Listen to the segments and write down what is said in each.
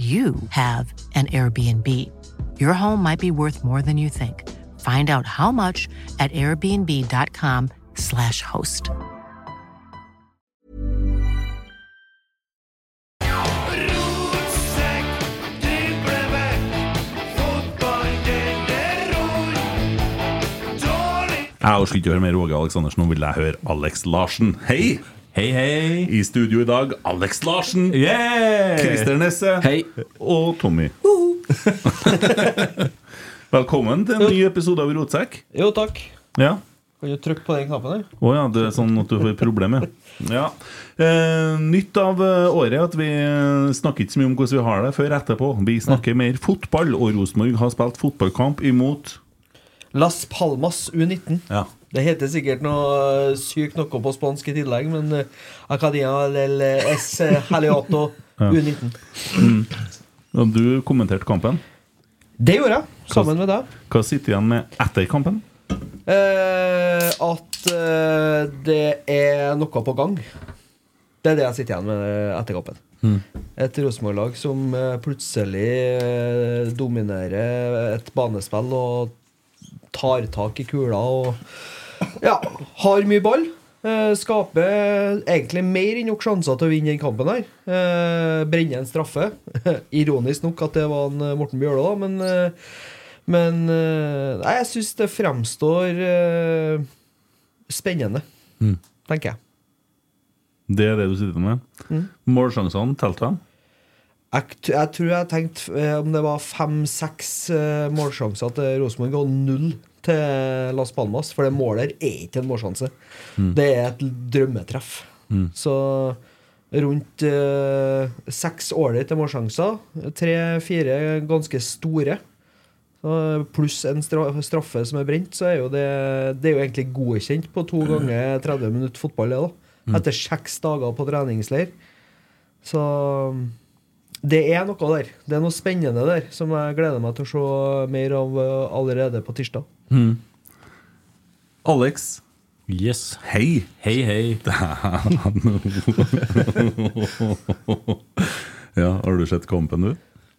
you have an Airbnb. Your home might be worth more than you think. Find out how much at airbnb.com/slash host. Jeg orker ikke høre mer Åge Aleksandersen, nå vil jeg høre Alex Larsen. Hei! Hei, hei. I studio i dag, Alex Larsen, Yeah! Christer Nesse Hei. og Tommy. Velkommen til en ny episode av Rotsekk. Jo, takk. Ja. Kan du trykke på den knappen der? Å ja, det er sånn at du får problemer. Ja. Eh, nytt av eh, året er at vi eh, snakker ikke så mye om hvordan vi har det før etterpå. Vi snakker mer fotball, og Rosenborg har spilt fotballkamp imot Las Palmas U19. Ja. Det heter sikkert noe sykt noe på spansk i tillegg, men eh, Acadia del S Heliato U19. Ja. du kommenterte kampen. Det gjorde jeg, sammen med deg. Hva sitter igjen med etter kampen? Eh, at eh, det er noe på gang. Det er det jeg sitter igjen med etter kampen. Et Rosenborg-lag som eh, plutselig eh, dominerer et banespill og tar tak i kula og ja, har mye ball. Eh, skaper egentlig mer enn nok sjanser til å vinne den kampen her. Eh, brenner en straffe. Ironisk nok at det var en eh, Morten Bjørlo, da, men eh, men nei, jeg syns det fremstår spennende, spennende, tenker jeg. Det er det du sitter med. Målsjansene telte dem. Jeg, jeg tror jeg tenkte om det var fem-seks målsjanser til Rosenborg og null til Las Palmas. For det målet er ikke en målsjanse. Det er et drømmetreff. Så rundt eh, seks ålreite målsjanser. Tre-fire ganske store. Pluss en straffe som er brent, så er jo det, det er jo egentlig godkjent på to ganger 30 minutter fotball. Det da Etter seks dager på treningsleir. Så det er noe der. Det er noe spennende der som jeg gleder meg til å se mer av eh, allerede på tirsdag. Alex, Yes. hei! Hei, hei. Ja, Har du sett kampen, du?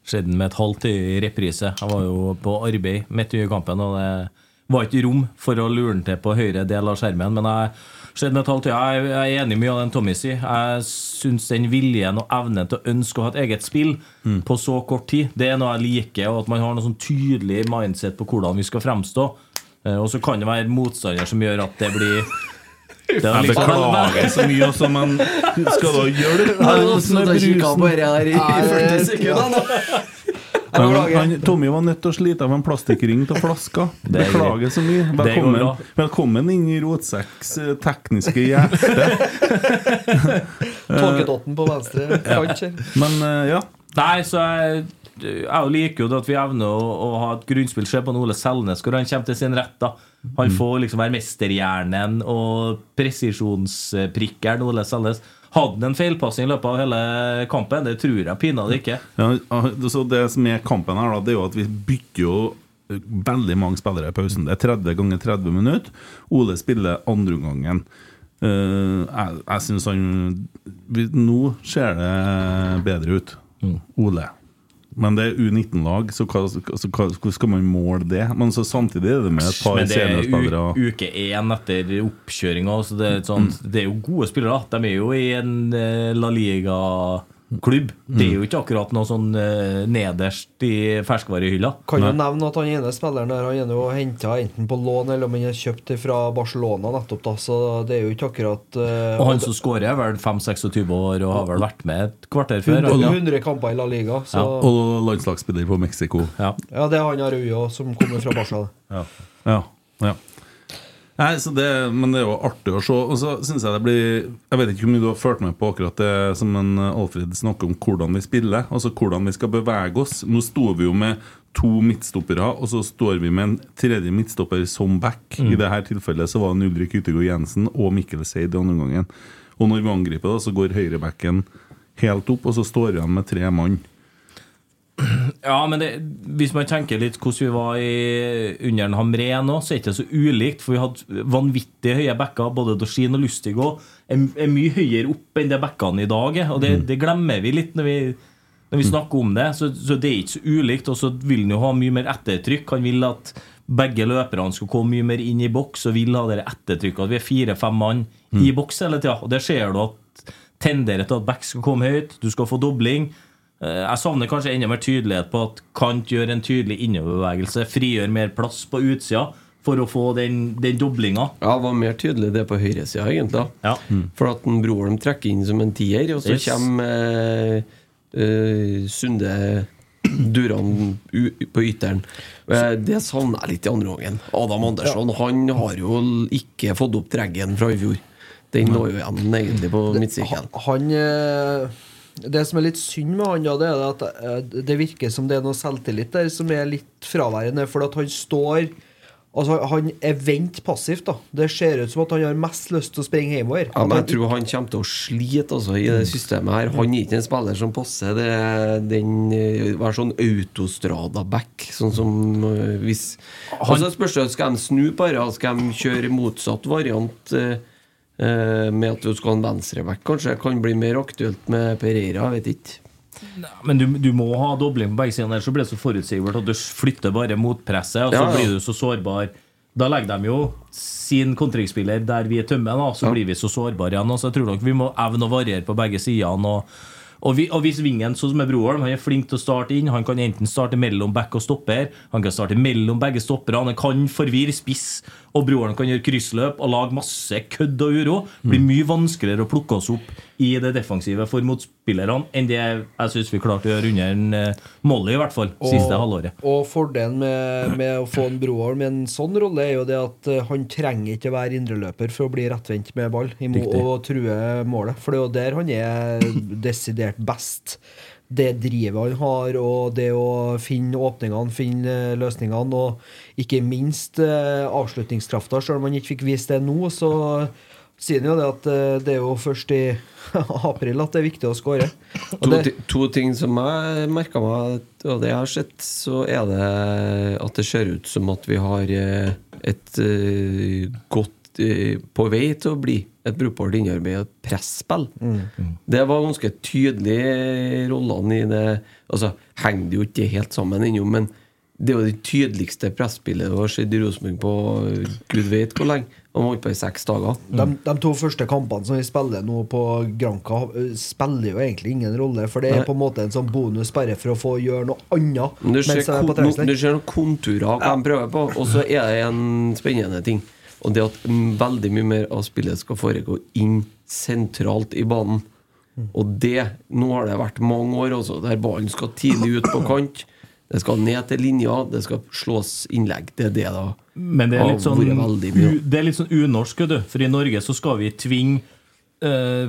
Skjedde med et halvt i reprise. Jeg var jo på arbeid midt i kampen, og det var ikke rom for å lure den til på høyre del av skjermen. Men jeg skjedde med et halvt Jeg jeg er enig i mye av den Tommy sier. Jeg syns den viljen og evnen til å ønske å ha et eget spill på så kort tid, det er noe jeg liker. Og at man har noe sånn tydelig mindset på hvordan vi skal fremstå. Eh, Og så kan det være motstander som gjør at det blir det er Jeg liksom- beklager så mye, altså, men skal du hjelpe han som er brusen? Han, han, Tommy var nødt til å slite av en plastikkring til flaska. Er Beklager så mye. Velkommen, velkommen inn i Rotsekks tekniske hjerte. Tolkedotten på venstre kant. Men eh, ja. Nei, så jeg, jeg liker jo det at vi evner å, å ha et grunnspill. Se på Ole Selnes, hvor han kommer til sin rett. da Han får liksom være mesterhjernen og presisjonsprikkeren Ole Selnes. Hadde han en feilpassing i løpet av hele kampen? Det tror jeg pinadø ikke. Ja, så Det som er kampen her, da, det er jo at vi bytter jo veldig mange spillere i pausen. Det er 30 ganger 30 minutter. Ole spiller andreomgangen. Uh, jeg jeg syns han Nå ser det bedre ut. Ole. Men det er U19-lag, så hvordan skal man måle det? Men så samtidig er det med et par Men det er uke én etter oppkjøringa. Så det, er det er jo gode spillere. De er jo i en eh, La Liga-klubb. Det er jo ikke akkurat noe sånn eh, nederst i ferskvarehylla. Kan jo nevne at han ene spilleren der Han er jo henta enten på lån eller om han er kjøpt fra Barcelona nettopp, da. Så det er jo ikke akkurat uh, Og han som skårer, er vel 5-26 år og har vel vært med et kvarter før. 100, 100 kamper i La Liga. Så Og landslagsspiller på Mexico. Ja. ja, det er han Araujo som kommer fra Barca. Ja. ja, ja. Nei, så det, men det er jo artig å se. Og så synes jeg det blir Jeg vet ikke hvor mye du har fulgt med på akkurat det som en eh, Alfred snakker om, hvordan vi spiller. Altså hvordan vi skal bevege oss. Nå sto vi jo med to midtstoppere, og så står vi med en tredje midtstopper som back. I dette tilfellet så var det Ulrik Utegård Jensen og Mikkel Seid i andre omgangen. Og når vi angriper, da, så går høyrebacken helt opp, og så står vi igjen med tre mann. Ja, men det, hvis man tenker litt hvordan vi var i, under en Hamré nå, så er det ikke så ulikt. For vi hadde vanvittig høye bekker. Både Dorsin og Lustigo er, er mye høyere opp enn de bekkene i dag. Og det, det glemmer vi litt når vi, når vi snakker om det. Så, så det er ikke så ulikt. Og så vil han jo ha mye mer ettertrykk. Han vil at begge løperne skal komme mye mer inn i boks og vil ha det ettertrykket. At vi er fire-fem mann i boks hele tida. Og det ser du at tenderer til at back skal komme høyt. Du skal få dobling. Eh, Jeg savner kanskje enda mer tydelighet på at Kant gjør en tydelig innoverbevegelse, frigjør mer plass på utsida for å få den, den doblinga. Ja, det var mer tydelig det på høyresida, egentlig. Ja. For at en Broholm trekker inn som en tier, og så Yes. kommer eh, eh, Sunde Duran på ytteren. Eh, det savner jeg litt i andre gangen. Adam Andersson han har jo ikke fått opp dreggen fra i fjor. Den lå jo igjen egentlig på midtsirkelen. Han eh, Det som er litt synd med han, da, det er at eh, det virker som det er noe selvtillit der som er litt fraværende. For at han står Altså, han er vendt passivt, da. Det ser ut som at han har mest lyst til å springe hjemover. Ja, men jeg tror han kommer til å slite altså, i det systemet her. Han er ikke en spiller som passer det, den eh, Være sånn autostrada-back. Sånn som eh, hvis Og så spørs det skal de snu på det. Skal de kjøre motsatt variant eh, med at du skal ha en venstreback, kanskje? Kan bli mer aktuelt med Pereira, vet ikke. Men du, du må ha dobling på begge sider, ellers så blir det så forutsigbart at du flytter bare motpresset, og så Ja, ja. blir du så sårbar. Da legger de jo sin kontringsspiller der vi er tømme, da, så Ja. blir vi så sårbare igjen. Så jeg tror nok vi må evne å variere på begge sidene. Og, og, vi, og hvis Vingen, sånn som er Broholm, han er flink til å starte inn. Han kan enten starte mellom back og stopper, han kan starte mellom begge stopperne. Han kan forvirre spiss, og broren kan gjøre kryssløp og lage masse kødd og uro. Blir mye vanskeligere å plukke oss opp i det defensive for motspillerne enn det jeg syns vi klarte å gjøre under en eh, Molly, i hvert fall, siste halvåret. Og fordelen med, med å få en Broholm med en sånn rolle, er jo det at eh, han trenger ikke være indreløper for å bli rettvendt med ball og true målet. For det er jo der han er desidert best. Det drivet han har, og det å finne åpningene, finne eh, løsningene, og ikke minst eh, avslutningskrafta. Selv om han ikke fikk vist det nå, så sier han jo det at eh, det er jo først i april at det er viktig å skåre. To, to ting som jeg merka meg, og det jeg har sett, så er det at det ser ut som at vi har et godt På vei til å bli et brukbart innarbeid og et presspill. Det var ganske tydelig rollene i det Altså, henger det jo ikke helt sammen ennå, men det var det tydeligste presspillet det har skjedd i Rosenborg på eh, gud vet hvor lenge. Han holdt på i seks dager. De, de to første kampene som vi spiller nå på Granca, eh, spiller jo egentlig ingen rolle. For det er Nei. på en måte en sånn bonus bare for å få gjøre noe annet. Du ser, mens er på kon- du ser noen konturer av hva de prøver på, og så er det en spennende ting. Og det at veldig mye mer av spillet skal foregå inn sentralt i banen. Og det Nå har det vært mange år også, der ballen skal tidlig ut på kant. Det skal ned til linja, det skal slås innlegg. Det er det da Men det er litt sånn, det er litt sånn unorsk, du. For i Norge så skal vi tvinge eh,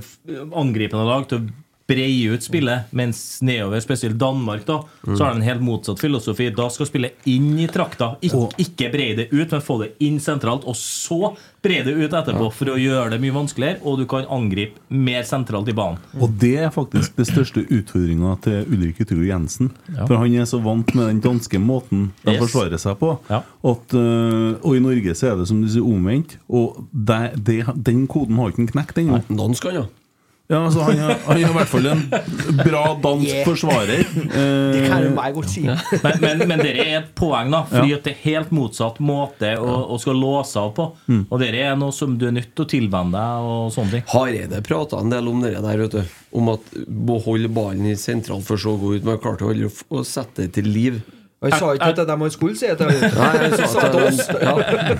angripende lag til å breie ut spillet, mens nedover, spesielt Danmark, da, Mm. så har de en helt motsatt filosofi. Da skal spillet inn i trakta, ikke, ikke breie det ut, men få det inn sentralt, og så breie det ut etterpå for å gjøre det mye vanskeligere, og du kan angripe mer sentralt i banen. Og det er faktisk det største utfordringa til Ulrik Yttergård Jensen. Ja. For han er så vant med den danske måten de Yes. forsvarer seg på. At, øh, og i Norge så er det som du sier omvendt. Og det, det, den koden har ikke han knekt ennå. Dansk, ja. Ja, altså, han, er, han er i hvert fall en bra dansk Yeah. forsvarer. Eh, Det kan jo meg godt si. Men, men, men dere er et poeng, da. Fordi Ja. at det er helt motsatt måte å, å skal låse av på. Mm. Og dere er noe som du er nødt til å tilvenne deg. og sånne ting Hareide prata en del om det der, vet du. Om at beholde ballen i sentral for så å gå ut, men klarte aldri å, sette det til liv. Han sa ikke at det er dem han skulle si til. Nei, han sa sa til oss. ja.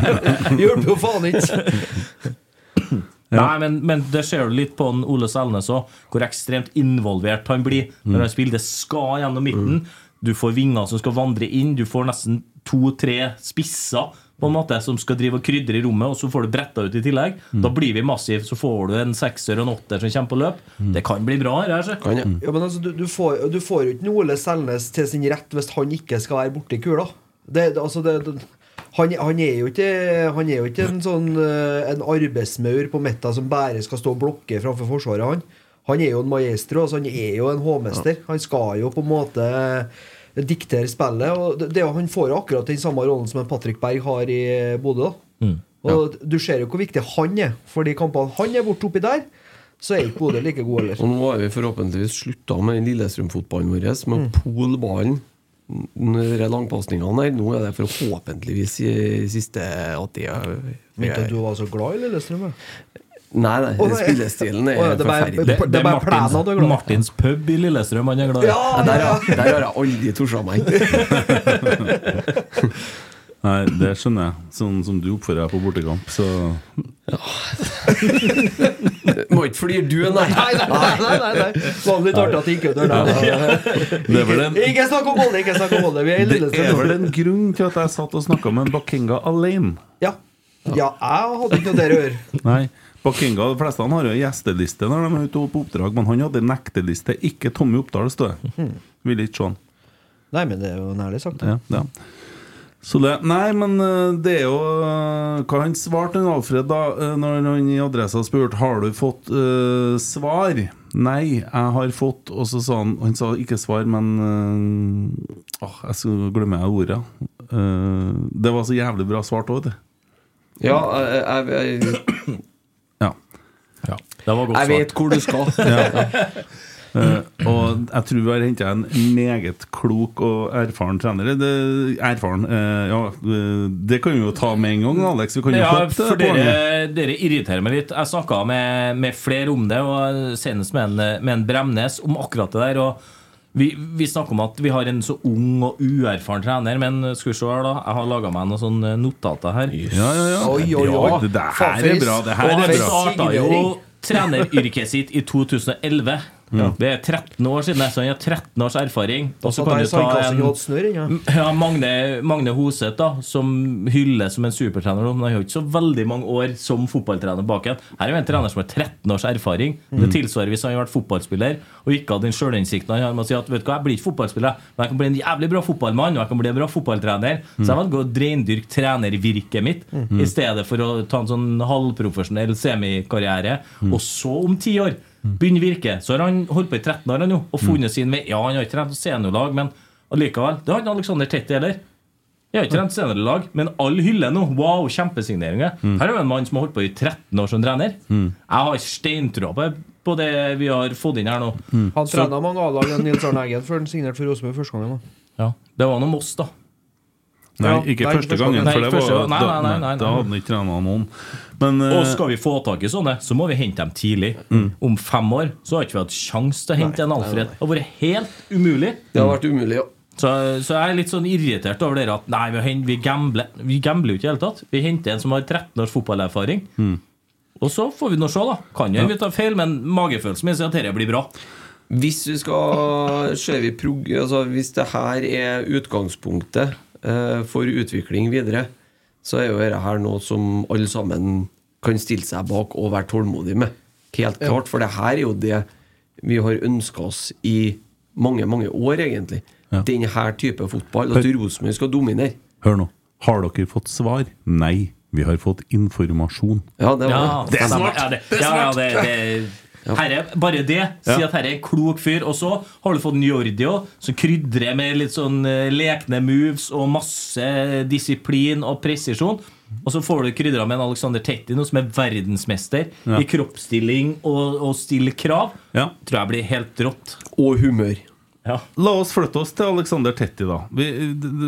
Hjelper jo faen ikke. Nei, men, men det ser du litt på en Ole Selnes òg, hvor ekstremt involvert han blir når han spiller. Det skal gjennom midten. Du får vinger som skal vandre inn. Du får nesten to-tre spisser på en måte som skal drive og krydre i rommet, og så får du bretta ut i tillegg. Da blir vi massive. Så får du en sekser og en åtter som kommer på løp. Det kan bli bra. her, altså. Kan. Ja, men altså, du, du, får, du får jo ikke Ole Selnes til sin rett hvis han ikke skal være borti kula. Det, det, altså, det, det, han, han, er jo ikke, han er jo ikke en sånn eh, En arbeidsmaur på midten som bare skal stå og blokke framfor Forsvaret. Han Han er jo en maestro. Altså, han er jo en hovmester. Han skal jo på en måte diktere spillet. Og det, han får jo akkurat den samme rollen som en Patrick Berg har i Bodø. Mm, ja. Og Du ser jo hvor viktig han er. For de kampene han er borte oppi der, så er ikke Bodø like god heller. Og nå har vi forhåpentligvis slutta med Lillestrøm-fotballen vår med å pole langpasningene. Nå er det forhåpentligvis i siste at de er Mente du var så glad i Lillestrøm? Nei, nei, oh, nei. spillestilen er oh, ja, det er bare- forferdelig. Det, det er du er Martins, glad. Martins pub i Lillestrøm han er glad i. Ja, Ja, der, har- der har jeg aldri tort meg. Nei, det skjønner jeg. Sånn som du oppfører deg på bortekamp, så Må ikke flire du, nei. Nei, nei, nei, nei, nei, nei. Litt artig at det gikk ut der. Det er vel en, Ikke snakk om bolle! Ikke snakk om bolle Vi er i det er vel en grunn til at jeg satt og snakka med en Bakinga alene. Ja. ja, jeg hadde ikke noe der å gjøre. Nei, Bakinga, De fleste har jo gjesteliste når de er ute på oppdrag, men han hadde nekteliste. Ikke Tommy Oppdal, står det. Vil ikke se han. Nei, men det er jo nærlig sagt. Ja, ja. Så det, nei, men eh, det er jo eh, Hva han svarte han Alfred da eh, Når han i Adressa spurte Har du fått uh, svar. Nei, jeg har fått Og så sa han Han sa ikke svar, men uh, Åh, jeg skulle glemme ordet. Uh, det var så jævlig bra svart òg, det. Ja, jeg, jeg, jeg, Ja. Ja, det var godt jeg vet hvor du skal. Eh, og jeg tror vi har henta en meget klok og erfaren trener. Det, erfaren uh, Ja, eh, det kan vi jo ta med en gang, Alex. Vi kan jo Ja, hoppe for det dere, dere irriterer meg litt. Jeg snakka med, med flere om det, og senest med en, med en Bremnes om akkurat det der. Og vi, vi snakker om at vi har en så ung og uerfaren trener, men skal vi se her, da. Jeg har laga meg noen sånne notater her. Ja, ja, ja. Oi, oi, oi. Det her Faen, er bra. Det her Og er han bra. starta jo treneryrket sitt i 2011. Det er 13 år siden, så han har 13 års erfaring. Og så kan du ta en hadde ja, Magne, Magne Hoseth, da som hyller som en supertrener. Men han har ikke så veldig mange år som fotballtrener bak igjen. Her er jo en trener som har 13 års erfaring. Det tilsvarer hvis han har vært fotballspiller og ikke hadde den sjølinnsikten han har med å si at vet du hva, jeg blir ikke fotballspiller, men jeg kan bli en jævlig bra fotballmann og jeg kan bli en bra fotballtrener. Så jeg velger å reindyrke trenervirket mitt i stedet for å ta en sånn halvprofesjonell semikarriere. Og så, om ti år, begynne virke. Så har han holdt på i 13 år han jo, og funnet sin vei. Ja, han har ikke trent seniorlag, men allikevel. Det har ikke Alexander Tetti heller. Jeg har ikke trent seniorlag, men alle hyller nå. Wow, kjempesigneringer. Her er jo en mann som har holdt på i 13 år som trener. Jeg har steintrua på, på det vi har fått inn her nå. Han trena mange A-lag enn Nils Arne Eggen før han signerte for Rosenborg første gangen. da. Ja, det var noe Moss, da. Nei, ikke første gangen, for det var, nei, nei, nei, da hadde han ikke trena noen. Men eh, Og skal vi få tak i sånne, så må vi hente dem tidlig. Om fem år så har ikke vi hatt sjanse til å hente en Alfred. Det har vært helt umulig. Det har vært umulig, ja. Så, så jeg er litt sånn irritert over dere at nei, vi, vi gambler Vi gambler jo ikke i det hele tatt. Vi henter en som har 13 års fotballerfaring. Og så får vi nå se, da. Kan jo vi ta feil, men magefølelsen min sier at dette blir bra. Hvis vi skal ser vi prog altså Hvis det her er utgangspunktet eh, for utvikling videre, så er jo dette her noe som alle sammen kan stille seg bak og være tålmodig med. Helt klart, for det her er jo det vi har ønska oss i mange, mange år, egentlig. Ja. Den her type fotball. At. Rosenborg skal dominere. Hør nå. Har dere fått svar? Nei. Vi har fått informasjon. Ja, det var Ja, det. er smart! Ja, det, Det ja, det, det, det, herre, bare det. Si Ja. at herre er en klok fyr. Og så har du fått en Jordi òg, som krydrer med litt sånn eh, lekne moves og masse disiplin og presisjon. Og så får du krydra med en Alexander Tettino som er verdensmester Ja. i kroppsstilling og, og stille krav. Ja. Tror jeg blir helt rått. Og humør. Ja. La oss flytte oss til Alexander Tetti, da. Vi,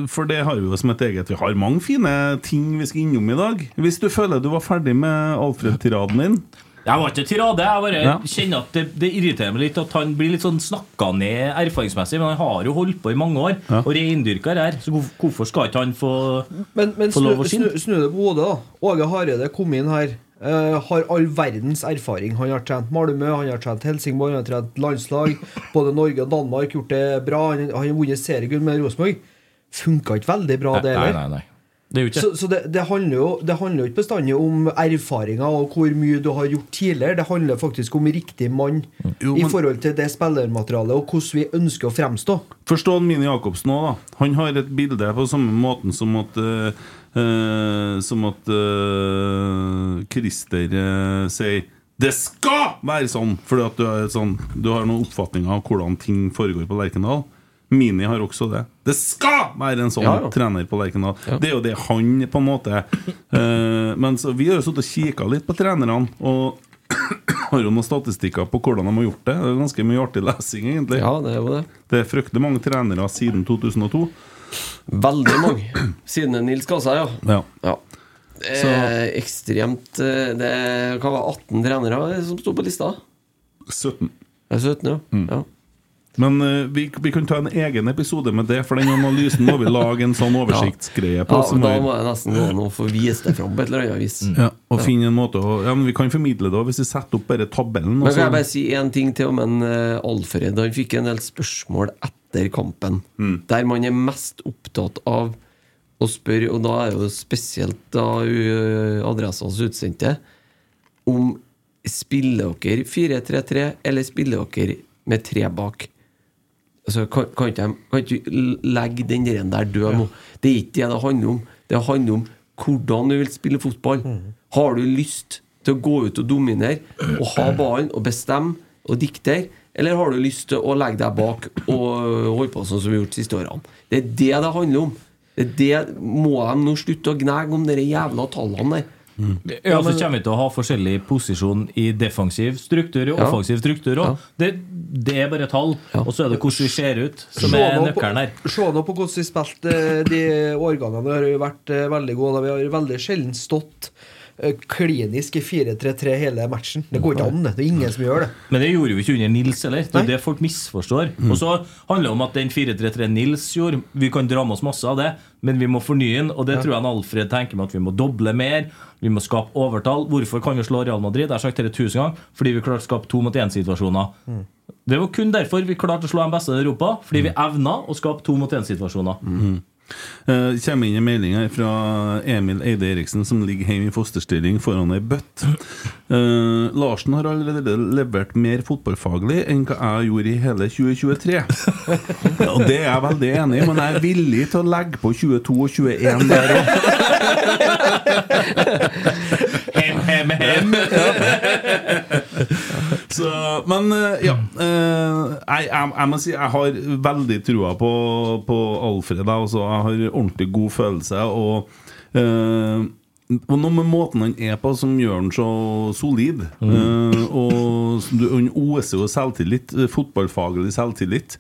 for det har vi jo som et eget Vi har mange fine ting vi skal innom i dag. Hvis du føler du var ferdig med Alfred-tiraden din Jeg var ikke tirade. Jeg bare Ja. kjenner at det, det irriterer meg litt at han blir litt sånn snakka ned erfaringsmessig. Men han har jo holdt på i mange år Ja. og reindyrka her. Så hvorfor, skal ikke han få Men, men Få snu, lov å skinne. snu det på hodet, da. Åge Hareide kom inn her. Uh, har all verdens erfaring. Han har trent Malmö, han har trent Helsingborg, han har trent landslag. Både Norge og Danmark gjort det bra. Han, har vunnet seriegull med Rosenborg. Funka ikke veldig bra, det Nei. Det er ikke Så, så det, det, handler jo, det handler jo ikke bestandig om erfaringer og hvor mye du har gjort tidligere. Det handler faktisk om riktig mann Jo, i forhold til det spillermaterialet og hvordan vi ønsker å fremstå. Forstå Mini Jacobsen òg, da. Han har et bilde på samme måten som at uh, uh, Som at uh, Christer sier det skal være sånn! Fordi at du, er sånn, du har noen oppfatninger av hvordan ting foregår på Lerkendal. Mini har også det. Det skal være en sånn Ja, ja. trener på Lerkendal! Det er jo det han på en måte uh, Men så vi har jo sittet og kikka litt på trenerne. Og har jo noen statistikker på hvordan de har gjort det. Det er ganske mye artig lesing, egentlig. Ja, det er jo det. Det er fryktelig mange trenere siden 2002. Veldig mange. Siden Nils Kassa, ja. Ja. ja. Det er ekstremt eh, Det kan være 18 trenere som sto på lista. 17. Det er 17, ja. Mm. ja. Men uh, vi, vi kan ta en egen episode med det, for den analysen må vi lage en sånn oversiktsgreie på. Ja, da må jeg nesten gå an og få vise det fram på et eller annet vis. ja, og finne en måte å Ja, men Vi kan formidle det hvis vi setter opp bare tabellen. Men kan jeg bare si én ting til om en uh, Alfred? Han fikk en del spørsmål etter kampen. Der man er mest opptatt av å spørre, og da er jo spesielt da uh, Adressas utsendte, om spiller dere 4-3-3, eller spiller dere med tre bak? Altså, kan, kan, ikke, kan ikke legge den der der død nå? Det er ikke det det handler om. Det handler om hvordan du vil spille fotball. Har du lyst til å gå ut og dominere og ha ballen og bestemme og diktere? Eller har du lyst til å legge deg bak og holde på sånn som vi har gjort de siste årene? Det er det det handler om. Det er det, Må de nå slutte å gnage om de jævla tallene der? Ja, så kommer vi til å ha forskjellig posisjon i defensiv struktur og Ja. offensiv struktur òg. Det, det er bare tall. Og så er det hvordan vi ser ut, som er nøkkelen her. Se nå på hvordan vi spilte eh, de årgangene. Vi har jo vært eh, veldig gode. Vi har veldig sjelden stått klinisk i 4-3-3 hele matchen. Det går ikke an. det. Er ingen som gjør det. Men det gjorde vi ikke under Nils heller. Det er det folk misforstår. Og så handler det om at den 4-3-3 Nils gjorde, vi kan dra med oss masse av det, men vi må fornye den. Og det tror jeg Alfred tenker med at vi må doble mer. Vi må skape overtall. Hvorfor kan vi slå Real Madrid? Jeg har sagt det tusen ganger. Fordi vi klarte å skape to mot én-situasjoner. Det var kun derfor vi klarte å slå de beste i Europa. Fordi vi evna å skape to mot én-situasjoner. Eh, kommer inn en melding her fra Emil Eide Eriksen, som ligger hjemme i fosterstilling foran ei bøtt. Uh, Larsen har allerede levert mer fotballfaglig enn hva jeg gjorde i hele 2023. Ja, det er jeg veldig enig i, men jeg er villig til å legge på 22 og 21 der òg. Hem, hem, hem! Så, men eh, ja. eh, jeg, jeg, jeg må si jeg har veldig trua på, på Alfred. jeg, Altså, jeg har ordentlig god følelse. Og, eh, og noe med måten han er på som gjør han så solid. Mm. og han oser jo selvtillit. Fotballfaglig selvtillit.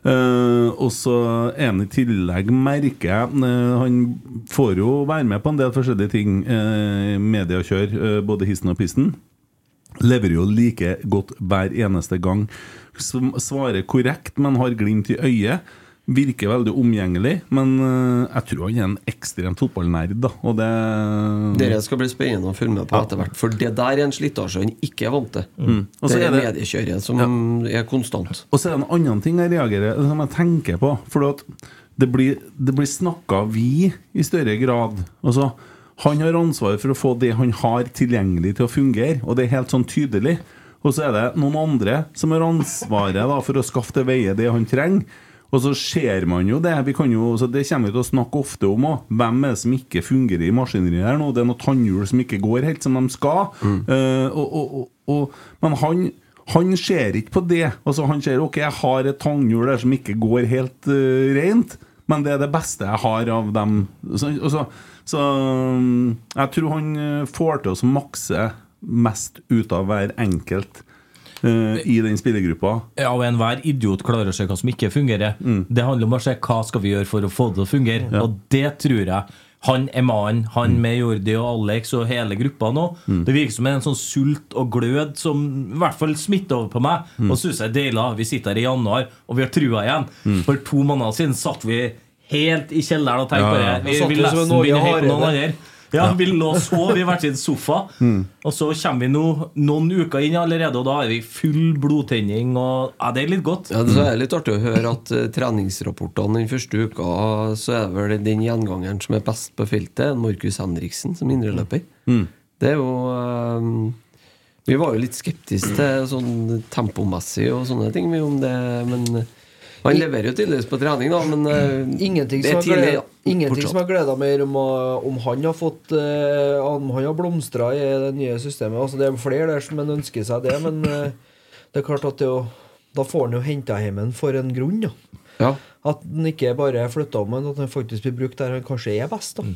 Uh, og så er han i tillegg, merker jeg uh, Han får jo være med på en del forskjellige ting. Uh, mediekjør, uh, både hissen og pisten leverer jo like godt hver eneste gang. Sv- Svarer korrekt, men har glimt i øyet. Virker veldig omgjengelig, men eh, jeg tror han er en ekstremt fotballnerd. da Og det Dere skal bli spennende å følge med på etter hvert, for det der er en slitasje han ikke er vant til. Mm. Det er er det- mediekjøret som er konstant. Og så er det en annen ting jeg reagerer Som jeg tenker på For det blir, det blir snakka vi i større grad Altså Han har ansvar for å få det han har tilgjengelig til å fungere Og det er helt sånn tydelig og så er det noen andre som har ansvaret da, for å skaffe til veie det han trenger. Og så ser man jo det. Vi kan jo, så det kommer vi til å snakke ofte om òg. Hvem er det som ikke fungerer i maskineriet her nå? Det er noen tannhjul som ikke går helt som de skal. Eh, og, og, og, og, men han han ser ikke på det. Altså Han ser ok, jeg har et tannhjul der som ikke går helt uh, rent, men det er det beste jeg har av dem. Så, og så, så um, jeg tror han uh, får til å makse mest ut av hver enkelt uh, i den spillergruppa. Ja, og enhver idiot klarer å se hva som ikke fungerer. Det handler om å se hva skal vi gjøre for å få det til å fungere. Og det tror jeg han er mannen, han med Jordi og Alex og hele gruppa nå. Det virker som en sånn sult og glød som i hvert fall smitter over på meg. Og syns jeg deilig. Vi sitter her i januar, og vi har trua igjen. For to måneder siden satt vi helt i kjelleren og tenkte Ja, ja. bare Vi vil nesten begynne hete på noen andre. Ja, vi lå og sov i hver sin sofa. Og så kommer vi nå noen uker inn allerede, og da er vi full blodtenning. Og ja, det er litt godt. Ja, Det er litt artig å høre at uh, treningsrapportene den første uka, så er det vel den gjengangeren som er best på feltet, Markus Henriksen, som indreløper. Det er jo um, Vi var jo litt skeptiske til sånn tempomessig og sånne ting, vi om det, men han leverer jo tydeligvis på trening, da, men eh, Ingenting det som er tidlig. gleda, ingenting Fortsatt. som har gleda mer om, om han har fått eh, Om han har blomstra i det nye systemet. Altså Det er flere der som ønsker seg det, men eh, det er klart at det jo, da får han jo henta hjem en for en grunn. da Ja. At han ikke bare er flytta om, men at han faktisk blir brukt der han kanskje er best. da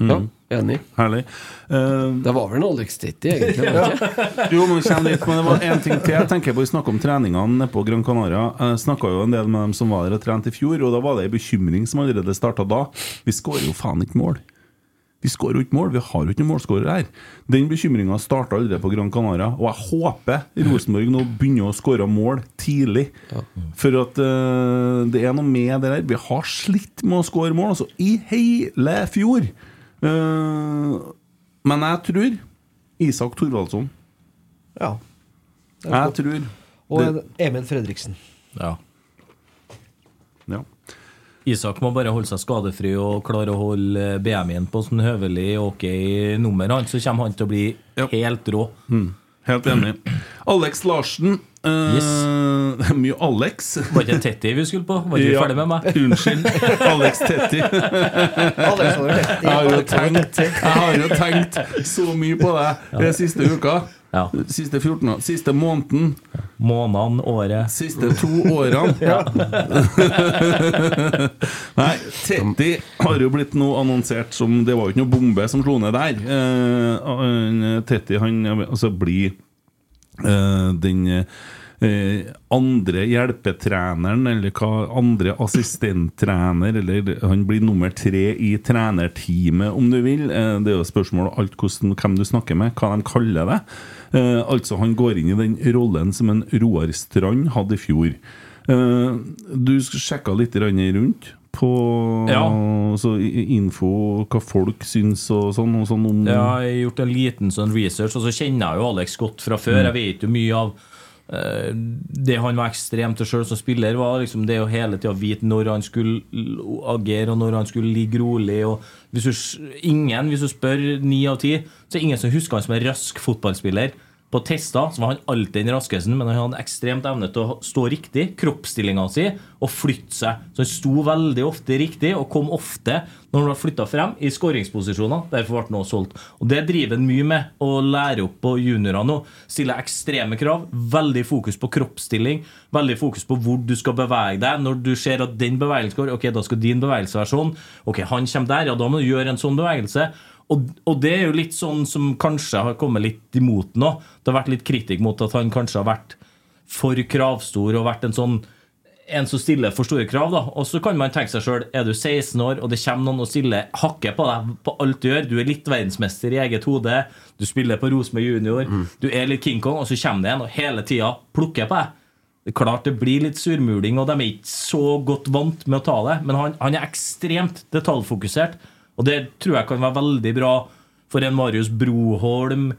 ja, enig. Herlig. Uh, Det var vel en Alex Tetti, egentlig. ja. Jo, men litt men det var en ting til. Jeg tenker på Vi snakka om treningene på Gran Canaria. Jeg snakka jo en del med dem som var der og trente i fjor, og da var det ei bekymring som allerede starta da. Vi skårer jo faen ikke mål. Vi skårer jo ikke mål, vi har jo ikke noen målskårer her. Den bekymringa starta allerede på Gran Canaria, og jeg håper Rosenborg nå begynner å skåre mål tidlig. For at uh, det er noe med det der. Vi har slitt med å skåre mål, altså, i hele fjor. Eh, men jeg tror Isak Thorvaldsson. Ja. Jeg godt. tror Og det, Emil Fredriksen. Ja. ja. Isak må bare holde seg skadefri og klare å holde BMI-en på sånn høvelig ok nummer, han, så kommer han til å bli Ja. helt rå. Helt enig. Alex Larsen. Eh, Det er mye Alex. Var ikke det Tetti vi skulle på? Var ikke Ja, ferdig med meg? Unnskyld. Alex Tetti. Jeg har jo tenkt, jeg har jo tenkt så mye på deg den siste uka. Ja. Siste 14 år. Siste måneden. Månedene, året. Siste to årene. Nei, Tetti har jo blitt nå annonsert som Det var jo ikke noe bombe som slo ned der. Uh, han, Tetti han altså blir eh, den eh, andre hjelpetreneren, eller hva andre assistenttrener, eller han blir nummer tre i trenerteamet, om du vil. Eh, det er jo spørsmål alt hvordan, hvem du snakker med, hva de kaller det. Eh, altså, han går inn i den rollen som en Roar Strand hadde i fjor. Eh, du sjekka litt rundt på Ja. altså, info, hva folk syns og sånn, og sånn om Jeg har gjort en liten sånn research, og så kjenner jeg jo Alex godt fra før. Jeg vet jo mye av uh, det han var ekstremt til sjøl som spiller, var liksom det å hele tida vite når han skulle agere, og når han skulle ligge rolig. Og hvis du, ingen, hvis du spør ni av ti, så er det ingen som husker han som en rask fotballspiller. På tester så var han alltid den raskeste, men han hadde ekstremt evne til å stå riktig, kroppsstillinga si, og flytte seg. Så han sto veldig ofte riktig, og kom ofte når han var flytta frem, i skåringsposisjoner. Derfor ble han også solgt. Og det driver han mye med, å lære opp på juniorene nå. Stille ekstreme krav. Veldig fokus på kroppsstilling. Veldig fokus på hvor du skal bevege deg. Når du ser at den bevegelsen går, ok, da skal din bevegelse være sånn. Ok, han kommer der, ja, da må du gjøre en sånn bevegelse. Og, og det er jo litt sånn som kanskje har kommet litt imot nå. Det har vært litt kritikk mot at han kanskje har vært for kravstor og vært en sånn en som stiller for store krav. da Og så kan man tenke seg sjøl, er du 16 år og det kommer noen og stiller hakket på deg på alt du gjør, du er litt verdensmester i eget hode, du spiller på Rosenborg junior, du er litt King Kong, og så kommer det en og hele tida plukker på deg. Det er klart det blir litt surmuling, og de er ikke så godt vant med å ta det, men han, han er ekstremt detaljfokusert, og det tror jeg kan være veldig bra for en Marius Broholm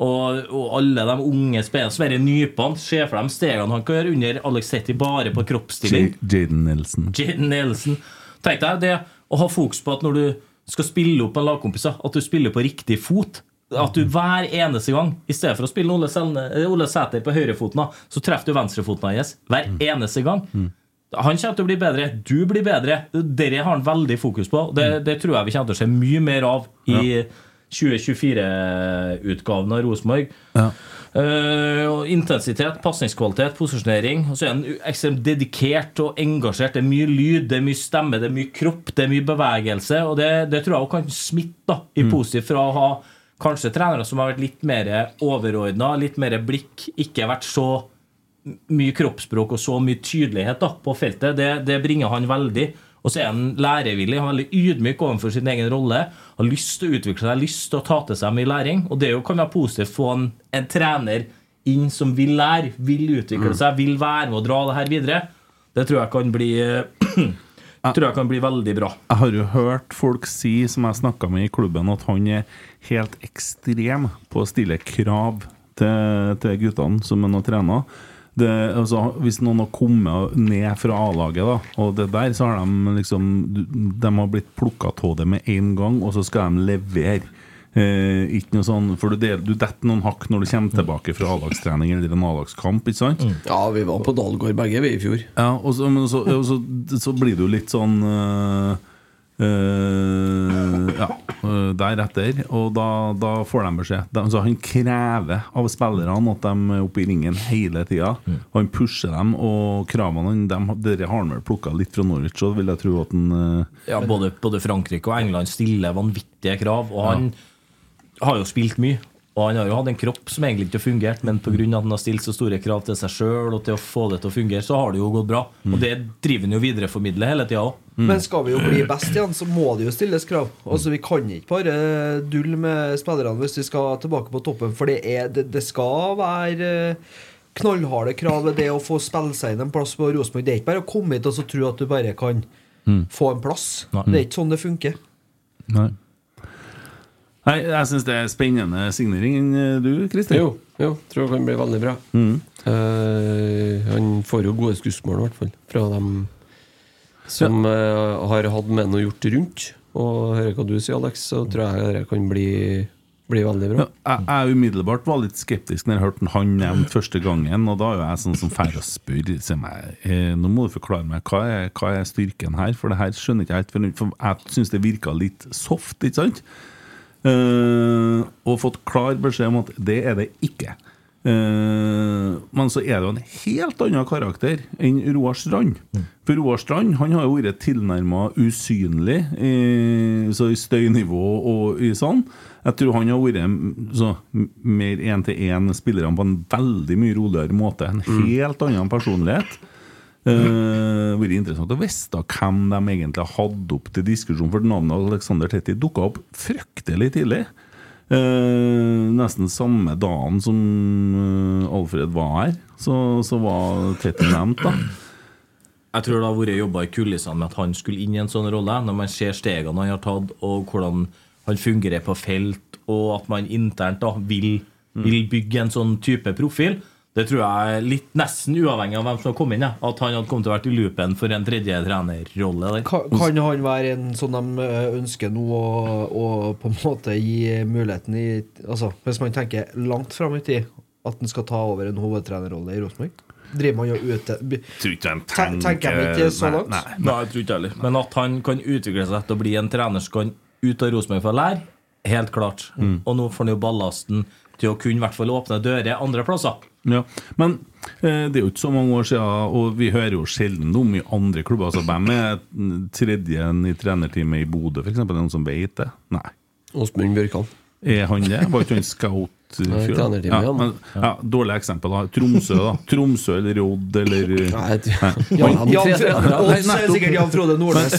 og, og alle de unge spillerne. Sverre Nypan, se for dem stegene han kan gjøre under Alex Setti bare på kroppsstilling. Jaden Nelson. Jaden Nelson. Tenk deg det å ha fokus på at når du skal spille opp en lagkompis, at du spiller på riktig fot. At du hver eneste gang, i stedet for å spille Ole, Selne, Ole Sæter på høyrefoten, så treffer du venstrefoten hans. Hver eneste gang. Han kommer til å bli bedre. Du blir bedre. Dere har han veldig fokus på. Det, det tror jeg vi kommer til å se mye mer av i 2024-utgaven av Rosenborg. Ja. Uh, intensitet, pasningskvalitet, posisjonering. Og så er han ekstremt dedikert og engasjert. Det er mye lyd, det er mye stemme, det er mye kropp, det er mye bevegelse. Og det, det tror jeg også kan smitte da, i positivt fra å ha kanskje trenere som har vært litt mer overordna, litt mer blikk, ikke vært så mye kroppsspråk og så mye tydelighet da, på feltet. Det, det bringer han veldig. Og så er han lærevillig, han er veldig ydmyk overfor sin egen rolle. Har lyst til å utvikle seg, lyst til å ta til seg mye læring. Og det jo- kan være positivt få en, en trener inn som vil lære, vil utvikle seg, vil være med å dra det her videre. Det tror jeg kan bli tror jeg kan bli veldig bra. Jeg har jo hørt folk si, som jeg snakka med i klubben, at han er helt ekstrem på å stille krav til, til guttene som han har trena. Det, altså, hvis noen har kommet ned fra A-laget, da, og det der, så har de liksom De har blitt plukka av det med en gang, og så skal de levere. Eh, ikke noe sånn, for du, du detter noen hakk når du kommer tilbake fra A-lagstrening eller en A-lagskamp. ikke sant? Ja, vi var på Dalgård begge, vi, i fjor. Ja, og så, men så, og så, så blir det jo litt sånn øh, øh, Ja, øh, deretter. Og da, da får de beskjed. De, så han krever av spillerne at de er oppe i ringen hele tida. Han pusher dem, og kravene de, Dere har han vel plukka litt fra Norwich, så vil jeg tro at han uh, Ja, både, både Frankrike og England stiller vanvittige krav, og han har jo spilt mye. Og han har jo hatt en kropp som egentlig ikke har fungert, men pga. at han har stilt så store krav til seg sjøl og til å få det til å fungere, så har det jo gått bra. Og det driver han jo videreformidler hele tida òg. Men skal vi jo bli best igjen, så må det jo stilles krav. Altså Vi kan ikke bare dulle med spillerne hvis vi skal tilbake på toppen, for det, er, det, det skal være eh, knallharde krav ved det å få spille seg inn en plass på Rosenborg. Det er ikke bare å komme hit og så tro at du bare kan få en plass. Nei. Det er ikke sånn det funker. Nei. Nei, jeg syns det er spennende signering øh, du, Kristin? Jo, jo, tror det kan bli veldig bra. Eh, han får jo gode skussmål, i hvert fall, fra dem som eh, har hatt med noe gjort rundt. Og hører hva du sier, Alex, så tror jeg det kan bli, bli veldig bra. Ja, jeg, jeg umiddelbart var litt skeptisk når jeg hørte han nevnt første gangen. Og da er jo jeg sånn som drar og spør eh, Nå må du forklare meg hva er, hva er styrken her, for det her skjønner ikke jeg helt. For jeg syns det virka litt soft, ikke sant? Eh, og fått klar beskjed om at det er det ikke. Uh, men så er det jo en helt annen karakter enn Roar Strand. For Roar Strand han har jo vært tilnærma usynlig i, så i støynivå og i sånn. Jeg tror han har vært så, mer én-til-én spillerne på en veldig mye roligere måte. En helt annen personlighet. Uh, vært interessant å vite hvem de egentlig hadde opp til diskusjon, for navnet Alexander Tetti dukka opp fryktelig tidlig. Uh, nesten samme dagen som uh, Alfred var her, så, så var Tetti nevnt, da. Jeg tror det har vært jobba i kulissene med at han skulle inn i en sånn rolle. Når man ser stegene han har tatt, og hvordan han fungerer på felt, og at man internt da vil, vil bygge en sånn type profil. Det tror jeg er litt nesten uavhengig av hvem som har kommet inn. Ja. At han hadde kommet til å vært i loopen for en tredje trenerrolle. Kan, kan han være en som de eh, ønsker nå å, å på en måte gi muligheten i Altså Hvis man tenker langt fram i tid, at han skal ta over en hovedtrenerrolle i Rosenborg? Driver man jo ute tenker de ikke så Nei, langt? Nei, Nei, jeg tror ikke heller. Men at han kan utvikle seg til å bli en trener som kan ut av Rosenborg for å lære, helt klart. Og nå får han jo ballasten til å kunne i hvert fall åpne dører andre plasser. Ja, Men eh, det er jo ikke så mange år siden, og vi hører jo sjelden om i andre klubber. Altså, Hvem er tredje i trenerteamet i Bodø, f.eks.? Noen som vet det? Nei. Åsmund Bjørkan. Er han det? Var ikke han scout? Nei, ja, ja. men, ja, Dårlig eksempel. da Tromsø, da. Tromsø eller Odd eller Nei, er sikkert Jan Frode Nordnes.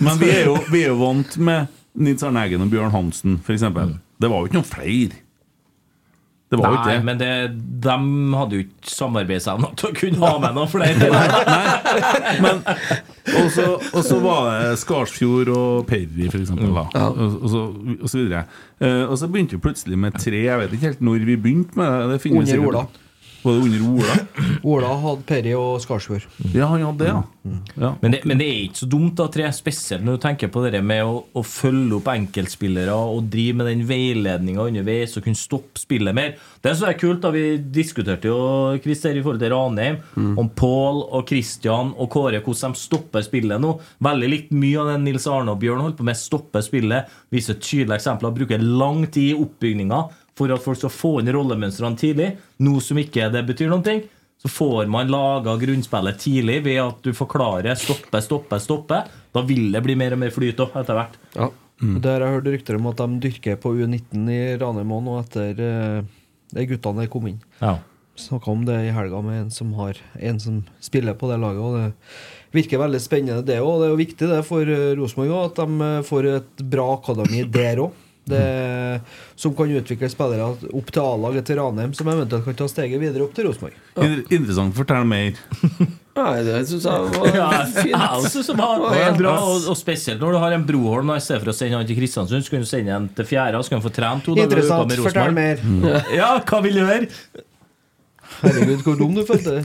Men vi er jo, vi er jo vant med Nils Arne Eggen og Bjørn Hansen, f.eks. Det var jo ikke noen flere. Det var jo ikke Nei, det. men det, de hadde jo ikke samarbeidsevne til å kunne ha med noen flere. Men Og så, og så var det Skarsfjord og Perry, for eksempel. Da. Og, og, så, og så videre. Eh, og så begynte vi plutselig med tre. Jeg vet ikke helt når vi begynte med det. det Under Ola. Var det under Ola? Ola hadde Perry og Skarsfjord. Ja, han hadde det, ja. ja. Men det, men det er ikke så dumt, da, tre, spesielt når du tenker på det med å, å følge opp enkeltspillere og drive med den veiledninga underveis og kunne stoppe spillet mer. Det er så er kult. da Vi diskuterte jo Christer, i forhold til Ranheim, om Pål og Christian og Kåre, hvordan de stopper spillet nå. Veldig likt mye av det Nils Arne og Bjørn holdt på med, stopper spillet. Viser tydelige eksempler. Bruker lang tid i oppbygninga for at folk skal få inn rollemønstrene tidlig. Nå som ikke det betyr noen ting, så får man laga grunnspillet tidlig ved at du forklarer stoppe, stoppe, stoppe. Da vil det bli mer og mer flyt òg, etter hvert. Ja. Der har jeg hørt rykter om at de dyrker på U19 i Ranheim nå etter eh, de guttene der kom inn. Ja. Snakka om det i helga med en som har En som spiller på det laget. Og det virker veldig spennende, det òg. Det er jo viktig det for eh, Rosenborg at de eh, får et bra akademi der òg. Som kan utvikle spillere opp til A-laget til Ranheim, som eventuelt kan ta steget videre opp til Rosenborg. Ja. Interessant. Fortell mer. Nei, det syns jeg var Ja, fint. jeg synes det var, det var bra, og, og spesielt når du har en Broholm I stedet for å sende han til Kristiansund, så kan du sende han til Fjæra. Så kan han få trent to dager i uka Interessant. med Fortell mer. Ja, hva vil du høre? Herregud, hvor dum du følte deg.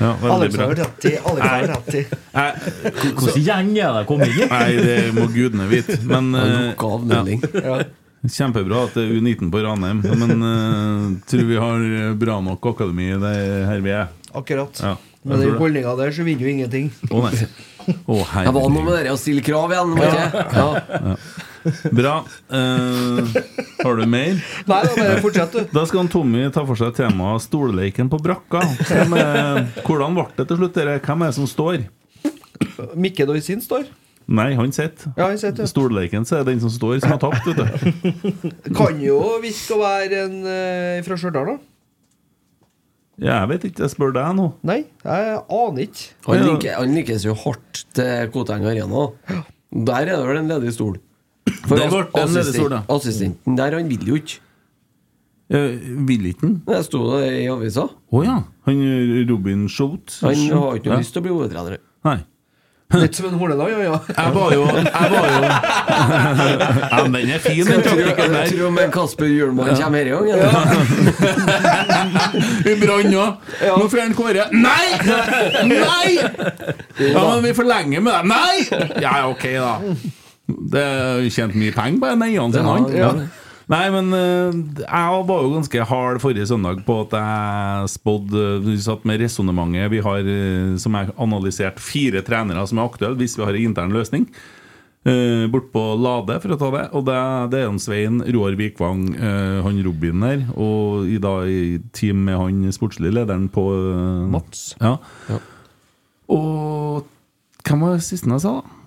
Ja, Alex bra. har rett i. Alex har rett i. Hvordan gjeng er det kommet inn i? Nei, det må gudene vite. Men En eh. Ja. Kjempebra at det er U19 på Ranheim. Men uh, tror vi har bra nok akademi det er her vi er. Akkurat. Ja, Med den holdninga der så vinner vi ingenting. Å nei. Oh, Jeg var noe med det å stille krav igjen. var det ikke? Ja. Bra. Uh, har du mer? Nei, da bare fortsett, du. Da skal han Tommy ta for seg temaet stolleiken på brakka. Hvem er, hvordan ble det til slutt? dere? Hvem er det som står? Mikke Doisin står. Nei, han sitter. Ja, han sitter. Stolleken så er det den som står, som har tapt. vet du Kan jo virke å være en uh, fra Stjørdal, da. Ja, Jeg vet ikke, jeg spør deg nå. Nei, jeg aner ikke. Han liker, han liker så hardt til Koteng Arena. Der er det vel en ledig stol. For det ble det en ledig stol, assistenten der, han vil jo ikke. Eh, vil ikke han? Det sto det i avisa. Å ja. Han eh, Robin Schultz? Han har ikke Ja. lyst til å bli hovedtrener. Nei. Litt som en Horneland, ja, ja. Jeg var jo Jeg var jo Ja, men den er fin, den taktikken der. Tror du Kasper Hjulmann kommer her i gang? Vi brant òg. Nå får han Kåre. Nei! Nei! Ja, men vi forlenger med deg. Nei! Ja, ok, da. Det er tjent mye penger på den eieren sin, han. Ja. Nei, men eh, jeg var jo ganske hard forrige søndag på at jeg spådde Vi satt med resonnementet. Vi har, eh, som jeg analysert, fire trenere som er aktuelle hvis vi har en intern løsning. Uh, bort på Lade, for å ta det. Og det, det er en Svein Roar Vikvang, eh, han Robin der, og i dag i team med han sportslige lederen på eh, Mats. Ja. Ja. Og hvem var det siste jeg sa, da?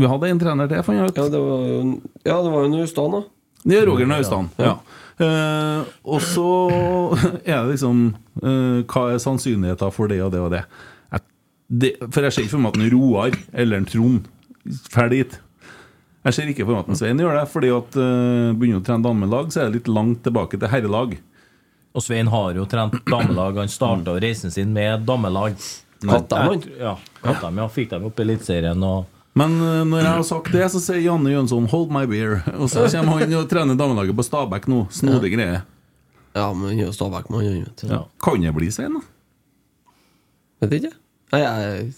Vi hadde en trener til, fant jeg ut. Ja, det var jo Ja, det var jo Naustdal, da. Det er Roger Naustdal. Ja. Eh, og så er det liksom eh, Hva er sannsynligheten for det og det og det? Jeg, det for jeg ser ikke for meg at en Roar eller en Trond drar dit. Jeg ser ikke for meg at en Svein gjør det, fordi at uh, begynner å trene damelag, så er det litt langt tilbake til herrelag. Og Svein har jo trent damelag. Han starta reisen sin med damelag. Kattem, han. Ja, ja. Fikk dem opp i Eliteserien og Men eh, når jeg har sagt det, så sier Janne Jønsson 'hold my beer'. Og så kommer han og trener damelaget på Stabæk nå. Snodig greie. Ja, men jo Stabæk med han, vet du. Ja. Kan det bli Svein, da? Vet ikke. Nei, jeg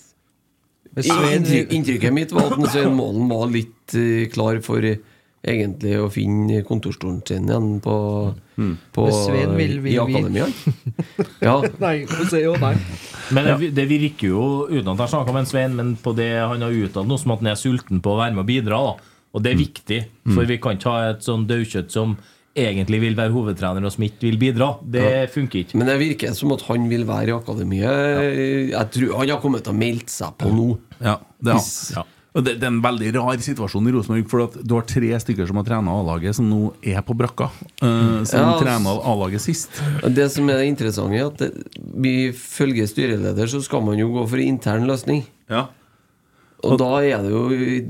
Svein- inntrykket mitt var at Svein Målen var litt eh, klar for eh, egentlig å finne kontorstolen sin igjen på, på Svein vil- vil- i akademia. ja. Nei, hun sier jo nei. Men det, det virker jo, uten at jeg snakker med Svein, men på det han har uttalt nå, som at han er sulten på å være med og bidra. da Og det er viktig, for vi kan ikke ha et sånn daukjøtt som egentlig vil være hovedtrener, og som ikke vil bidra. Det funker ikke. Men det virker som at han vil være i akademiet. Jeg tror han har kommet til å melde seg på nå. Ja, det, er, han. Ja. Og det, det er en veldig rar situasjon i Rosenborg. For at du har tre stykker som har trena A-laget, som nå er på brakka. Uh, som Ja, trena A-laget sist. Det som er interessant, er at ifølge styreleder så skal man jo gå for intern løsning. Ja. Og da er det jo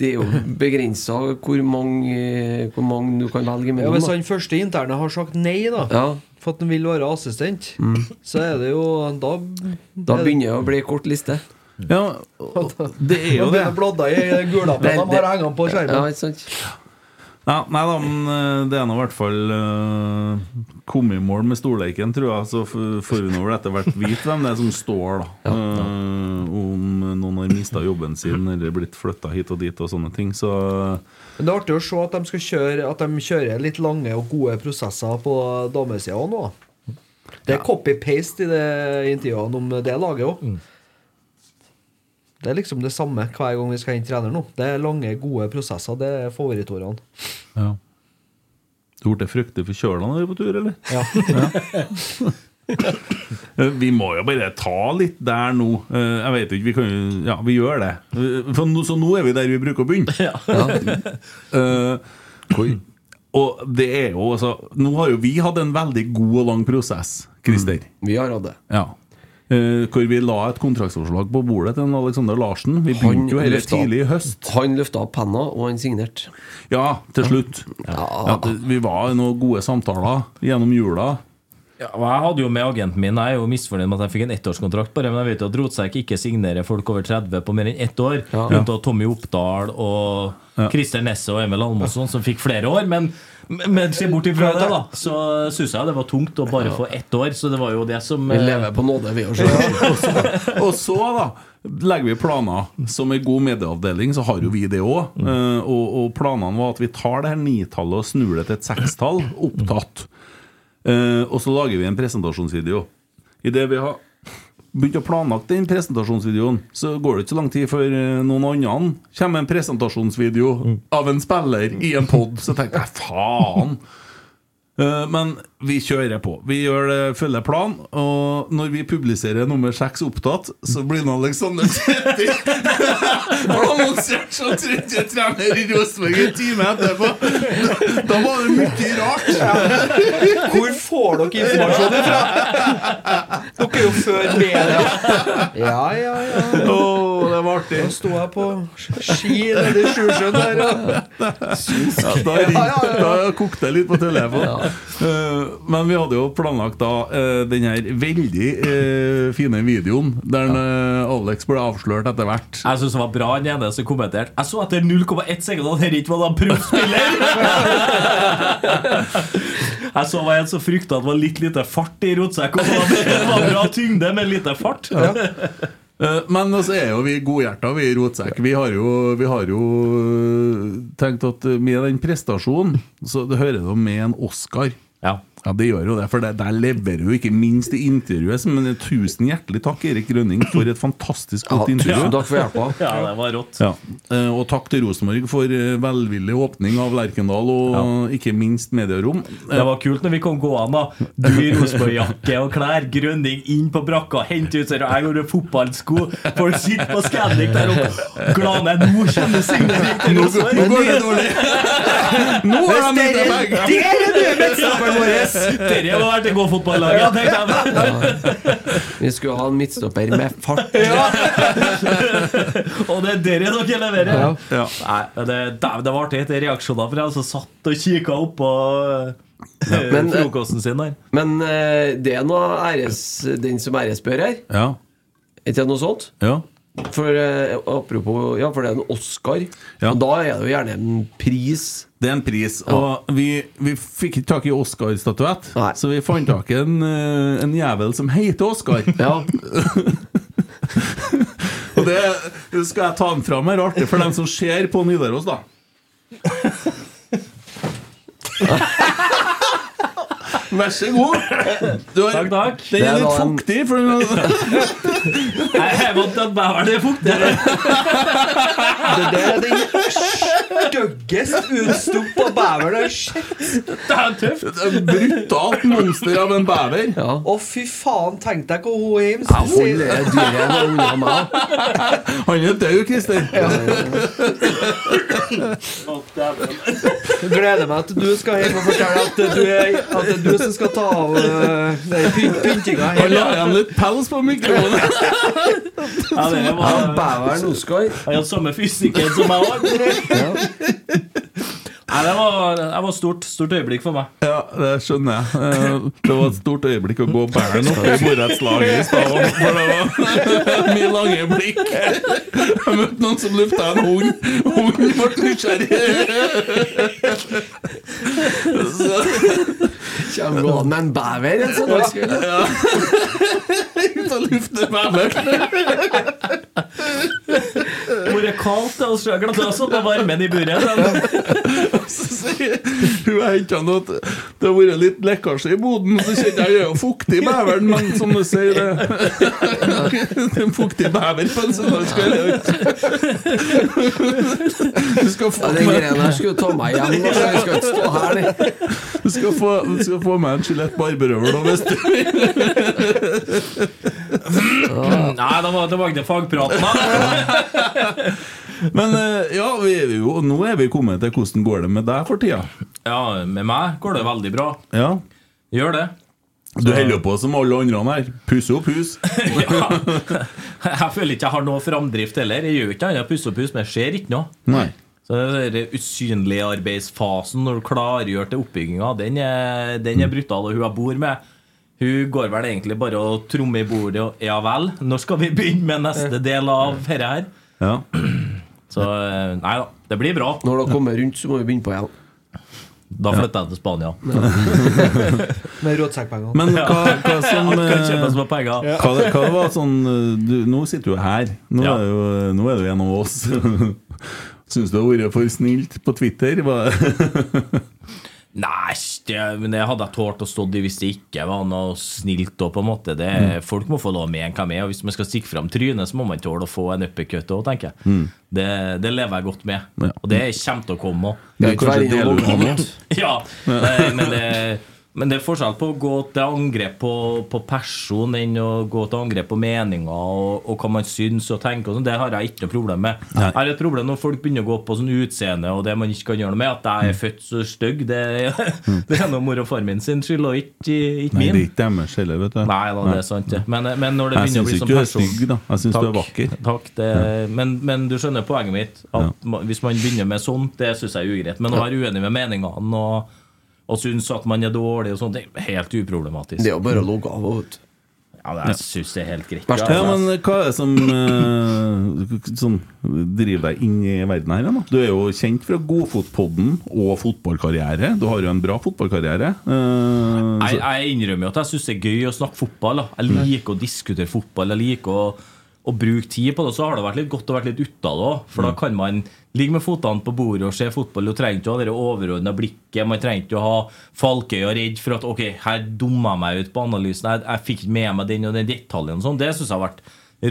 Det er jo begrensa hvor mange, hvor mange du kan velge Ja, mellom. hvis han første interne har sagt nei, da, Ja, for at han vil være assistent, så er det jo Da, da begynner det å bli kort liste. Ja, det er jo det. Bladda i gulappen de har hengt på skjermen. Ja, nei da, men eh, det er nå i hvert fall uh, kommet i mål med storleiken, tror jeg. Så får vi nå vel etter hvert vite hvem det er som står, da. Uh, om noen har mista jobben sin eller blitt flytta hit og dit og sånne ting. Så Men det er artig å se at de, skal kjøre, at de kjører litt lange og gode prosesser på damesida nå. Det er copy-paste i det intervjuene om det laget òg. Det er liksom det samme hver gang vi skal hente trener nå. Det er lange, gode prosesser. Det er favorittordene. ja. Du ble fryktelig forkjøla når du er på tur, eller? Ja. ja. Vi må jo bare ta litt der nå. Eh, Jeg vet ikke, vi kan jo Ja, vi gjør det. Eh, For nå, så nå er vi der vi bruker å begynne. Eh, og det er jo altså Nå har jo vi hatt en veldig god og lang prosess, Christer. Vi har hatt det. Ja. Eh, hvor vi la et kontraktsforslag på bordet til Alexander Larsen. Vi begynte jo hele tidlig i høst. Han løfta opp penna, og han signerte. Ja, til slutt. Ja, Ja, vi var i noen gode samtaler gjennom jula. Ja, jeg hadde jo med agenten min Jeg er jo misfornøyd med at jeg fikk en ettårskontrakt, bare, men jeg vet jo at Rotsekk ikke signerer folk over 30 på mer enn ett år. Ja. Blant Tommy Oppdal og Ja. Christer Nesse og Emil Almåsson, som fikk flere år. Men, men se bort ifra det, da, så syns jeg det var tungt å bare få ett år. Så det var jo det som Vi eh, lever på nåde, vi òg. Og så da legger vi planer. Som en god medieavdeling så har jo vi det òg. og, og planene var at vi tar det her nitallet og snur det til et sekstall, opptatt. Eh, og så lager vi en presentasjonsvideo. I det vi har begynt å planlagt den presentasjonsvideoen, så går det ikke så lang tid før eh, noen andre kommer med en presentasjonsvideo av en spiller i en pod. Så tenker jeg faen! Eh, Men vi kjører på. Vi gjør det, følger plan. Og når vi publiserer nummer seks opptatt, så blir nå Alexander 30 annonsert som tredje trener i Rosenborg en time etterpå. Da var det mye rart. Hvor får dere informasjonen fra? Dere er jo før media. Ja, ja, ja. Åh, det var artig. Da sto jeg på ski nede i Sjusjøen der Ja, da, ringte, da kokte det litt på telefonen. Eh, men vi hadde jo planlagt da eh, den her veldig eh, fine videoen der Alex ble avslørt etter hvert. Jeg synes det var bra han ene som kommenterte. Jeg så etter 0,1 sekund at dette ikke var en proffspiller! jeg så var en som frykta at det var litt lite fart i rotsekken. Det var bra tyngde, men lite fart. Eh, Men så er jo vi godhjerta, vi i Rotsekk. Vi vi har jo eh, tenkt at med den prestasjonen, så det hører jo med en Oscar. Ja. Ja, det gjør jo det, for det, der leverer jo ikke minst i intervjuet. Men tusen hjertelig takk, Erik Grønning, for et fantastisk Ja, godt intervju. tusen takk for hjelpa. Ja, det var rått. Ja. eh, Og takk til Rosenborg for eh, velvillig åpning av Lerkendal, og ikke minst medierom. Det var kult når vi kom gående. da Du i Rosenborg-jakke og klær, Grønning inn på brakka, hente ut seg, og jeg går i fotballsko. Folk sitter på Scandic der oppe. Glane, nå kjenner signering til Nå går det dårlig! Nå har de begge! Der er du, midtstopperen vår! Dere må være til gå-fotballaget, Ja, ja. Vi skulle ha en midtstopper med fart. Og det er dere dere leverer. Ja. Nei, det, det var artig etter reaksjoner fra jeg som satt og kikka opp på eh, Men, eh, frokosten sin der. Men eh, det er noe æres, den som æresbør her. Ja. Er det noe sånt? ja. For eh, apropos Ja, for det er en Oscar. Ja. Og da er det jo gjerne en pris. Det er en pris. Og vi, vi fikk ikke tak i Oscar-statuett, så vi fant tak i en, eh, en jævel som heter Oscar. Ja, Og det det skal jeg ta den fram her, artig for dem som ser på Nidaros, da. Vær så god. Du har, Takk, takk. Den Det er er litt fuktig. For Nei, Jeg er vant til at bæveren er fuktig. Det der er den styggest utstuppa beveren jeg har sett. Det er tøft. et brutalt monster av en bever. ja. Å, fy faen, tenk deg hvor hun Heim Jeg holder dyret unna meg. Han er død, Christer. Gleder meg til du skal hjem og fortelle at du er, at det er du som skal ta av uh, pyntinga Han la igjen litt pels på mikrofonen. Ja, det Ja, var, Beveren Oscar. han har samme fysikken som meg òg. Nei, det var, det var stort, stort øyeblikk for meg. Ja, det skjønner jeg. Eh, Det var et stort øyeblikk å gå bæren opp i borettslaget i stad. For det var mye lange blikk. Jeg møtte noen som lufta en hund. Hunden ble nysgjerrig. Kommer gående med en bever en sånn dagskveld. Ut og lufte bæveren. Hvor er kaldt? det, hos så Jeg glemte å sette varmen i buret. Hun jeg henta noe at det har vært litt lekkasje i boden. Så kjente jeg jeg er jo fuktig beveren, men som du sier det Det er en fuktig bever på en søndagskveld. er ikke- Du skal få Ja, den greia der skulle du ta meg hjem. altså. Jeg skal ikke stå her. Du skal få, skal få meg en skjelett barberøvel nå, hvis du Nei, da var, jeg tilbake til fagpraten. da. Men eh, ja, vi er jo, nå er vi kommet til hvordan går det med deg for tida. Ja, med meg går det veldig bra. Ja. Gjør det. Du holder på som alle andre her. Pusse opp hus. Ja. Jeg føler ikke jeg har noe framdrift heller. Jeg gjør ikke annet enn å pusse opp hus, men jeg ser ikke noe. Nei. Den usynlige arbeidsfasen når du klargjør til oppbygginga, den den er brutal. Og hun jeg bor med, hun går vel egentlig bare og trommer i bordet og Ja vel, når skal vi begynne med neste del av dette her? Ja. Så eh, nei da, det blir bra. Når du kommer rundt, så må vi begynne på igjen. Da flytter jeg til Spania. Med rådsekkpenger. Men hva, hva som eh, hva, hva var sånn eh, du, Nå sitter du her. Nå, Ja. er, du, nå er du en av oss. Syns du det har vært for snilt på Twitter? Nei, det, men det hadde jeg tålt å stå i hvis det ikke var noe snilt. Da, på en måte det, Folk må få lov med en hvem er, og hvis man skal stikke fram trynet, så må man tåle å få en uppercut òg, tenker jeg. Det, det lever jeg godt med. Ja. Og det kommer til å komme òg. Det er kanskje? Ja, men, det, men det er forskjell på å gå til angrep på, på person enn å gå til angrep på meninger og, og hva man syns og tenker. Og sånn. det har jeg ikke noe problem med. Nei. Jeg har et problem når folk begynner å gå på sånn utseende og det man ikke kan gjøre noe med. At jeg er født så stygg. Det, det er noe mor og far min sin skyld, og ikke, ikke Nei, det er min. ikke deres heller, vet du. Nei da, det er sant. det. Men, men når det Jeg begynner å syns ikke sånn du er person stygg, da. Jeg syns du er vakker. Takk, det, men, men du skjønner poenget mitt. At ja. Hvis man begynner med sånt, det syns jeg er ugreit. Men å være uenig med meningene og, og synes at man er dårlig og sånt, det er helt uproblematisk. Det er jo bare å logge av. vet ut Ja, det- jeg syns det er helt greit. Ja, men hva er det som eh, som driver deg inn i verden her? Da? Du er jo kjent fra Godfotpodden og fotballkarriere. Du har jo en bra fotballkarriere. Eh, jeg, jeg innrømmer jo at jeg syns det er gøy å snakke fotball. Da. Jeg liker å diskutere fotball. Jeg liker å, å bruke tid på det. Så har det vært litt godt å være litt ute av det òg. For da kan man ligge med fotene på bordet og se fotball. Du trenger ikke å ha det overordna blikket. Man trenger ikke å ha falkøy og redd for at ok, her dumma jeg meg ut på analysen. Jeg, jeg fikk ikke med meg den og den detaljen. og sånn. Det syns jeg har vært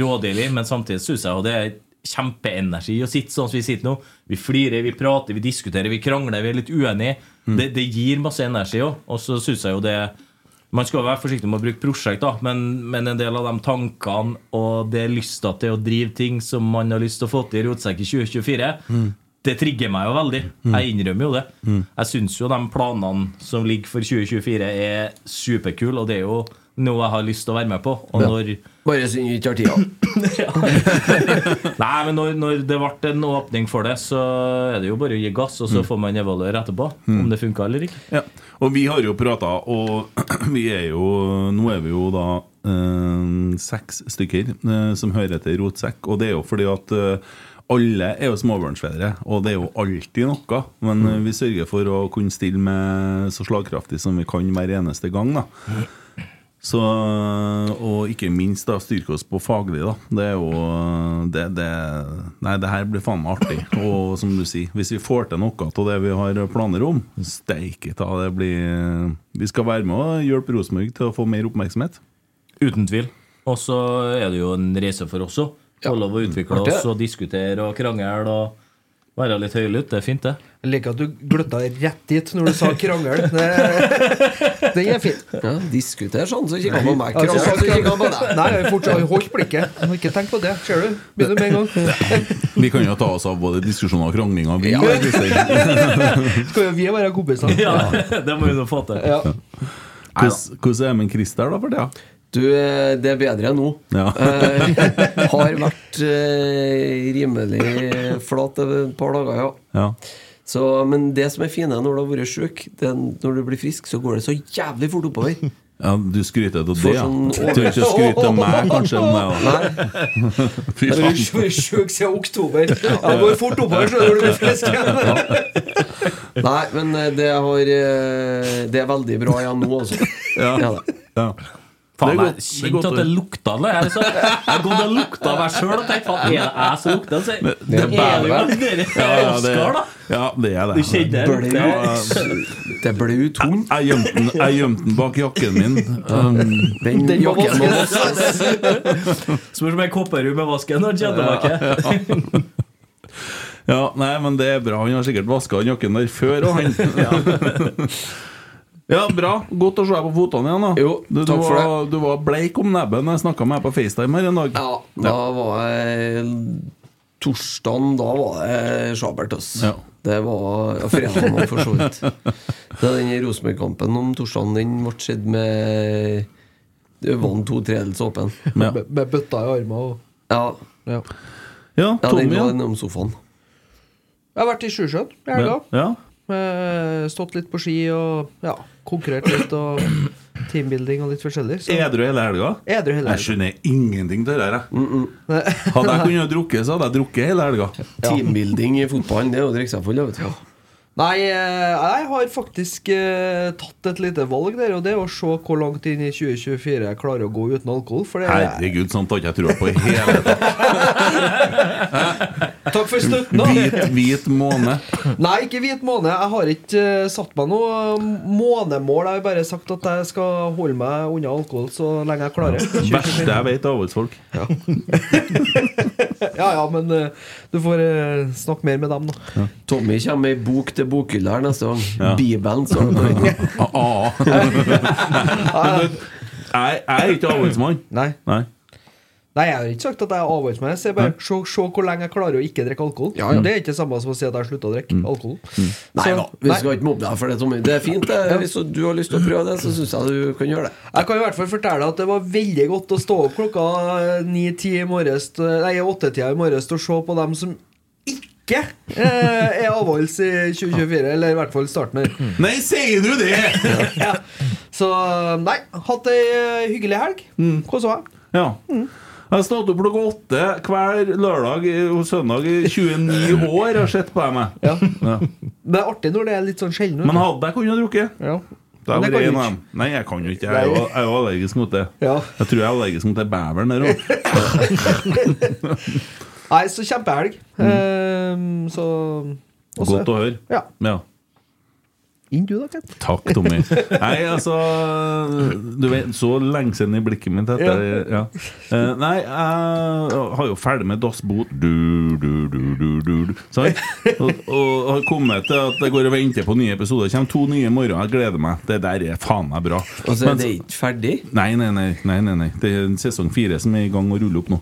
rådeilig. Men samtidig syns jeg jo det er kjempeenergi å sitte sånn som vi sitter nå. Vi flirer, vi prater, vi diskuterer, vi krangler, vi er litt uenige. Det, det gir masse energi òg. Og så syns jeg jo det man skal være forsiktig med å bruke prosjekt, da, men, men en del av de tankene og det lysta til å drive ting som man har lyst til å få til i Rotsekk i 2024, det trigger meg jo veldig. Jeg innrømmer jo det. Jeg syns jo de planene som ligger for 2024, er superkule, og det er jo noe jeg har lyst til å være med på. Og når Bare synd vi ikke har tida. Nei, men når, når det ble en åpning for det, så er det jo bare å gi gass, og så får man evaluere etterpå om det funka eller ikke. Ja, og vi har jo prata, og vi er jo Nå er vi jo da eh, seks stykker eh, som hører til Rotsekk, og det er jo fordi at eh, alle er jo småbarnsfedre, og det er jo alltid noe. Men eh, vi sørger for å kunne stille med så slagkraftig som vi kan hver eneste gang. da så, og ikke minst da styrke oss på faglig. da Det er jo det, det, Nei, det her blir faen meg artig. Og som du sier, hvis vi får til noe av det vi har planer om, steike ta, det blir Vi skal være med og hjelpe Rosenborg til å få mer oppmerksomhet. Uten tvil. Og så er det jo en reise for oss òg. Få lov å utvikle oss og diskutere og krangle og være litt høylytt. Det er fint, det. Jeg liker at du gløtta rett dit når du sa krangel. Det- Den er fin. Ja, Diskuter sånn, så kikker han på meg. Krangel, så kikker han på Nei, jeg har fortsatt holdt blikket. Jeg har Ikke tenk på det. Ser du? Begynner med en gang. Vi kan jo ta oss av både diskusjoner og kranglinger. Vi, Ja. Skal jo vi være kompiser? Ja, det må vi nå få til. Ja. Hvordan hvordan er det med Christer, da, for tida? Du, eh, det er bedre enn nå. Ja. Eh, har vært eh, rimelig flat et par dager, ja. Ja. Så, men det som er fine når du har vært sjuk, når du blir frisk, så går det så jævlig fort oppover. Ja, du skryter av det, ja. sånn- Du trenger ikke å skryte av meg, kanskje, det. da. Fy Jeg har vært sjuk siden oktober. Det går fort oppover så når du blir frisk. Nei, men eh, det har eh, Det er veldig bra igjen nå, altså. Ja. Ja. Ja. Faen, jeg kjente at det lukta det. Jeg, liksom, jeg har gått og lukta meg sjøl og tenkt faen, er det jeg som lukter? Så, det det er jo dere Ja, ja, det, Oskar, da. ja, det er det. Du kjenner det Ble ja, Det ble jo tungt. Jeg gjemte den, jeg gjemte den bak jakken min. Um, Den, Den jakken må vaskes. Spørs om jeg kopper henne med vasken når kjenner tilbake. ja, nei, men det er bra. Han har sikkert vaska den jakken der før, òg, han. Ja, bra. Godt å se deg på fotene igjen. da Jo, du, du, takk for det du var bleik om nebbet når jeg snakka med deg på FaceTime her en dag. Ja, da var jeg Torsdagen, da var det sjabelt, ass. Ja. Det var ja, fredagen òg, for så vidt. Det er Den Rosenborg-kampen om torsdagen den ble sett med var to tredels åpen. Ja, Med med bøtta i armen og Ja, ja. ja ja den var Ja. innom sofaen. Jeg har vært i Sjusjøen i helga. Ja. Stått litt på ski og ja, konkurrert litt og teambuilding og litt forskjellig. Så Edru hele helga? edru hele Jeg skjønner ingenting til det her. jeg. Hadde jeg kunnet drukke, så hadde jeg drukket hele helga. Teambuilding i fotballen, det er å drikke seg full, vet du. Nei, eh, jeg har faktisk eh, tatt et lite valg der, og det er å se hvor langt inn i 2024 jeg klarer å gå uten alkohol. For det er Herregud, sånt har ikke jeg trua på i hele tatt. Takk for støtten, da! Hvit, hvit måne. Nei, ikke hvit måne. Jeg har ikke uh, satt meg noe månemål. Jeg har bare sagt at jeg skal holde meg unna alkohol så lenge jeg klarer. Det Verste jeg vet er avholdsfolk. Ja, ja, men uh, du får uh, snakke mer med dem, da. Tommy kommer med ei bok til bokhylla her neste gang. Ja. Bibelen. Ah, ah. Jeg, jeg er ikke avholdsmann. Nei. Nei. Nei, jeg har ikke sagt at jeg er avholdsmann. Jeg bare se, se hvor lenge jeg klarer å ikke drikke alkohol. Ja, ja. Det er ikke det samme som å si at jeg har slutta å drikke alkohol. Nei Så- da, vi nei. skal ikke mobbe deg for det, Tommy. Det er fint. det Hvis du har lyst til å prøve det, så syns jeg du kan gjøre det. Jeg kan i hvert fall fortelle at det var veldig godt å stå opp klokka ni-ti i morges Nei, åttetida i morges og se på dem som ikke eh, er avholds i 2024. Eller i hvert fall starten her. Nei, sier du det?! Ja. Så nei, hatt ei eh, hyggelig helg. Kosa meg. Ja. Jeg har stått opp klokka åtte hver lørdag og søndag i 29 år og sett på dem. Ja. Ja. Det er artig når det er litt sånn sjelden. Men hadde jeg kunnet drukke ja. Det er det kan. Nei, jeg kan jo ikke. Jeg er jo, jeg er jo allergisk mot det. Ja. Jeg tror jeg er allergisk mot det beveren der òg. Nei, så kjempehelg. Eh, så også- Godt å høre. Ja. Ja. Inn du, da, Kent. Takk, Tommy. Nei, altså Du vet, så lenge siden i blikket mitt dette ja. Eh, Nei, jeg har jo ferdig med dassbot du, du, du, du, du, du. Sant? Og, og har kommet til at jeg går og venter på nye episoder. Det kommer to nye i morgen. Jeg gleder meg. Det der er faen meg bra. Altså, Men- det er ikke ferdig. Nei, nei, nei, nei, nei, nei. Det er sesong fire som er i gang å rulle opp nå.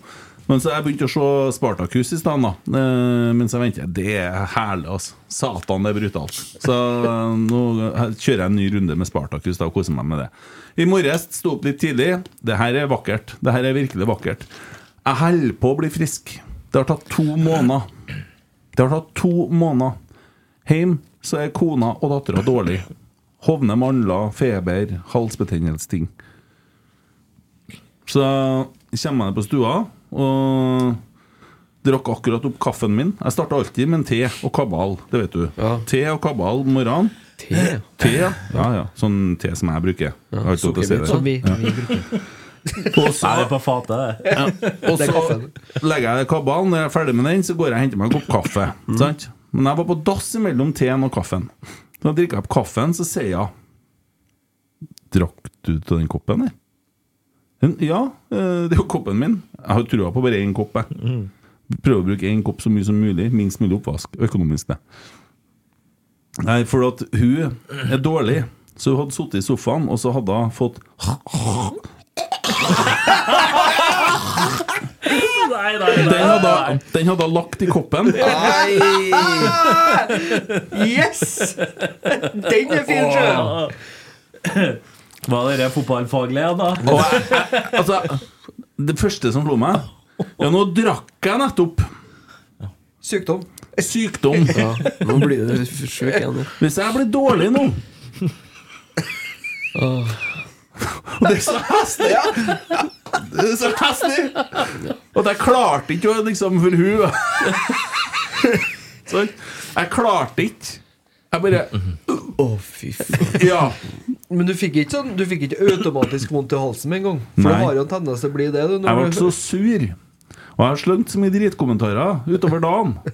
Men så jeg begynte å se Spartakus i stedet, da. Eh, mens jeg venter. Det er herlig, altså. Satan, det er brutalt. Så eh, nå kjører jeg en ny runde med Spartakus da, og koser meg med det. I morges sto opp litt tidlig. Det her er vakkert. Det her er virkelig vakkert. Jeg holder på å bli frisk. Det har tatt to måneder. Det har tatt to måneder. Hjemme så er kona og dattera dårlig. Hovne mandler, feber, halsbetennelsesting. Så kommer jeg på stua og drakk akkurat opp kaffen min. Jeg starter alltid med en te og kabal, det vet du. Ja. Te og kabal om morgenen. Te. Te, ja. ja, ja. Sånn te som jeg bruker. Jeg å si det. Som vi, vi bruker. Og så, Nei, det er på fatet, det. og så legger jeg kabalen. Når jeg er ferdig med den, så går jeg og henter meg en kopp kaffe. Sant? Men jeg var på dass mellom teen og kaffen. Da drikker jeg opp kaffen, så sier jeg Drakk du til den koppen der? Ja, eh, det er jo koppen min. Jeg har trua på bare én kopp. Jeg. Prøver å bruke én kopp så mye som mulig. Minst mulig oppvask. Økonomisk, det. Nei, for at hun er dårlig. Så hun hadde sittet i sofaen, og så hadde hun fått Nei, nei, Den hadde, den hadde hun lagt i koppen. Yes! Den er fin, sjø! er dere fotballfaglige, da? Og jeg, altså, det første som slo meg Ja, nå drakk jeg nettopp. Sykdom. sykdom. Ja, nå blir du sjuk igjen. Hvis jeg blir dårlig nå Åh. Og det er så heslig! Det er så heslig! At jeg klarte ikke å liksom for hun Sånn. Jeg klarte ikke. Jeg bare Å, fy faen. Ja. Men du fikk ikke sånn Du fikk ikke automatisk vondt i halsen med en gang? For Nei. det har jo en tendens til å bli det. Du, Jeg ble du- så sur. Og jeg har slengt så mye dritkommentarer utover dagen.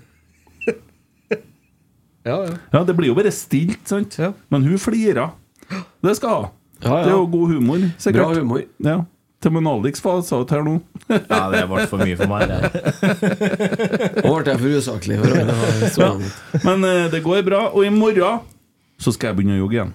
Ja, ja. Ja, Det blir jo bare stilt, sant? Ja. Men hun flirer. Det skal hun ha. Ja, ja. Det er jo god humor, sikkert. Bra humor. Ja. Til med Alex sa ut her nå. Ja, det ble for mye for meg. Nå ble jeg for usaklig. Mot. Men eh, det går bra. Og i morgen så skal jeg begynne å jogge igjen.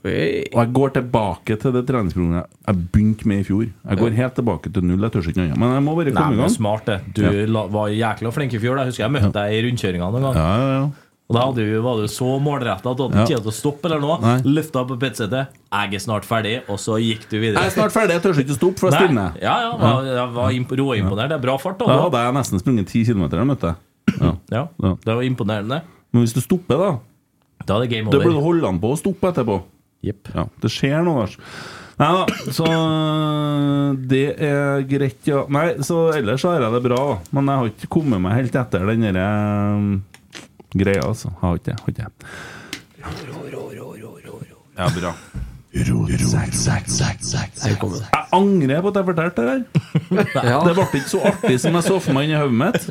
Og jeg går tilbake til det treningsprogrammet jeg begynte med i fjor. Jeg går helt tilbake til null. Jeg tør ikke noe. Men jeg må bare komme i gang. smart, det. Du Ja. var jækla flink i fjor. Jeg husker jeg møtte deg i rundkjøringa noen gang. Ja, ja, ja. Og da hadde du, var du så målretta at du hadde Ja. ikke tid til å stoppe eller noe. Løfta på petsetet. Jeg er snart ferdig, og så gikk du videre. Jeg er snart ferdig. Jeg tør ikke stoppe, for jeg Nei. stilner. Ja, ja, var, jeg var imp råimponert. Det er bra fart. Da Da, hadde jeg nesten sprunget ti kilometer. jeg møtte jeg. Ja. det var imponerende. Men hvis du stopper, da Da er det game Da bør du over. holde an på å stoppe etterpå. Jepp. Ja, det skjer noe, Lars. Nei da, så det er greit, ja. Nei, så ellers har jeg det bra, da. Men jeg har ikke kommet meg helt etter den derre um, greia, altså. Har ikke det. Har ikke det. Ja, bra. Jeg angrer på at jeg fortalte det der. Det ble ikke så artig som jeg så for meg inni hodet mitt.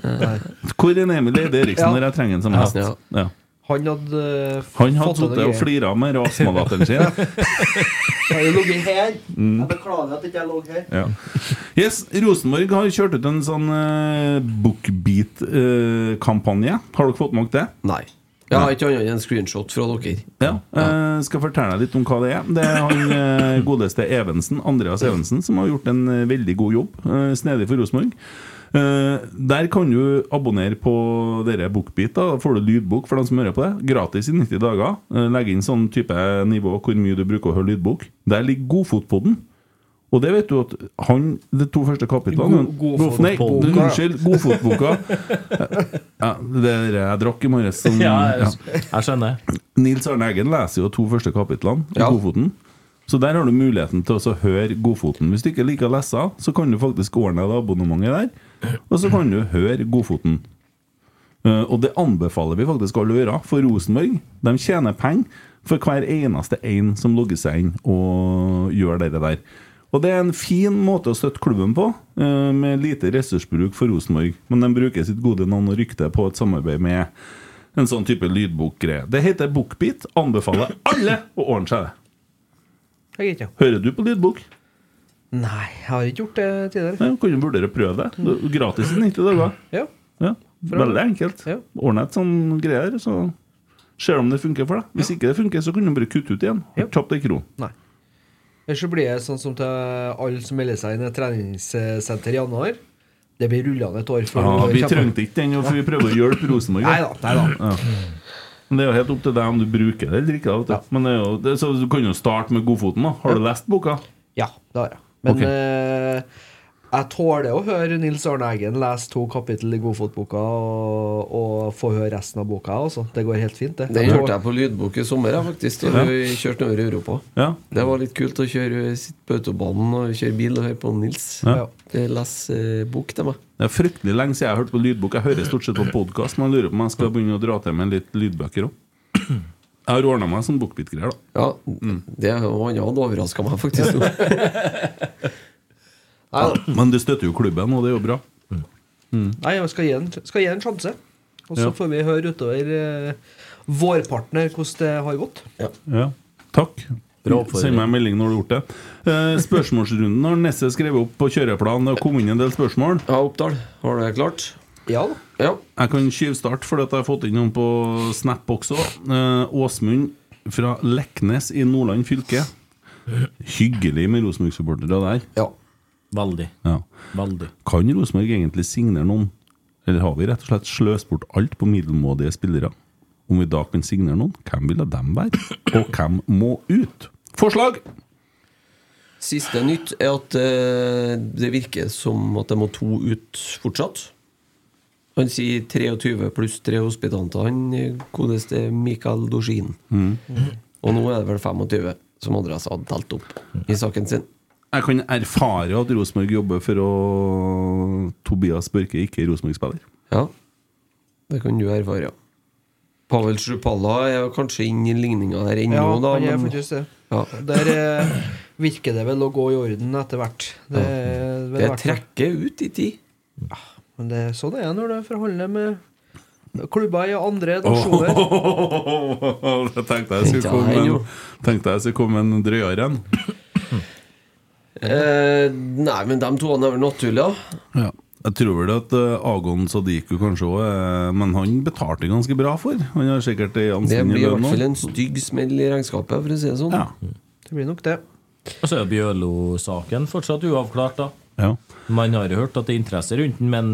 Hvor er Emil Eide Eriksen når jeg trenger han som hest? Ja. Han hadde uh, Han hadde sittet og flira med rasmalatteren sin. Har ligget her? Jeg beklager at jeg ikke lå her. Ja. Yes, Rosenborg har kjørt ut en sånn uh, bookbeat-kampanje. har dere fått med dere det? Nei. Jeg har ikke annet enn en screenshot fra dere. Ja. uh, skal fortelle deg litt om hva det er. Det er han godeste Evensen, Andreas Evensen, som har gjort en veldig god jobb. snedig for Rosenborg. Eh, der kan du abonnere på dere Bookbeat. Da får du lydbok for dem som hører på det. Gratis i 90 dager. Legg legge inn sånn type nivå hvor mye du bruker å høre lydbok. Der ligger Godfotpodden. Og det vet du at han De to første kapitlene God- God- Nei, Godfotboka, ja. Unnskyld. Godfotboka. Ja, det der jeg drakk i morges. som- Ja, jeg, ja. jeg skjønner. Nils Arne Eggen leser jo to første kapitlene i Ja. Godfoten. Så der har du muligheten til å høre Godfoten. Hvis du ikke liker å lese, så kan du faktisk ordne deg abonnementet der. Og så kan du høre Godfoten. Eh, og det anbefaler vi faktisk alle å gjøre. For Rosenborg de tjener penger for hver eneste en som logger seg inn og gjør det der. Og det er en fin måte å støtte klubben på, eh, med lite ressursbruk for Rosenborg. Men de bruker sitt gode navn og rykte på et samarbeid med en sånn type lydbokgreie. Det heter Bookbeat. Anbefaler alle å ordne seg det. Hører du på lydbok? Nei, jeg har ikke gjort det tidligere. Ja, kan du vurdere å prøve det. Gratis i 90 dager. Ja. Ja, Veldig enkelt. Ja. Ordne et sånn greier, så ser du om det funker for deg. Hvis ikke det funker, så kan du bare kutte ut igjen. Ja. Tapt ei kron. Nei. Ellers så blir det sånn som til alle som melder seg inn i et treningssenter i januar. Det blir rullende et år Ja, vi trengte ikke den, for vi prøver å hjelpe Rosenborg. Nei da. Nei da. Ja. Men det er jo helt opp til deg om du bruker det eller ikke. Ja. Men det er jo, det, så du kan jo starte med Godfoten. da Har du lest boka? Ja, det har jeg. Men okay. eh, jeg tåler å høre Nils Arne Eggen lese to kapittel i Godfotboka og, og få høre resten av boka. Også. Det går helt fint, det. Den Jeg hørte jeg på lydbok i sommer, jeg, faktisk. Da vi kjørte over Europa. Ja. Det var litt kult å kjøre sitte på autobanen og kjøre bil og høre på Nils. Ja. Jeg leser eh, bok til meg. Det er fryktelig lenge siden jeg har hørt på lydbok. Jeg hører stort sett på podkast, men jeg lurer på om jeg skal begynne å dra til med litt lydbøker òg. Jeg har ordna meg sånn bookbit-greier, da. Ja, Det var han hadde overraska meg, faktisk. ja. Men du støtter jo klubben, og det er jo bra. Nei, jeg skal gi en, skal gi en sjanse. Og så Ja. får vi høre utover eh, vårpartner hvordan det har gått. Ja, takk. Bra. Send meg en melding når du har gjort det. Eh, spørsmålsrunden har Nesse skrevet opp på kjøreplan. Det har kommet inn en del spørsmål. Ja, Oppdal, har du det klart? Ja da. Ja. Jeg kan tjuvstarte, for at jeg har fått inn noen på Snap også. Eh, Åsmund fra Leknes i Nordland fylke. Hyggelig med Rosenborg-supportere der. Ja. Veldig. Ja. Veldig. Kan Rosenborg egentlig signere noen? Eller har vi rett og slett sløst bort alt på middelmådige spillere? Om vi da kan signere noen, hvem ville dem være? Og hvem må ut? Forslag! Siste nytt er at eh, det virker som at det må to ut fortsatt. Han sier 23 pluss tre hospitanter, han kodes godeste Mikael Dozhin. Mm. Og nå er det vel 25 som adressa hadde telt opp i saken sin. Jeg kan erfare at Rosenborg jobber for å Tobias Børke ikke er Rosenborg-spiller. Ja, det kan du erfare, ja. Pavel Sjupalla er kanskje inne i ligninga der ennå, Ja, da. han er faktisk det. Ja. Der eh, virker det vel å gå i orden etter hvert. Det, ja. Det trekker ut i tid. Men det, er sånn er det når du forhandler med klubber i andre nasjoner. Jeg tenkte jeg skulle komme en, tenkte jeg skulle komme en drøyere en. Eh, nei, men de to er vel naturlige, da. Ja. Jeg tror vel at uh, Agon Sadiku kanskje òg Men han betalte ganske bra for. Han har sikkert ei Det blir i hvert fall en stygg smell i regnskapet, for å si det sånn. Ja. Det blir nok det. Og så er Bjørlo-saken fortsatt uavklart, da. Ja. Man har jo hørt at det er interesse rundt den, men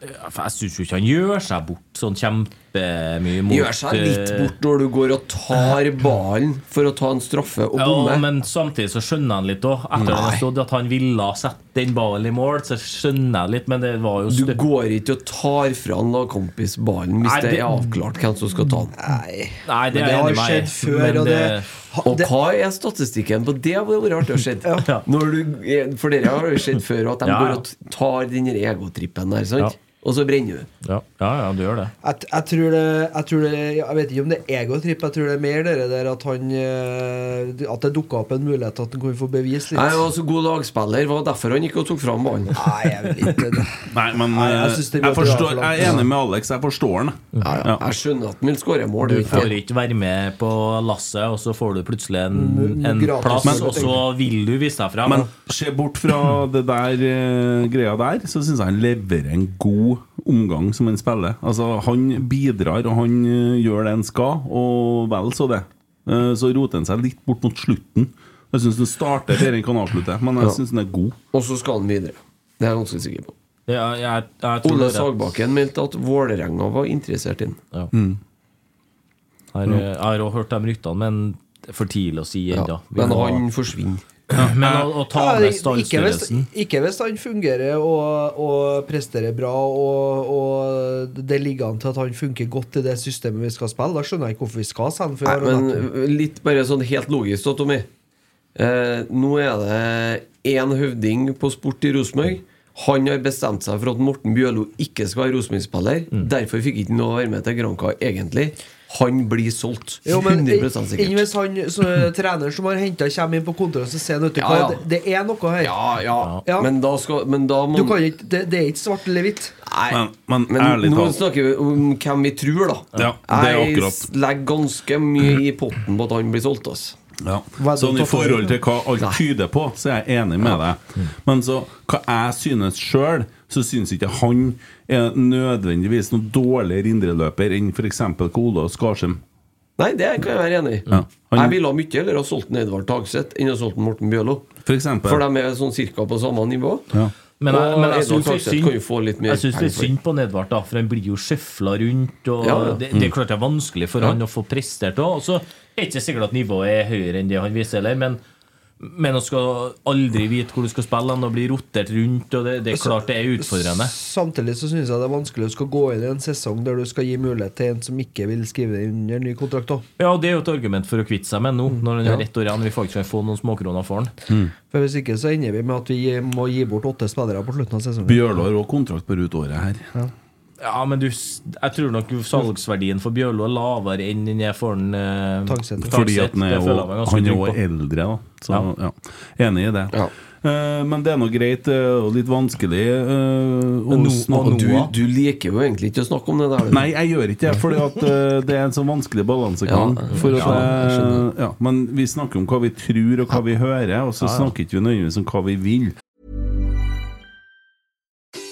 jeg syns jo ikke han gjør seg bort sånn kjempemye mot Gjør seg litt eh, bort når du går og tar ballen for å ta en straffe og Ja, men samtidig så skjønner han litt òg. Etter at han stod at han ville sette den ballen i mål, så skjønner jeg litt, men det var jo Du går ikke og tar fra en lagkompis ballen hvis Nei, det det- er avklart hvem som skal ta den. Nei. Nei, det det har skjedd før, men og det, Og hva er statistikken på det? Det hadde vært artig å se. Ja. Når du- For dere har jo sett før at de ja. går og tar den egotrippen der, sant? Ja. Og så brenner du. Ja, ja, ja, du gjør det. Jeg, jeg, tror det, jeg tror det Jeg vet ikke om det er egotripp. Jeg tror det er mer det der at han eh, At det dukka opp en mulighet til at han kunne få bevist litt. Nei, Han var så god lagspiller, var derfor han ikke tok fram ballen. Nei, jeg vil ikke det. Nei, men Nei, jeg eh, det jeg, forstår, jeg er enig med Alex. Jeg forstår han. Ja, ja. Jeg skjønner at han vil skåre mål. Du det får ikke være med på lasset, og så får du plutselig en, Mm, en gratis. plass, Men- og så vil du vise deg fram. Men se bort fra det der eh, greia der, så syns jeg han leverer en god omgang som han spiller. Altså, han bidrar, og han eh, gjør det han skal, og vel så det. Eh, så roter han seg litt bort mot slutten. Jeg syns den starter bedre enn han avslutter, men jeg Ja. syns den er god. Og så skal han videre. Det er jeg ganske sikker på. Ja, jeg, jeg tror Ole det er. Sagbakken meldte at Vålerenga var interessert i den. Ja. Mm. Jeg har- Jeg har òg hørt de ryktene, men det er for tidlig å si Ja. ennå. Ja, Men han forsvinner. Men å, å ta Ja, med ikke, hvis, ikke hvis han fungerer og, og presterer bra, og, og det ligger an til at han funker godt i det systemet vi skal spille. Da skjønner jeg ikke hvorfor vi skal sende for Nei, men litt bare sånn helt logisk, da, Tommy. Eh, nå er det én høvding på sport i Rosenborg. Han har bestemt seg for at Morten Bjørlo ikke skal være Rosenborg-spiller. Mm. Derfor fikk ikke han lov å være med til Granca, egentlig. Han blir solgt. Jo, men 100 inn sikkert. hvis han så, treneren som har henta, kommer inn på kontoret og sier Ja, ja. det, det er noe her. Ja, ja, Ja. Men da skal Men da må Du kan ikke, det, det er ikke svart eller hvitt. Nei, Men, men, men ærlig nå talt snakker vi om hvem vi tror, da. Ja, det er Jeg legger ganske mye i potten på at han blir solgt. Altså. Ja. Sånn I forhold til hva alt tyder på, så er jeg enig med deg. Men så hva jeg synes sjøl, så syns ikke han er nødvendigvis noen dårligere indreløper enn f.eks. Kola og Skarsheim. Nei, det kan jeg være enig i. Ja. Han- Jeg ville mye heller ha solgt Edvard Tagseth enn å solgt Morten Bjølo. For eksempel. For de er sånn cirka på samme nivå. Ja. Men jeg, men jeg syns det er synd på Nedvard, da, for han blir jo sjøfla rundt. Og Ja, ja. Det, det er klart det er vanskelig for han å få prestert òg. Og så er det ikke sikkert at nivået er høyere enn det han viser, heller. Men, men å skal aldri vite hvor du skal spille og bli rotert rundt, og det, det er klart det er utfordrende. Samtidig så syns jeg det er vanskelig å skal gå inn i en sesong der du skal gi mulighet til en som ikke vil skrive under ny kontrakt. Også. Ja, og Det er jo et argument for å kvitte seg med nå, når han har ett år igjen. Vi faktisk kan få noen småkroner for han. For Hvis ikke så ender vi med at vi må gi bort åtte spillere på slutten av sesongen. Bjørlo har òg kontrakt på ut året her. Ja, men du, jeg tror nok salgsverdien for Bjørlo er lavere enn den er for den, eh, Tagseth. Fordi at han er jo han er også eldre, da. Så, ja. Enig i det. Ja. Eh, men det er nå greit, eh, og litt vanskelig eh, å No- snakke og Du, Noah? du liker jo egentlig ikke å snakke om det der. du. Nei, jeg gjør ikke det, fordi at eh, det er en så vanskelig balansegang. Ja, For at, ja, jeg eh, ja, men vi snakker om hva vi tror og hva vi hører, og så snakker ikke vi nødvendigvis om hva vi vil.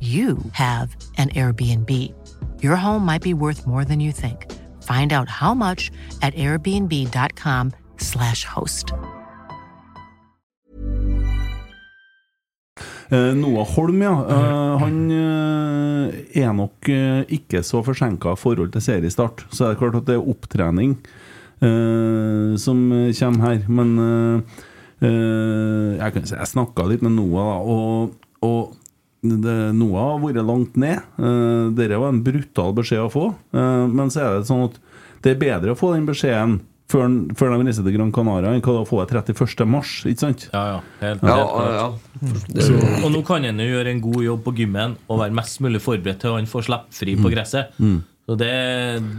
you have an Airbnb. Your home might be worth more than you think. Find out how much at airbnb.com/slash host. Eh, Noah Holm, ja. Eh, han eh, er nok ikke så forsinka i forhold til seriestart. Så er det klart at det er opptrening eh, som kommer her. Men jeg kan si jeg snakka litt med Noah, da, og, og det, Noah har vært langt ned. Uh, Dette var en brutal beskjed å få. Uh, men så er det sånn at det er bedre å få den beskjeden før, før de reiser til Gran Canaria, enn hva å få det 31. mars. Ikke sant? Ja, ja. Helt, Ja, helt ja. Så, og nå kan han jo gjøre en god jobb på gymmen og være mest mulig forberedt til han får slippe fri på gresset. Så det,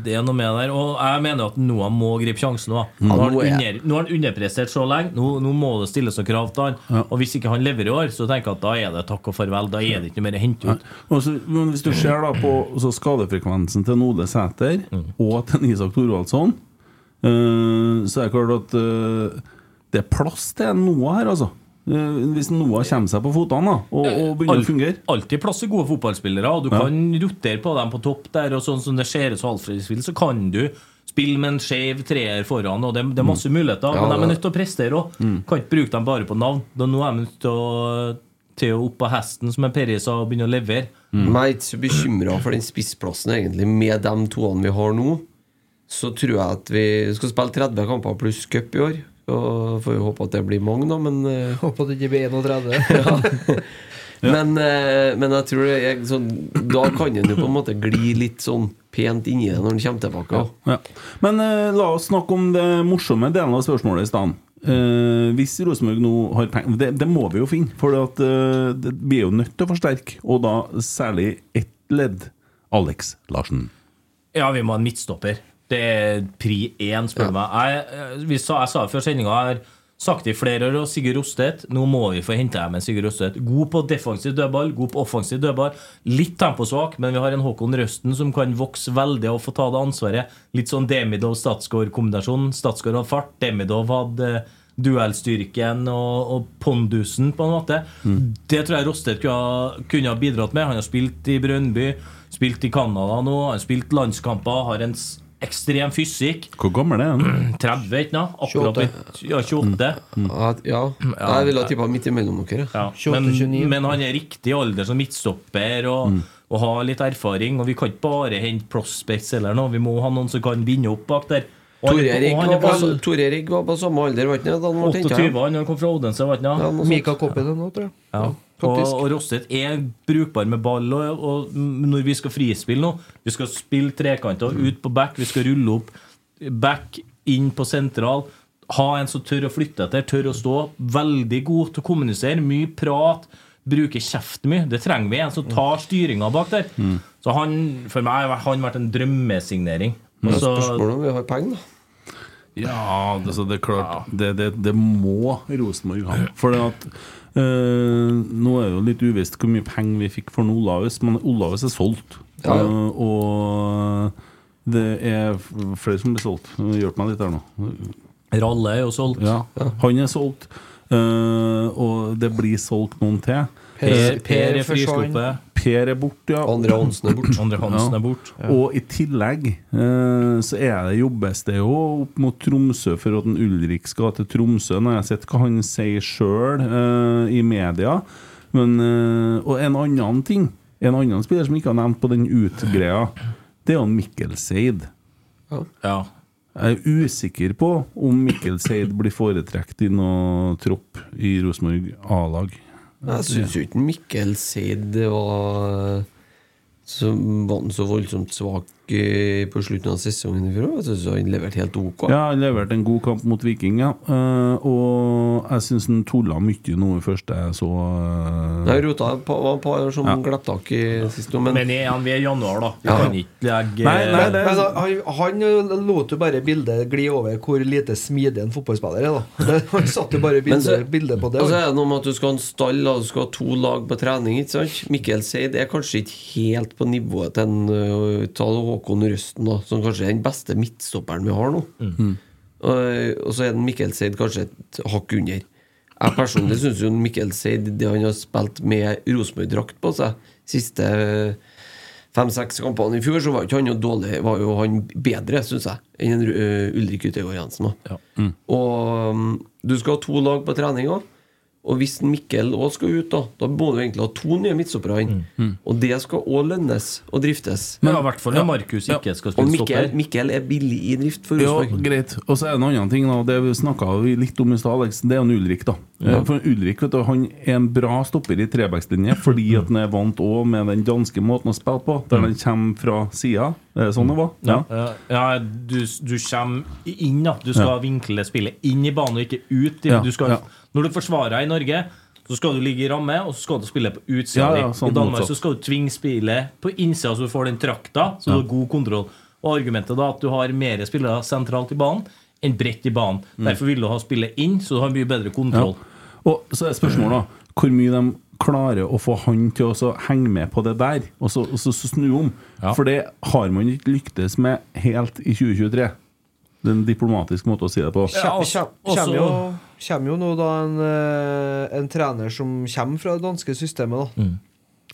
det er noe med det der. Og jeg mener at Noah må gripe sjansen nå. Nå har han, er- under, nå har han underprestert så lenge. Nå, nå må det stilles noen krav til han. Og hvis ikke han leverer i år, så tenker jeg at da er det takk og farvel. Da er det ikke noe mer å hente ut. Også, men hvis du ser da på så skadefrekvensen til Node Sæter og til Isak Thorvaldsson, eh, så er det klart at eh, det er plass til noe Noah her, altså. Eh, hvis Noah kommer seg på fotene og, og begynner å fungere. Alltid plass til gode fotballspillere, og du Ja. kan rotere på dem på topp der. Og sånn som det ser ut som Alfred vil, så kan du spille med en skeiv treer foran. Og det, det er masse muligheter, Ja, men de er nødt til å prestere òg. Kan ikke bruke dem bare på navn. Da nå er de nødt til å, til å opp av hesten, som Perry sa, og begynne å levere. Jeg er ikke så bekymra for den spissplassen, egentlig. Med de toene vi har nå, så tror jeg at vi skal spille 30 kamper pluss cup i år. Og får jo håpe at det blir mange, da, men uh, Håper at det ikke blir 31. Men, eh, men jeg tror jeg, sånn Da kan en jo på en måte gli litt sånn pent inni det når en kommer tilbake. Ja. Ja. Men uh, la oss snakke om det morsomme delen av spørsmålet i stedet. Eh, hvis Rosenborg nå har penger det, det må vi jo finne, for at, det, vi er jo nødt til å forsterke. Og da særlig ett ledd. Alex Larsen. Ja, vi må ha en midtstopper. Det er pri én, spør du meg. Jeg, eh, vi sa, jeg sa før sendinga, har sagt i flere år, og Sigurd Rostedt Nå må vi få hente hjem en Sigurd Rostedt. God på defensiv dødball, god på offensiv dødball. Litt temposvak, men vi har en Håkon Røsten som kan vokse veldig og få ta det ansvaret. Litt sånn Demidov-Statsgaard-kombinasjon. Statsgaard hadde fart, Demidov hadde eh, duellstyrken og, og pondusen, på en måte. Det tror jeg Rostedt kunne, kunne ha bidratt med. Han har spilt i Brønnby, spilt i Canada nå, han har spilt landskamper, har en ekstrem fysikk. Hvor gammel er han? 30, ikke sant? Akkurat 28. Ja, 28. Ja, ja. Jeg ville ha tippa midt imellom dere. Ja. 28, Men, 29. men han er riktig alder som midtstopper og, og har litt erfaring. Og vi kan ikke bare hente prospects eller noe, vi må ha noen som kan binde opp bak der. Tor er- han var, er på var på samme alder, var ikke det? Han ble 28, hjem? han kom fra Odense, var ikke Ja, han? noe sånt. Mika Koppinen nå, tror jeg. Ja. Og, faktisk. og Rosset er brukbar med ball. Og, og når vi skal frispille nå Vi skal spille trekanter ut på back, vi skal rulle opp back inn på sentral. Ha en som tør å flytte etter, tør å stå. Veldig god til å kommunisere. Mye prat. Bruke kjeft mye. Det trenger vi. En som tar styringa bak der. Så han, for meg har han vært en drømmesignering. Og Det er om vi har penger, da. Ja, det, det er klart det, det, det må Rosenborg ha. For det at Nå er det jo litt uvisst hvor mye penger vi fikk for Olaus, men Olaus er solgt. Ja, ja. Eh, og det er flere som blir solgt. Hjelp meg litt her nå. Ralle er jo solgt. Ja, han er solgt. Eh, og det blir solgt noen til. Per, per er frisluppet. Per er borte, ja. Andre Hansen er borte. Andre Hansen Ja. er borte. Og i tillegg eh, så er det jobbes det jo opp mot Tromsø for at en Ulrik skal til Tromsø. Når jeg har sett hva han sier sjøl i media. Men, eh, og en annen ting En annen spiller som ikke har nevnt på den utgreia, det er jo Mikkel Seid. Ja. Jeg er usikker på om Mikkel Seid blir foretrukket i noe tropp i Rosenborg A-lag. Jeg syns jo ikke Mikkel Seid var så var han så voldsomt svak eh, på slutten av sesongen i fjor. Jeg synes han leverte helt ok. Ja, han leverte en god kamp mot Viking, ja. Eh, og jeg syns han tulla mye nå først jeg så eh, Jeg rota på, par, var på som Ja. glapp i sist nå, men, Men er vi er januar, da. Vi Ja. kan ikke legge Nei, nei, det Men han, han lot jo bare bildet gli over hvor lite smidig en fotballspiller er, da. Han satte jo bare bildet bildet på det. Og så er det noe med at du skal ha en stall og du skal ha to lag på trening. ikke sant? Mikkel Seid er kanskje ikke helt på nivået til en uh, ta Håkon Røsten, da, som kanskje er den beste midtstopperen vi har nå. Og, og så er den Mikkel Seid kanskje et hakk under. Jeg personlig syns Mikkel Seid, det han har spilt med Rosenborg-drakt på seg siste fem-seks kampene i fjor, så var ikke han jo dårlig, var jo han bedre, syns jeg, enn uh, Ulrik Utegård Jensen. da. Og um, du skal ha to lag på trening òg. Og hvis Mikkel òg skal ut, da Da må du egentlig ha to nye midtstoppere inn. Og det skal òg lønnes og driftes. Men i hvert fall når Markus ikke skal spille stopper. stopper. Mikkel er billig i drift for Ja, greit. Og så er det en annen ting, da. Det vi snakka litt om i stad, Alex. Det er en Ulrik, da. Ja. For Ulrik vet du, han er en bra stopper i trebackslinje fordi at han er vant også med den danske måten å spille på, der han kommer fra sida. Er det sånn det var? Ja, ja, ja du, du kommer inn, da. Du skal Ja. vinkle spillet inn i banen og ikke ut. Du skal, ja. Når du forsvarer i Norge, så skal du ligge i ramme, og så skal du spille på utsida. Ja, ja, sånn I Danmark så skal du tvinge spillet på innsida, så du får den trakta, så du har god kontroll. Og argumentet da at du har mer spillere sentralt i banen enn bredt i banen. Mm. Derfor vil du ha spillet inn, så du har mye bedre kontroll. Og så er spørsmålet da hvor mye de klarer å få han til å henge med på det der, og så, og så, snu om. For det har man ikke lyktes med helt i 2023. Det er en diplomatisk måte å si det på. Ja, også, kjem, kjem jo nå da en, eh, en trener som kommer fra det danske systemet, da.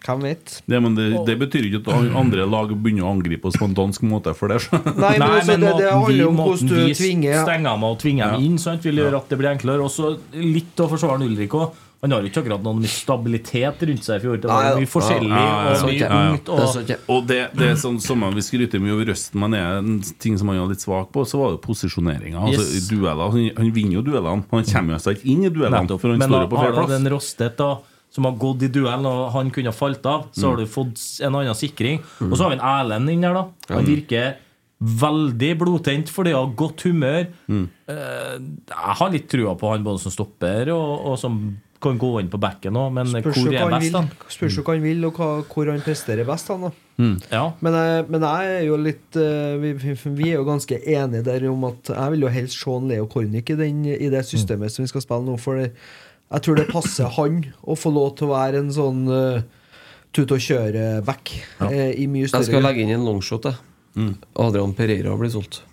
Hvem vet? Det, men det, det betyr ikke at andre lag begynner å angripe oss på en dansk måte for det. Nei, men altså, det- det handler om hvordan du vi tvinger- stenger med og tvinger dem inn, sant, vil gjøre at det blir enklere. Også litt å forsvare Ulrik òg. Han har jo ikke akkurat noen stabilitet rundt seg i fjor. Det var mye forskjellig og mye ungt. Og, Og det, det er sånn som Vi skryter mye over Røsten, men er en ting som han er litt svak på, så var det posisjoneringa. Altså, Yes. dueller, han, han vinner jo duellene. Han kommer jo seg ikke inn i duellene, Nettopp. for han Men står jo på flere plass. Men den Rostet da som har gått i duell, og han kunne ha falt av. Så har Mm. du fått en annen sikring. Og så har vi en Erlend inn der, da. Han virker veldig blodtent fordi han har godt humør. Mm. Eh, jeg har litt trua på han både som stopper og, og som kan gå inn på bekken òg, men Spørs hvor er han best, vil, da? spørs jo hva han vil, og hva, hvor han presterer best. Han, da. Ja. Men, jeg, men jeg er jo litt eh, vi, vi- er jo ganske enige der om at jeg vil jo helst se en Leo Kornic i, den, i det systemet som vi skal spille nå. For jeg tror det passer han å få lov til å være en sånn uh, tut og kjøre-back eh, i mye større Jeg skal legge inn en longshot, jeg. Mm. Adrian Pereira blir solgt.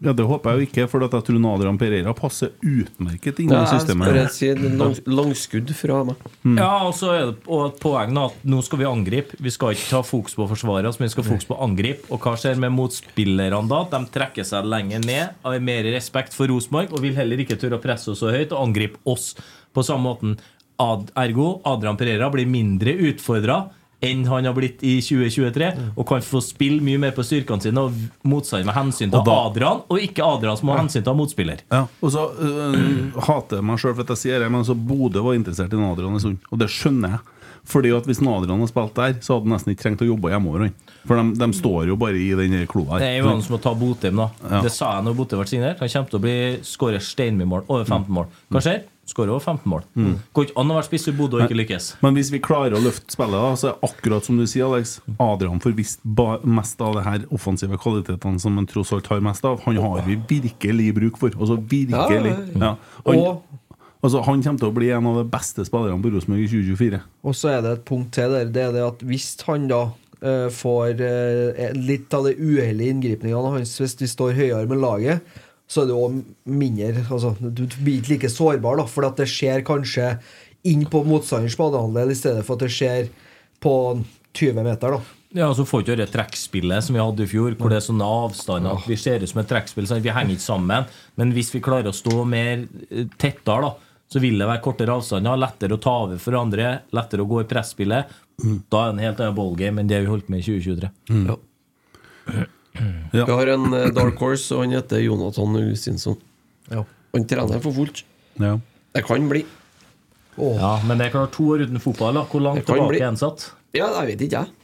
Ja, Det håper jeg jo ikke, for at jeg tror Adrian Pereira passer utmerket inn i Ja, jeg systemet. sier en lang, langskudd fra meg. Ja, og så er det og et poeng at nå skal vi angripe. Vi skal ikke ta fokus på forsvaret oss, men vi skal fokus på angripe. Og hva skjer med motspillerne da? De trekker seg lenger ned, har mer respekt for Rosenborg og vil heller ikke tørre å presse oss så høyt og angripe oss på samme måten. Ad, ergo Adrian Pereira blir mindre utfordra enn han har blitt i 2023, og kan få spille mye mer på styrkene sine og motstand med hensyn til Og da- Adrian, og ikke Adrian som har hensyn til motspiller. Ja, og så øh, hater jeg meg sjøl for at jeg sier det, men så Bodø var interessert i Adrian en stund, og det skjønner jeg. Fordi at Hvis Adrian hadde spilt der, så hadde han nesten ikke trengt å jobbe hjemover. han. For de, de står jo bare i den kloa her. Det er jo han som må ta Botheim, da. Ja. Det sa jeg når Botheim ble signert. Han kommer til å bli skåre steinmye mål. Over 15 mål. Hva skjer? Skårer over 15 mål. Mm. Går ikke an å være spiss i Bodø og ikke lykkes. Men hvis vi klarer å løfte spillet, da så er akkurat som du sier, Alex. Adrian får visst mest av det her offensive kvalitetene som han tross alt har mest av. Han har vi virkelig bruk for. Altså virkelig. Ja, Ja. Han, altså, han kommer til å bli en av de beste spillerne på Rosenborg i 2024. Og så er det et punkt til der. Det er det at hvis han da eh, får eh, litt av de uheldige inngripningene hans hvis de står høyere med laget, så er det òg mindre altså, Du blir ikke like sårbar, da, for at det skjer kanskje inn på motstanderens banehalvdel i stedet for at det skjer på 20 meter. da Ja, så får ikke det trekkspillet som vi hadde i fjor, hvor det er sånne avstander at vi ser ut som et trekkspill. Sånn Vi henger ikke sammen. Men hvis vi klarer å stå mer eh, tettere, da, Så vil det være kortere avstander, lettere å ta over for andre, lettere å gå i presspillet. Da er det en helt annen ballgame enn det vi holdt med i 2023. Ja. Vi har en eh, dark horse, og han heter Jonathan Augustinsson. Ja. Han trener for fullt. Ja. Det kan bli. Ja, men det er klart to år uten fotball. Da. Hvor langt tilbake bli. er han satt? Ja, jeg vet ikke, jeg.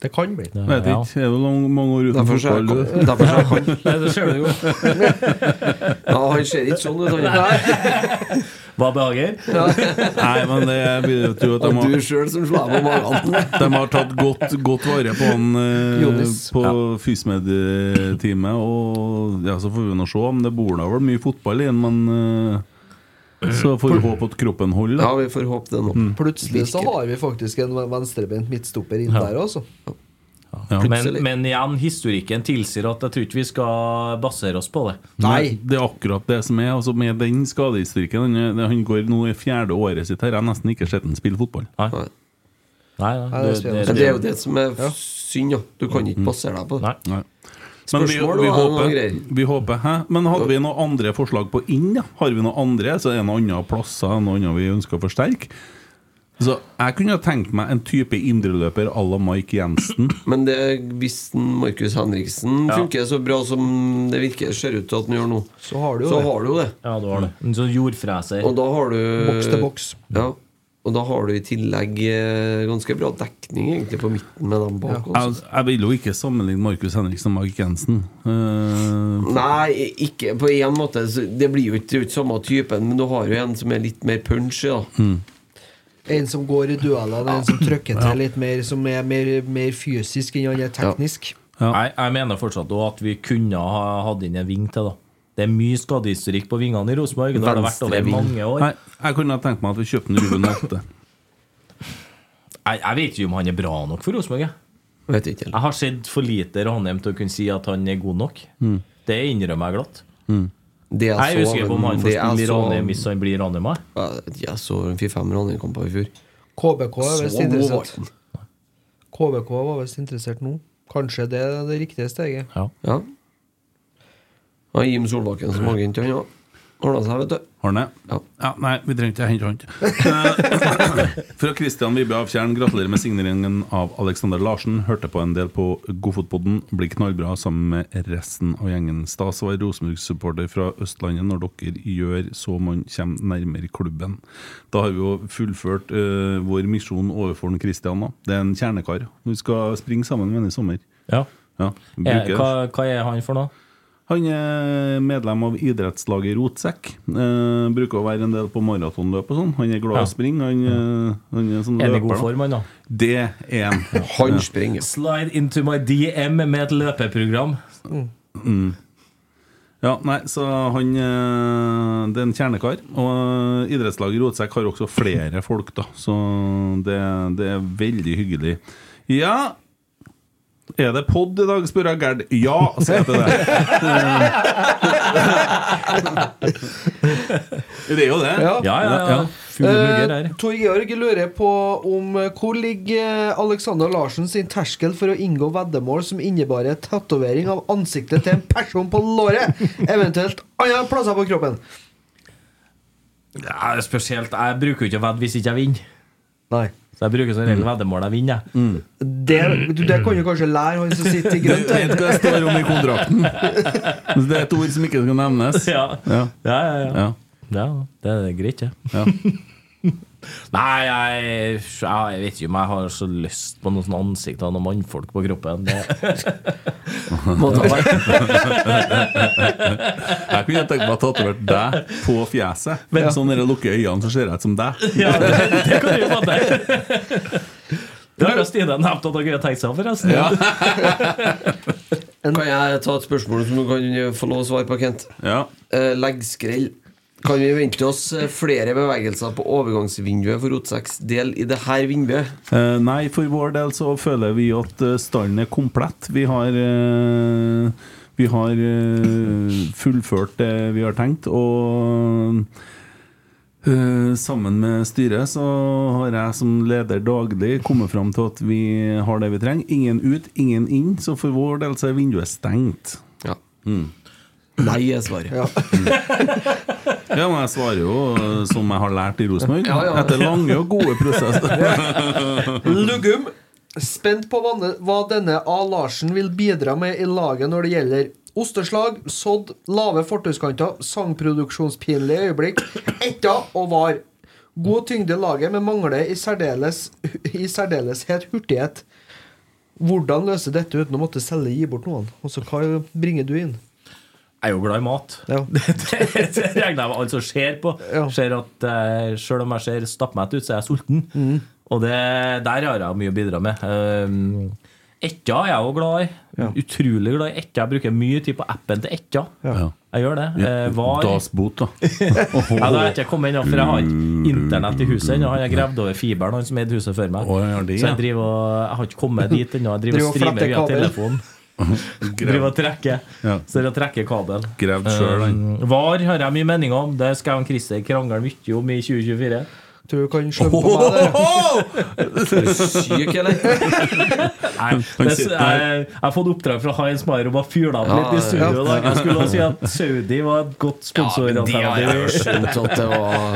Det kan bli. Vet ikke. Det er lang, mange år uten er fotball. derfor ser er jeg kan. Nei, det ser du jo. Ja, han ser ikke sånn ut, han. Hva behager? Nei, men det vil jo tro at de Og har du sjøl som slår på magen. De har tatt godt, godt vare på han eh, på FysMed-teamet. Og ja, så får vi nå se om det bor da vel mye fotball i den, men eh, så får vi håpe at kroppen holder. Ja, vi får håpe det nå. Plutselig så har vi faktisk en venstrebeint midtstopper inn der, altså. Ja. Men, men igjen, historikken tilsier at jeg tror ikke vi skal basere oss på det. Nei, det er akkurat det som er. Altså med den skadehistorikken Han, går nå i fjerde året sitt her. Jeg har nesten ikke sett han spille fotball. Nei, Nei. nei, Nei, det, det er. Men det er jo det som er synd, ja. Du kan ikke basere deg på det. Nei. Nei. Men vi, vi, håper, vi håper Hæ? Men hadde vi noen andre forslag på inn? Ja? Har vi noen andre? Så er det noen andre plasser noen andre vi ønsker å forsterke? Så Jeg kunne ha tenkt meg en type indreløper à la Mike Jensen. Men det, hvis Markus Henriksen Ja. funker så bra som det virker ser ut til at han gjør nå, Så har du jo så det. har du jo det. Ja, du har det. En sånn jordfreser. Og da har du Boks til boks. Ja. Og da har du i tillegg eh, ganske bra dekning egentlig på midten med dem bak. Jeg, jeg vil jo ikke sammenligne Markus Henriksen og Mike Jensen. Uh, Nei, ikke på en måte. Det blir jo ikke, det ikke samme typen, men du har jo en som er litt mer punchy. Da. En som går i duellene, en som trykker til litt mer, som er mer, mer fysisk enn han er teknisk. Ja. Jeg, jeg mener fortsatt at vi kunne ha hatt inn en ving til. da Det er mye skadehistorikk på vingene i Rosenborg. Det har det vært over mange år. nei, jeg kunne ha tenkt meg at vi kjøpte en Ruben Alte. Jeg, jeg vet ikke om han er bra nok for Rosenborg. jeg. Jeg har sett for lite Ranheim til å kunne si at han er god nok. Det innrømmer jeg glatt. Det Jeg er så usikker på om han jeg i så- Ranheim hvis han blir Ranheim. jeg. Ja, Jeg så en fire-fem Ranheim-kamper i fjor. KBK er visst interessert. KBK var visst interessert nå. Kanskje det er det riktige steget. Ja. Ja. Ja, Jim Solbakken som agent, han ja. Ordna seg, vet du. Har? Ja. Ja, nei, vi trenger ikke hente han. Eh, Fra Christian Vibbe Avtjern, gratulerer med signeringen av Alexander Larsen. Hørte på en del på Godfotpodden. Blir knallbra sammen med resten av gjengen. Stas å være Rosenborg-supporter fra Østlandet når dere gjør så man kommer nærmere klubben. Da har vi jo fullført uh, vår misjon overfor. Da. Det er en kjernekar. Vi skal springe sammen med ham i sommer. Ja. Ja, Eh, hva, hva er han for noe? Han er medlem av idrettslaget Rotsekk. Eh, bruker å være en del på maratonløp og sånn. Han er glad i Ja. å springe. Han, eh, han er sånn Er det løper. god da. form, han da? Det er han. Han springer. Slide into my DM med et løpeprogram. Ja, nei, så han eh, Det er en kjernekar. Og idrettslaget Rotsekk har også flere folk, da. Så det, det er veldig hyggelig. Ja Er det pod i dag, spør jeg Gerd. Ja, sier jeg til deg. det er jo det. Ja. Ja, ja, ja. Eh, Tor Georg lurer på om eh, hvor ligger Alexander Larsen sin terskel for å inngå veddemål som innebærer tatovering av ansiktet til en person på låret, eventuelt andre plasser på kroppen. Ja, spesielt, Jeg bruker jo ikke å vedde hvis ikke jeg vinner. Nei. Så jeg bruker som regel veddemål jeg vinner. jeg. Det, det kan du kanskje lære han som sitter i Du vet hva det står om i kontrakten? Det er et ord som ikke skal nevnes. Ja, Ja. ja, ja. ja. Ja. ja det er greit, det. Ja. Nei, jeg, jeg vet ikke om jeg har så lyst på noen ansikt av noen mannfolk på kroppen. Det, Må ta meg. Jeg kunne tenkt meg å tatovere deg på fjeset. Sånn når jeg lukker øynene, så ser jeg ut som deg. ja, det, det kan du være deg Det har jo Stine nevnt at dere har tenkt seg, forresten. Kan jeg ta et spørsmål som du kan få lov å svare på, Kent? Ja. Legg Leggskrell. Kan vi vente oss eh, flere bevegelser på overgangsvinduet for Rotseks del i det her vinduet? Eh, nei, for vår del så føler vi at eh, stallen er komplett. Vi har eh, Vi har eh, fullført det vi har tenkt, og eh, sammen med styret så har jeg som leder daglig kommet fram til at vi har det vi trenger. Ingen ut, ingen inn, så for vår del så er vinduet stengt. Ja. Nei, er svaret. Ja, men jeg svarer jo eh, som jeg har lært i Rosenborg. Ja, ja. Etter lange og gode prosesser. Lugum. Spent på hva denne A. Larsen vil bidra med i laget når det gjelder osteslag, sodd, lave fortauskanter, sangproduksjonspinlige øyeblikk, etter og var. God tyngde i laget, men mangler i, særdeles, i særdeleshet hurtighet. Hvordan løse dette uten å måtte selge gi bort noen? Altså, Hva bringer du inn? Jeg er jo glad i mat. Det, det, det regner jeg med alle som ser på. Ser at uh, Selv om jeg ser stappmett ut, så er jeg sulten. Mm. Og det, der har jeg mye å bidra med. Um, Etja er jeg òg glad i. Utrolig glad i Etja. Jeg bruker mye tid på appen til Etja. Ja. Jeg gjør det. Eh, var Dasbot, da. ja, da har jeg ikke kommet inn, for jeg har ikke internett i huset ennå. Han har gravd over fiberen, han som eide huset før meg. Så ja. jeg driver og Jeg har ikke kommet dit ennå. Jeg driver og streamer via telefonen. Driver og trekker. Så jeg trekker kabel. Gravd han. Um, VAR har jeg mye meninger om. Det skal Christer krangle mye om i 2024. Tror du kan slå på meg der? Er du syk, eller? Nei, det, jeg, jeg har fått oppdrag fra Heinz Maier om å fyre av litt i studio i dag. Jeg skulle også si at Saudi var et godt sponsoralternativ.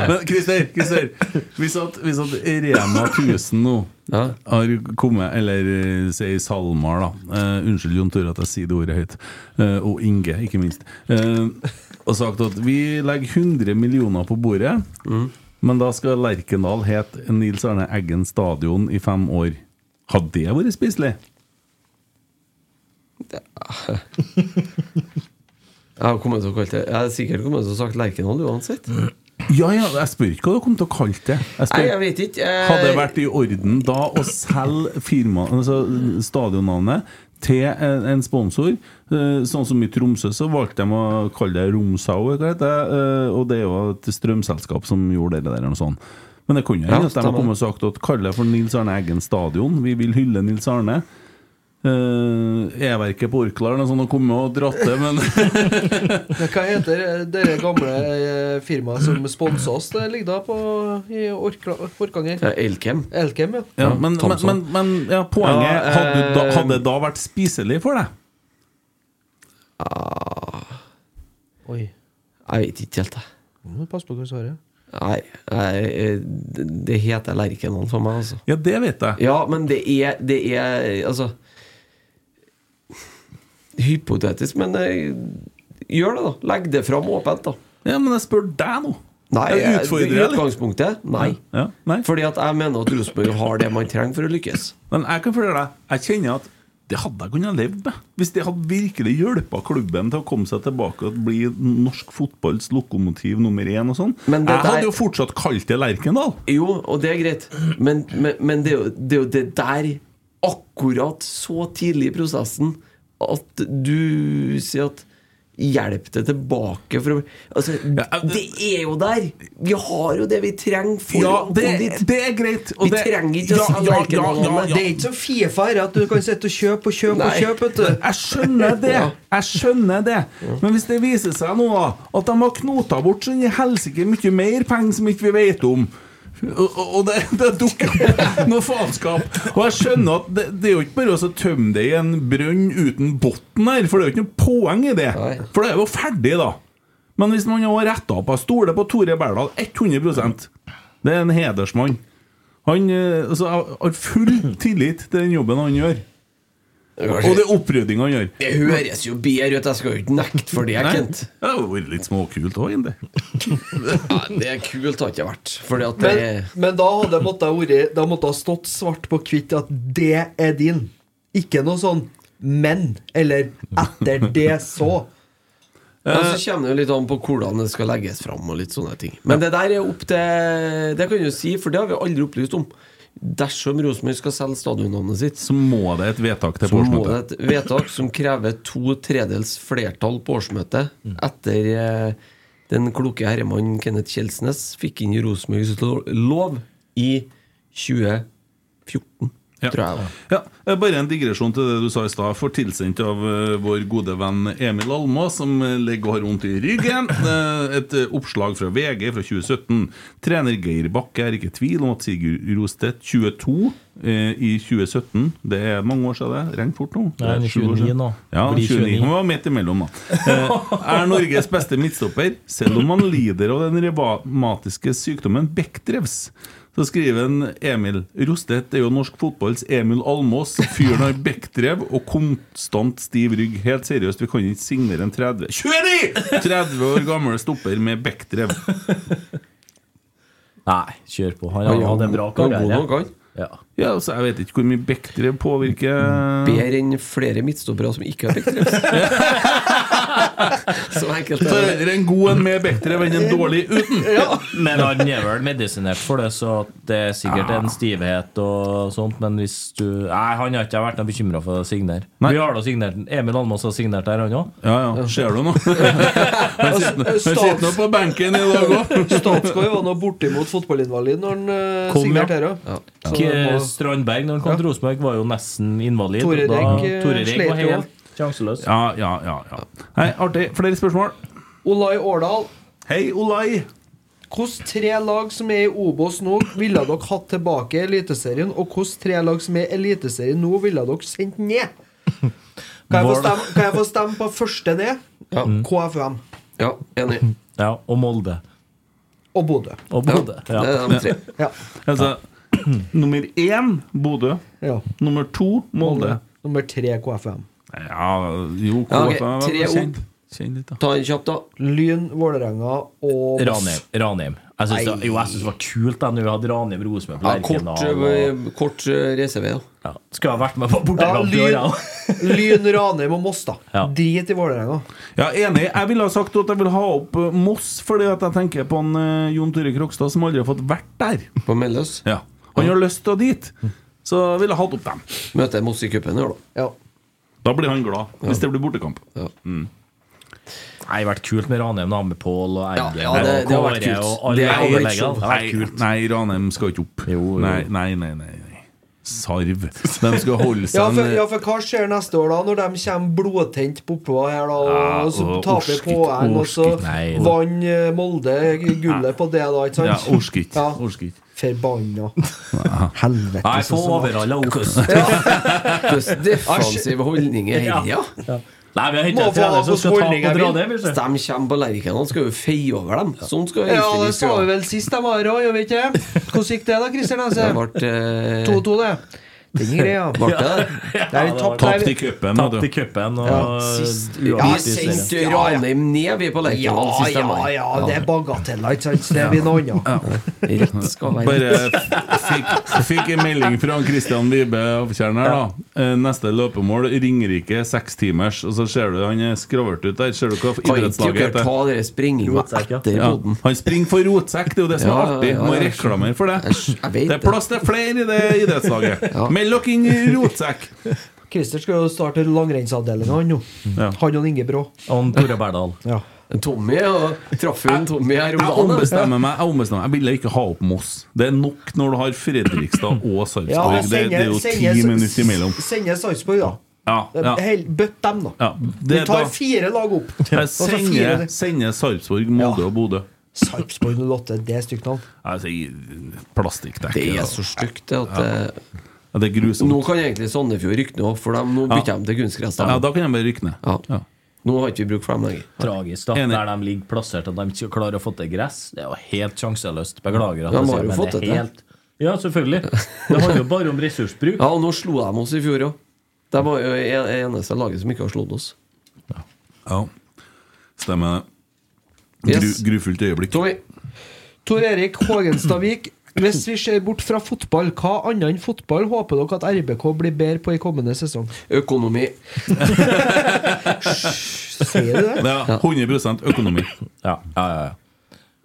Men Christer, Christer hvis, at, hvis at Rema 1000 nå har kommet, eller eh, sier SalMar, da eh, Unnskyld, Jon Tore, at jeg sier det ordet høyt. eh, og Inge, ikke minst. eh, og sagt at vi legger 100 millioner på bordet, men da skal Lerkendal hete Nils Arne Eggen stadion i fem år. Hadde det vært spiselig? Jeg har kommet til å kalle det Jeg har sikkert kommet til å sagt Lerkendal uansett. Ja, ja, jeg spør ikke hva du kom til å kalle det. Jeg spør, Nei, jeg vet ikke. Eh, Hadde det vært i orden da å selge firma, altså stadionnavnet til en sponsor? Eh, Sånn som i Tromsø, så valgte de å kalle det Romsau, hva heter det? Eh, og det er jo et strømselskap som gjorde det der. og sånt. Men det kunne jo Ja, at de har kommet og sagt at kalle det for Nils Arne Eggen stadion. Vi vil hylle Nils Arne. Uh, E-verket på Orkla eller noe kommet og dratt det, men Hva heter det gamle eh, firmaet som sponsa oss? Det ligger da på i Orkla- Orkanger. Ja, Elkem. Elkem, ja. Ja, men, men, men, men ja, poenget Ja, hadde, da, eh, hadde det da vært spiselig for deg? Oi. Jeg vet ikke helt, jeg. Nå må du Pass på hva du svarer. Nei, jeg, det det heter Lerkendal for meg, altså. Ja, det vet jeg. Ja, men det er, det er Altså Hypotetisk, men eh, gjør det, da. Legg det fram åpent, da. Ja, men jeg spør deg nå. Nei, Jeg jeg, utfordrer, deg. eller? utgangspunktet nei. Ja, nei. Fordi at jeg mener at Rosenborg har det man trenger for å lykkes. Men jeg kan fortelle deg, jeg kjenner at det hadde jeg kunnet leve med. Hvis det hadde virkelig hjulpet klubben til å komme seg tilbake og bli norsk fotballs lokomotiv nummer én og sånn. Jeg hadde jo fortsatt kalt det Lerkendal. Jo, og det er greit, men, men, men det, er jo, det er jo det der, akkurat så tidlig i prosessen, at du sier at Hjelp det tilbake for å Altså, det er jo der! Vi har jo det vi trenger for Ja, å det, komme dit. det er greit. og Vi det- trenger ikke å Ja, selge ja, Lerkendal, ja, ja, ja. Det er ikke så Fifa her at du kan sitte og kjøpe og kjøpe og kjøpe. Vet du. Jeg skjønner det. Jeg skjønner det Men hvis det viser seg nå at de har knota bort sånn i helsike mye mer penger som ikke vi vet om og, det, det dukker opp noe faenskap. Og jeg skjønner at det, det er jo ikke bare å tømme det i en brønn uten bunn her, for det er jo ikke noe poeng i det. For det er jo ferdig, da. Men hvis man har retta opp Jeg stoler på Tore Berdal 100% Det er en hedersmann. Han eh, altså, har full tillit til den jobben han gjør. Og det opprydninga han gjør. Det høres jo bedre ut, jeg skal jo ikke nekte for det, Kent. Det har vært litt småkult òg. Ja, det er kult har ikke vært. Fordi at det Men, men da hadde det måtte vært måtte ha stått svart på hvitt at det er din. Ikke noe sånn men, eller etter det så. Ja, så kommer det litt an på hvordan det skal legges fram. Og litt sånne ting Men det der er opp til Det kan du si, for det har vi aldri opplyst om. Dersom Rosenborg skal selge stadionnavnet sitt, Så må det et vedtak til så på må det årsmøtet. et vedtak som krever to tredels flertall på årsmøtet etter eh, den kloke herremannen Kenneth Kjelsnes fikk inn i Rosenborgs lov i 2014, Ja. tror jeg. Ja, Eh, Bare en digresjon til det du sa i stad. For tilsendt av eh, vår gode venn Emil Almås, som eh, ligger og har vondt i ryggen. Et oppslag fra VG fra 2017. Trener Geir Bakke er ikke i tvil om at Sigurd Rostedt 22 eh, i 2017 Det er mange år siden det. Renner fort nå. Nei, er Det sju år 29 nå. Ja, 29. 29. Han var midt imellom, da. Er Norges beste midtstopper, selv om han lider av den revmatiske sykdommen Bechdrevs. Så skriver en Emil Rostedt er jo norsk fotballs Emil Almås. Fyren har bekkdrev og konstant stiv rygg. Helt seriøst, vi kan ikke signere en 30 29! 30 år gammel stopper med bekkdrev. Nei, kjør på. Han Han har hatt en bra karriere. han. Ja. Ja, så Jeg vet ikke hvor mye bekkdrev påvirker Bedre enn flere midtstoppere som ikke har Bechdrevs. Så enkelt er det. en god en med bedre enn en dårlig uten. Men han er vel medisinert for det, så det er sikkert en stivhet og sånt. Men hvis du Nei, han har ikke vært noe bekymra for å signere. Vi har da signert Emil Almås har signert der, han òg. Ja, ja. Ser du nå? Han sitter nå- sitter nå på benken i dag òg. Statskoi var nå bortimot fotballinvalid når han uh, Kom, signerte her òg. Ja. Ja. Strandberg, når han kom til Rosenborg, var jo nesten invalid. Tore eh, slet var jo. Sjanseløs. Ja, ja, ja, ja. Hei, artig. Flere spørsmål? Olai Årdal. Hei, Olai. Hvilke tre lag som er i Obos nå, ville dere hatt tilbake i Eliteserien? Og hvilke tre lag som er i Eliteserien nå, ville dere sendt ned? Kan jeg få stemme, jeg få stemme på første ned? Ja. KFUM. Ja, enig. Ja, og Molde. Og Bodø. Og Bodø. Det Ja. er de tre. Ja. Altså, nummer én Bodø. ja. Nummer to Molde. Nummer tre KFUM. Ja, jo, Ja, ok, KFM var tre kjent. litt, da. Ta den kjapt, da. Lyn, Vålerenga og Ranheim. Ranheim. Jeg syns det, jo, jeg synes det var kult da når vi hadde Ranheim Rosenborg på Ja, kort, Lerkendal. og- eh, kort eh, reisevei, da. Ja. Skulle ha vært med på Ja, bortekamp i år, Lyn. Lyn, Ranheim og Moss, da. Ja. Drit i Vålerenga. Ja, enig. Jeg ville ha sagt at jeg vil ha opp eh, Moss, fordi at jeg tenker på en uh, Jon Tore Krokstad som aldri har fått vært der. På Melløs. Ja. Han har lyst til å dit. Så jeg ville hatt opp dem. Møter Moss i cupen i år, da. Ja. Da blir han glad, hvis det blir bortekamp. Ja. Nei, det har vært kult med Ranheim, da, med Pål og Eggen Ja, ja, det- og har vært Kåre og alle Det har vært Det kult. Nei, Ranheim skal ikke opp. Jo, jo. Nei, nei, nei, nei. Sarv. De skal holde seg Ja for, ja, for hva skjer neste år, da? Når de kommer blodtent bortpå her, da? Ja, og så taper på poeng, og så vant eh, Molde gullet på det, da, ikke sant? Ja, orsker ikke. Ja. Orsker Forbanna. Ja. Helvete. Nei, få overalla. Hvordan defensive holdninger her, ja. Nei, vi har henta trener som skal ta på jeg dra det. vil De kommer på Lerkendal, skal jo feie over dem. Sånn skal Ja, det sa vi vel sist de var her òg, gjør vi ikke det? Hvordan gikk det da, Christer Det ble eh, 2-2, det. Den greia ja. Det? Der det tapt i cupen. Tapt i cupen og Ja, Sist uavgjort Ja, sist. Sendte Ranheim ned, vi på Ja, Lerkendal sist de ja, ja, det er bagateller, ikke sant? Det blir noe annet. Rett skal være Bare fikk, fikk en melding fra Christian Vibe Avtjern her, da. Eh, Neste løpemål Ringerike, sekstimers. Og så ser du han er skravert ut der. Ser du hva idrettslaget heter? ta dere springinga ja. etter boden. han springer for rotsekk, det er jo det som er Ja, ja, artig. ja, Må reklamere for det. Det er plass til flere i det idrettslaget. Ja. Meld dere inn i rotsekk! Christer skal jo starte langrennsavdelinga, nå. Ja. Han og Inge Brå. Og Tore Berdal. Ja. Tommy og traff hun Tommy her om dagen. Jeg ombestemmer meg. Jeg ombestemmer meg Jeg ville ikke ha opp Moss. Det er nok når du har Fredrikstad og Sarpsborg. Ja, det, det er jo ti minutter imellom. Sende Sarpsborg, da. Ja, ja, Bøtt dem, da. ja. Det Vi tar da fire lag opp. sender, sender Sarpsborg, Molde Ja. og Bodø. Sarpsborg 08, det er stygt navn. Altså, plastikkdekke. Det er så stygt det at eh, Ja, det er grusomt. Nå kan egentlig Sandefjord rykke ned, for de, nå bytter de til kunstgress. Ja, da. kan de bare rykke ned. Ja. Ja. Nå har ikke vi bruk for dem lenger. Tragisk, da. Enig. Der de ligger plassert, at de ikke klarer å få til gress. Det er jo helt sjanseløst. Beklager. at jeg har sier, men det er helt Ja, selvfølgelig. Det handler jo bare om ressursbruk. Ja, og nå slo de oss i fjor òg. Det var jo en- eneste laget som ikke har slått oss. Ja. Stemmer det. Gru, Yes. grufullt øyeblikk. Tommy, Tor Erik Hågenstavik. Hvis vi ser bort fra fotball, hva annet enn fotball håper dere at RBK blir bedre på i kommende sesong? økonomi. Sier du det? Ja, 100 økonomi. Ja, ja, ja, ja.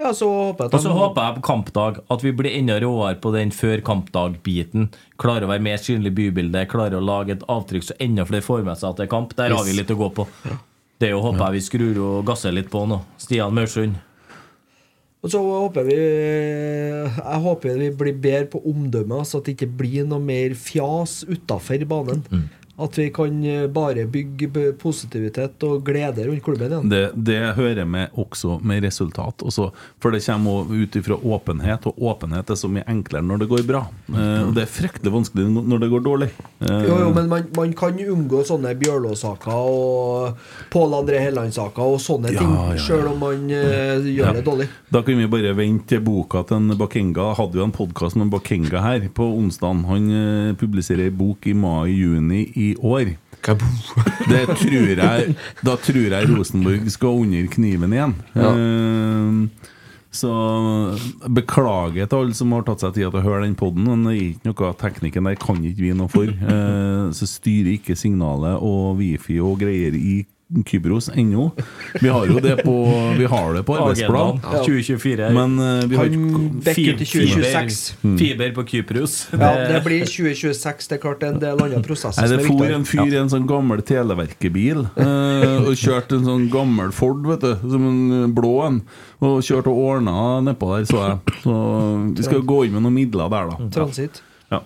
Ja, så håper jeg Og så håper jeg på kampdag at vi blir enda råere på den før kampdag-biten. Klarer å være mer synlig i bybildet, klarer å lage et avtrykk så enda flere får med seg at det er kamp. Der har vi litt å gå på. Det er jo håper jeg vi skrur og gasser litt på nå. Stian Maursund. Og så håper vi Jeg håper vi blir bedre på omdømme, så at det ikke blir noe mer fjas utafor banen. At vi kan eh, bare bygge positivitet og glede rundt klubben igjen. Det, det hører med også med resultat. Også, for det kommer ut ifra åpenhet, og åpenhet er så mye enklere når det går bra. Eh, og det er fryktelig vanskelig når det går dårlig. Eh, Jo, jo, men man, man kan unngå sånne Bjørlo-saker og Pål André Helland-saker og sånne Ja, ting, ja, sjøl om man eh, gjør Ja. det dårlig. Da kan vi bare vente til boka til en Bakenga. Hadde jo en podkast med en Bakenga her på onsdag. Han eh, publiserer ei bok i mai-juni i år. Det tror jeg Da tror jeg Rosenborg skal under kniven igjen. Eh, så beklager til alle som har tatt seg tid til å høre den poden. Men det er ikke noe teknikken der kan ikke vi noe for. Eh, så styrer ikke signalet og wifi og greier i Kypros ennå. Vi har jo det på Vi har det på arbeidsplan. Agendaen, 2024. Men uh, vi har ikke fiber, 2026. Mm. Fiber på Kypros. Ja, det blir 2026. Det er klart det er en del andre prosesser Nei, det for en fyr i en sånn gammel Televerket-bil eh, og kjørte en sånn gammel Ford, vet du, som en eh, blå en. Og kjørte og ordna nedpå der, så jeg. Så vi skal gå inn med noen midler der, da. Transit. Ja.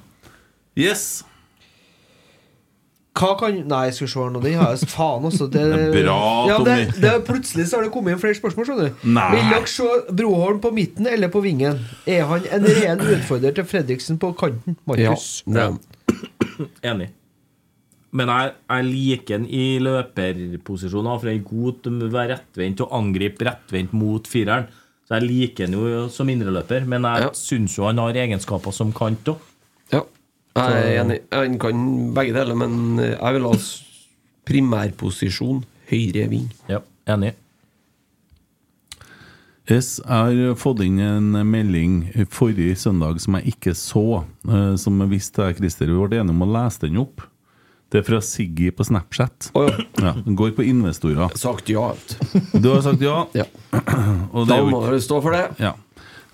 Yes! Hva kan Nei, jeg skal se her nå. Den har jeg Faen, også. Det, Det er bra, ja, det, det, plutselig så har det kommet inn flere spørsmål, skjønner du. Vil dere se Broholm på midten eller på vingen? Er han en ren utfordrer til Fredriksen på kanten? Markus? Ja. Enig. Men jeg, jeg liker han i løperposisjon. For han er god til å være rettvendt og angripe rettvendt mot fireren. Så jeg liker han jo som indreløper, men jeg syns jo han har egenskaper som kant òg. Ja. Jeg er enig. Han kan begge deler, men jeg vil ha primærposisjon høyre ving. Ja, enig. Yes, jeg har fått inn en melding forrige søndag som jeg ikke så, eh, som jeg visste jeg, Christer, vi ble enige om å lese den opp. Det er fra Siggy på Snapchat. ja. Den går på investorer. Sagt ja. Du har sagt ja? Og det Da må ikke- dere stå for det. Ja.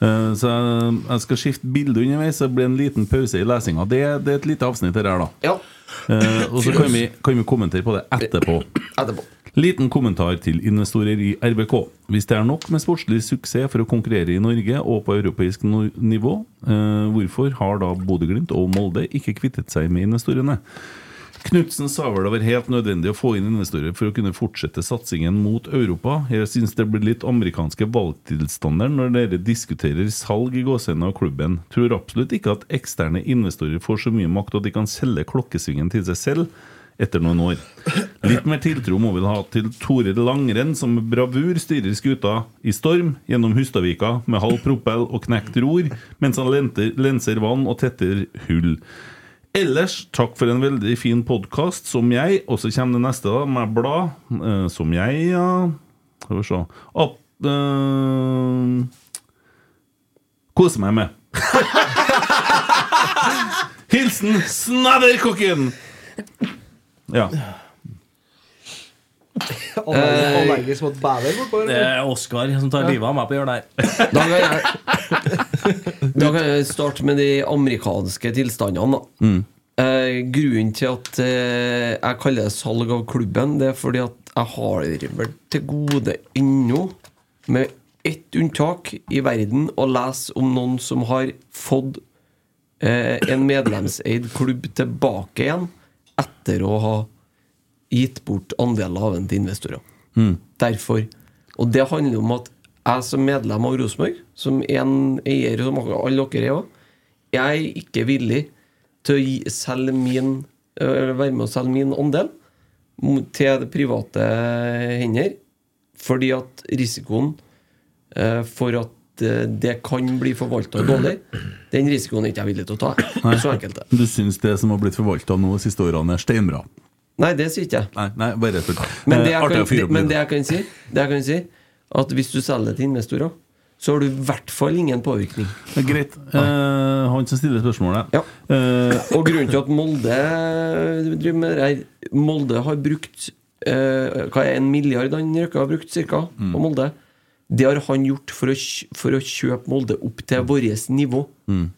Eh, Så jeg, jeg skal skifte bilde underveis, så det blir en liten pause i lesinga. Det, det er et lite avsnitt her, da. Ja. Eh, og så kan vi, kan vi kommentere på det etterpå. Etterpå. Liten kommentar til investorer i RBK. Hvis det er nok med sportslig suksess for å konkurrere i Norge og på europeisk nivå, eh, hvorfor har da Bodø-Glimt og Molde ikke kvittet seg med investorene? Knutsen sa vel det var helt nødvendig å få inn investorer for å kunne fortsette satsingen mot Europa. Jeg syns det blir litt amerikanske valgtilstander når dere diskuterer salg i gåsehudene av klubben. Tror absolutt ikke at eksterne investorer får så mye makt at de kan selge klokkesvingen til seg selv etter noen år. Litt mer tiltro må vi ha til Tore Langrenn, som med bravur styrer skuta i storm gjennom Hustadvika med halv propell og knekt ror, mens han lenser vann og tetter hull. Ellers, takk for en veldig fin podkast, som jeg Og så kommer det neste, da, med blad. eh, som jeg, ja Skal vi se At, eh, Koser meg med. Hilsen Snadderkokken! Ja. Allerg- Allergisk mot bæver? Det er Oskar som tar livet av meg på hjørnet her. Da kan jeg, da kan jeg starte med de amerikanske tilstandene. Da. Mm. Eh, grunnen til at eh, jeg kaller det salg av klubben, det er fordi at jeg har vel til gode ennå, med ett unntak i verden, å lese om noen som har fått eh, en medlemseid klubb tilbake igjen etter å ha gitt bort andeler av den til investorer. Mm. Derfor. Og det handler om at jeg som medlem av Rosenborg, som en eier som alle dere er òg, jeg er ikke villig til å selge min øh, være med å selge min andel til private hender, fordi at risikoen øh, for at øh, det kan bli forvalta dårlig, den risikoen er ikke jeg villig til å ta. Nei. Så enkelt det. Du syns det som har blitt forvalta nå de siste årene, er steinbra? Nei, det sier ikke jeg. Nei, nei bare tull. Men det Eh, jeg kan, fyre opp men det jeg kan si, det jeg kan si at hvis du selger til investorer, så har du i hvert fall ingen påvirkning. Det er Greit. Eh, han som stiller spørsmålet. Eh, Og grunnen til at Molde driver med det her Molde har brukt eh, Hva er en milliard han Røkke har brukt, cirka, Mm. på Molde? Det har han gjort for å, for å kjøpe Molde opp til vårt nivå. Mm.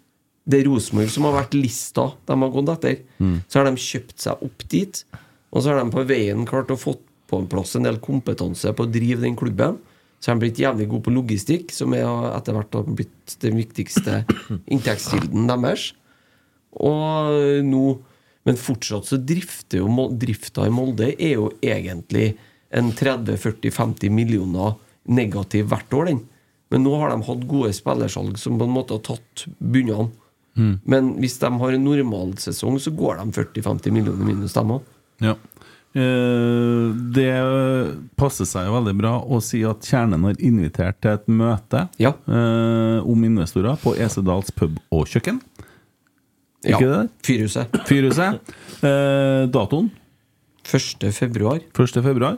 Det er Rosenborg som har vært lista de har gått etter. Mm. Så har de kjøpt seg opp dit, og så har de på veien klart å få på en plass en del kompetanse på å drive den klubben, Så har de blitt jævlig gode på logistikk, som er etter hvert har blitt den viktigste inntektskilden deres. Og nå Men fortsatt så drifter jo drifta i Molde er jo egentlig en 30-40-50 millioner negativ hvert år, den. Men nå har de hatt gode spillersalg som på en måte har tatt bunnene. Mm. Men hvis de har en normalsesong, så går de 40-50 millioner minus, dem òg. Ja. Eh, det passer seg jo veldig bra å si at Kjernen har invitert til et møte ja. om investorer på Esedals pub og kjøkken. Ja, Ikke det? Fyrhuset. Fyrhuset. Eh, datoen? 1. februar. 1. februar.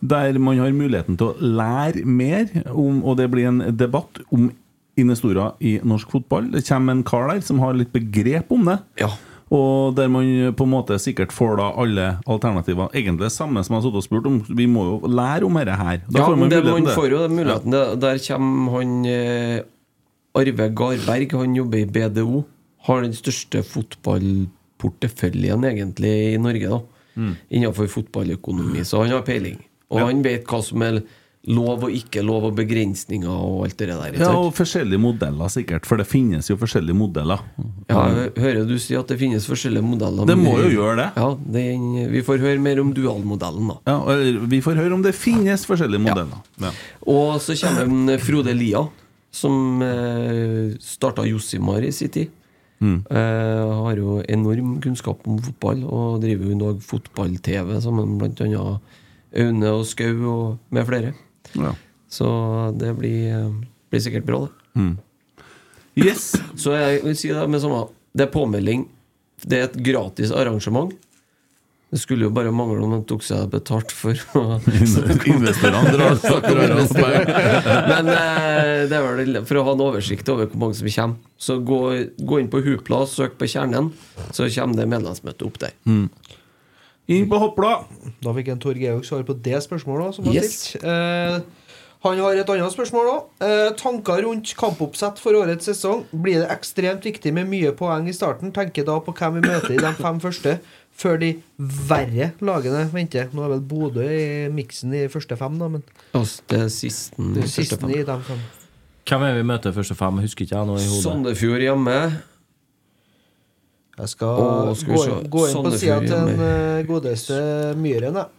Der man har muligheten til å lære mer om, og det blir en debatt om investorer i norsk fotball. Det kommer en kar der som har litt begrep om det. Og der man på en måte sikkert får da alle alternativer. Egentlig det samme som jeg har og spurt om. Vi må jo lære om dette her. Da ja, får man det, man får jo den muligheten. Ja. Der kommer han eh, Arve Garberg. Han jobber i BDO. Har den største fotballporteføljen egentlig i Norge, da. Mm. Innenfor fotballøkonomi. Så han har peiling. Og han vet hva som er lov og ikke lov, og begrensninger og alt det der. Ja, og forskjellige modeller, sikkert. For det finnes jo forskjellige modeller. Ja, jeg hører du si at det finnes forskjellige modeller. Det må jo gjøre det. Ja, den, Vi får høre mer om dualmodellen, da. Ja, vi får høre om det finnes forskjellige modeller. Ja. Og så kommer en Frode Lia, som eh, starta Josimar i sin tid. Mm. Eh, har jo enorm kunnskap om fotball, og driver jo i dag fotball-TV sammen med bl.a. Aune og Skau og med flere. Ja. Så det blir, eh, blir sikkert bra, det. Mm. Yes! Så jeg vil si det med samme Det er påmelding. Det er et gratis arrangement. Det skulle jo bare mangle om de tok seg betalt for å Investorene drar. Men eh, det er vel for å ha en oversikt over hvor mange som kommer. Så gå, gå inn på Hupla søk på Kjernen, så kommer det medlemsmøte opp der. Mm. Inn på Hoppla! Da fikk en Tor Georg svar på det spørsmålet. Som var Yes. stilt. Eh, han har et annet spørsmål òg. Eh, tanker rundt kampoppsett for årets sesong. Blir det ekstremt viktig med mye poeng i starten? Tenker da på hvem vi møter i de fem første, før de verre lagene venter. Nå er vel Bodø i miksen i første fem, da, men Altså, det er sisten, det er første fem. i de fem. Hvem er vi møter første fem? Husker ikke jeg nå i hodet. Sandefjord hjemme. Jeg skal, Åh, skal gå, inn, gå inn på sida til den eh, godeste Myhren, jeg.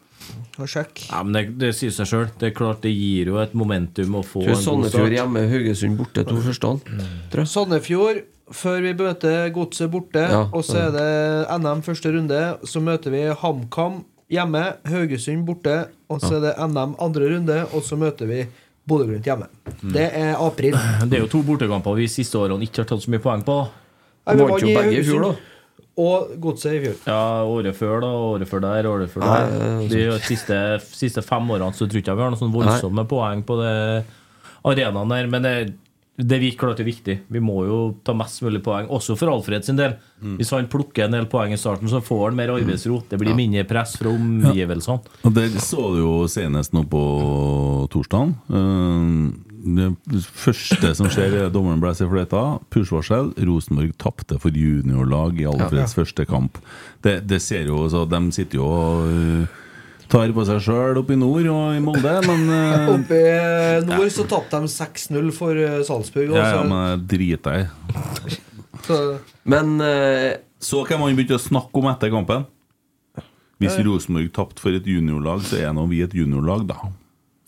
Og sjekk. Ja, men det, det sier seg sjøl. Det er klart det gir jo et momentum å få Tror en god Sandefjord hjemme, Haugesund borte to første. Sandefjord før vi møter Godset borte. Ja, og så er det NM første runde. Så møter vi HamKam hjemme, Haugesund borte. Og så er det NM andre runde, og så møter vi Bodø-Glimt hjemme. Mm. Det er april. Det er jo to bortekamper vi siste årene ikke har tatt så mye poeng på. Nei, vi Vant jo begge i fjor, da. Og Godset i fjor. Ja, året før, da. Året før der, året før der. ja, ja, De siste, siste fem årene så tror ikke jeg vi har noen sånn voldsomme poeng på det arenaen der. Men det, det er klart det er viktig. Vi må jo ta mest mulig poeng, også for Alfred sin del. Hvis han plukker en del poeng i starten, så får han mer arbeidsro. Det blir mindre press fra omgivelsene. Og det så du jo senest nå på torsdagen. Eh, Det første som skjer, er dommeren blåser i fløyta. Push-varsel. Rosenborg tapte for juniorlag i Alfreds Ja. første kamp. Det, det ser jo så De sitter jo og eh, tar på seg sjøl oppe i nord og i Molde, men eh, Oppe i nord så tapte de 6-0 for Salzburg. Salzburg. Ja, ja, men drit driter jeg i. Så Men uh, Så hvem han begynte å snakke om etter kampen? Hvis Rosenborg tapte for et juniorlag, så er nå vi et juniorlag, da.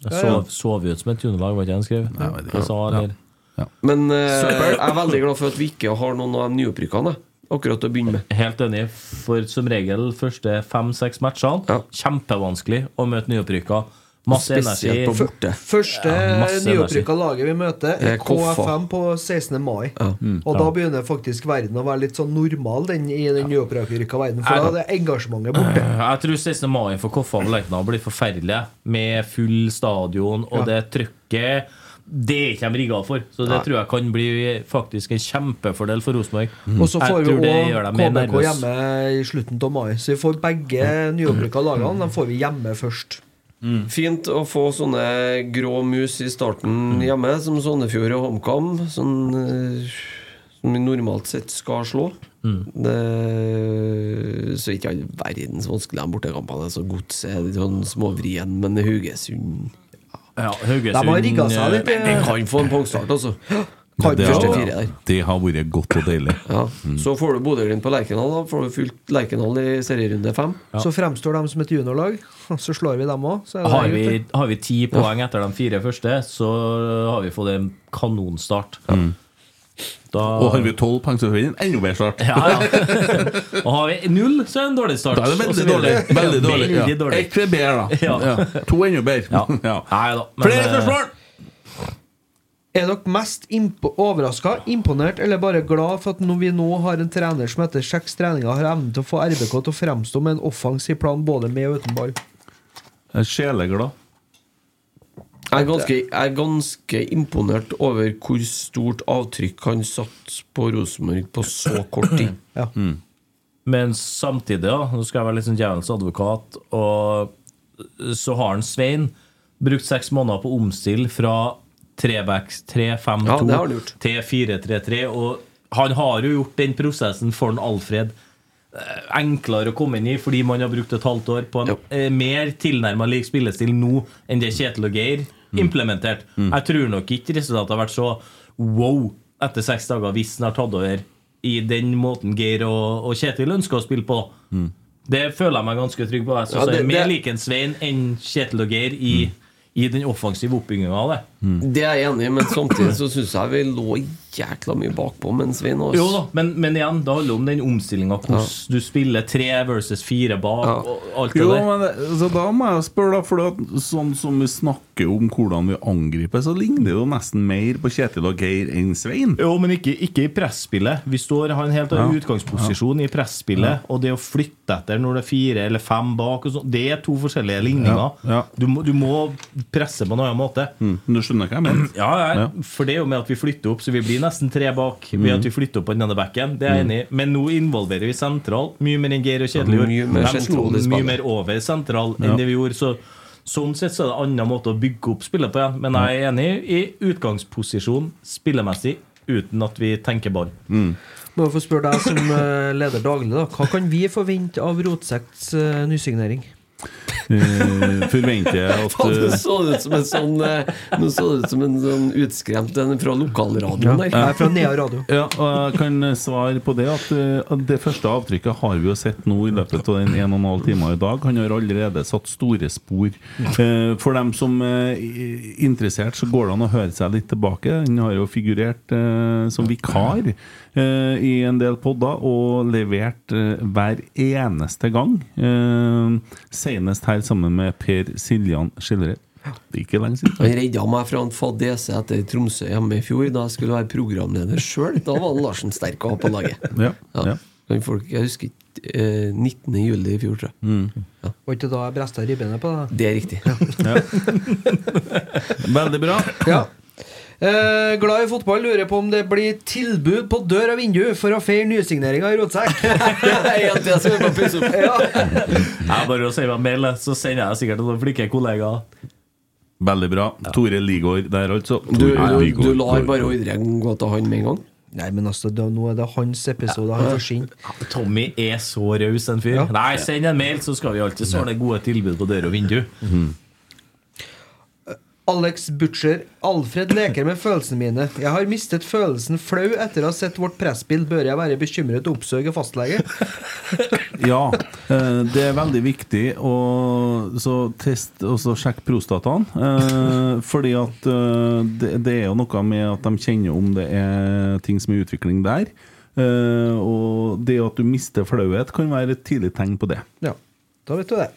Jeg sov, sov ut som et juniorlag, var ikke det han skrev? Hva sa han Ja. Men eh, jeg er veldig glad for at vi ikke har noen av de nyopprykkene. Akkurat å begynne med. Helt enig. For som regel første fem-seks matchene kjempevanskelig å møte nyopprykka. Masse energi. På borte. Første Ja, nyopprykka laget vi møter, Eh, er KFM på 16. mai. Mm. Og Ja. da begynner faktisk verden å være litt sånn normal den, i den nyopprykka verden. For jeg, da er det engasjementet borte. Jeg tror 16. mai for KFM og Lerkendal blir forferdelig. Med full stadion og Ja. det trykket. Det er ikke de rigga for. Så det Nei. tror jeg kan bli faktisk en kjempefordel for Rosenborg. Og så får vi òg KBK hjemme i slutten av mai. Så vi får begge nyopprykka lagene. De får vi hjemme først. Fint å få sånne grå mus i starten hjemme, som Sandefjord og HamKam, sånn, eh, som vi normalt sett skal slå. Det, så ikke all verdens vanskelig de bortekampene. Så Godset er litt sånn småvrien, men Haugesund Ja, De har rigga seg litt. Men det eh, kan få en pangstart, altså. Kan det, første har, fire der. det har vært godt og deilig. Ja. Så får du Bodø-Glimt på Lerkendal. Da får du fylt Lerkendal i serierunde fem. Så fremstår de som et juniorlag, så slår vi dem òg. Har vi, har vi ti poeng etter de fire første, så har vi fått en kanonstart. Da, Og har vi tolv poeng, så får vi en enda bedre start. ja, ja. Og har vi null, så er det en dårlig start. Da er det veldig dårlig. Veldig dårlig. Veldig Ja. dårlig. Ett er bedre, da. Ja. Ja. To enda bedre. Ja. Ja. Nei da. men, Flere eh, spørsmål! Er dere mest impo overraska, imponert eller bare glad for at når vi nå har en trener som etter seks treninger har evnen til å få RBK til å fremstå med en offensiv plan både med og uten ball? Jeg er sjeleglad. Jeg er, ganske, jeg er ganske imponert over hvor stort avtrykk han satte på Rosenborg på så kort tid. Ja. Men samtidig, ja, nå skal jeg være litt sånn djevelens advokat, og så har han Svein brukt seks måneder på å omstille fra 3-5-2 det han gjort. til 4-3-3, og han har jo gjort den prosessen for en Alfred eh, enklere å komme inn i, fordi man har brukt et halvt år på en eh, mer tilnærma lik spillestil nå enn det Kjetil og Geir implementerte. Jeg tror nok ikke resultatet har vært så wow etter seks dager hvis han har tatt over i den måten Geir og, og Kjetil ønsker å spille på. Det føler jeg meg ganske trygg på. Jeg synes Ja, det- jeg er mer det- lik en Svein enn Kjetil og Geir i, i den offensive oppbygginga av det. Det er jeg enig i, men samtidig så syns jeg vi lå jækla mye bakpå mens vi altså. Jo da, men, men igjen, det handler om den omstillinga. Hvordan du spiller tre versus fire bak. Ja. Og alt det Jo, der. men det, så da må jeg spørre, da, for sånn som vi snakker om hvordan vi angriper, så ligner det jo nesten mer på Kjetil og Geir enn Svein. Jo, men ikke, ikke i presspillet. Vi står har en helt annen Ja. utgangsposisjon i presspillet. Og det å flytte etter når det er fire eller fem bak, og sånn, det er to forskjellige ligninger. Ja, ja. Du, må, du må presse på en annen måte. Mm, skjønner hva jeg mener? Ja, ja, Ja. for det er jo med at vi flytter opp, så vi blir nesten tre bak. Ved at vi flytter opp på den ene backen. Det er jeg enig i. Men nå involverer vi sentral mye mer enn Geir og Kjetil Ja, gjorde. mye mer De slo mye mer over sentral enn Ja. det vi gjorde. Så Sånn sett så er det en annen måte å bygge opp spillet på igjen. Men jeg er enig i utgangsposisjon spillemessig uten at vi tenker ball. Må jeg få spørre deg som eh, leder daglig, da. Hva kan vi forvente av Rotsekts uh, nysignering? Eh, forventer jeg at Faen, det eh, så ut som en sånn eh, Nå så det ut som en sånn utskremt en fra lokalradioen der. Er fra Nea radio. Ja, og jeg kan svare på det at det første avtrykket har vi jo sett nå i løpet av den 1 12 timer i dag. Han har allerede satt store spor. For dem som er interessert, så går det an å høre seg litt tilbake. Han har jo figurert som vikar i en del podder og levert eh, hver eneste gang. Eh, Senest her sammen med Per Siljan Skilred. Det er ikke lenge siden. Han redda meg fra en fadese etter Tromsø hjemme i fjor, da jeg skulle være programleder sjøl. Da var han Larsen sterk å ha på laget. Ja, Ja. ja. Men Folk, jeg husker ikke eh, 19. juli i fjor, tror jeg. Var ikke da jeg bresta ribbene på deg? Det er riktig. Veldig bra. Ja. Eh, glad i fotball lurer på om det blir tilbud på dør og vindu for å feire nysigneringa i Rotsekk. ja, det skal bare pusse opp. ja. Jeg bare å sende meg mail, så sender jeg sikkert noen flinke kollegaer. Veldig bra. Tore Ligård der, altså. Du, du, du lar bare ordren gå til han med en gang? Nei, men altså, da, nå er det hans episode. Han forsvinner. Tommy er så raus, en fyr. Ja. Nei, send en mail, så skal vi alltid svare gode tilbud på dør og vindu. Alex Butcher. Alfred leker med følelsene mine. Jeg har mistet følelsen flau etter å ha sett vårt presspill. Bør jeg være bekymret og oppsøke fastlege? Ja, eh, det er veldig viktig å så test og så sjekk prostataen. eh, Fordi at eh, det, er jo noe med at de kjenner om det er ting som er i utvikling der. Og det at du mister flauhet, kan være et tidlig tegn på det. Ja, da vet du det.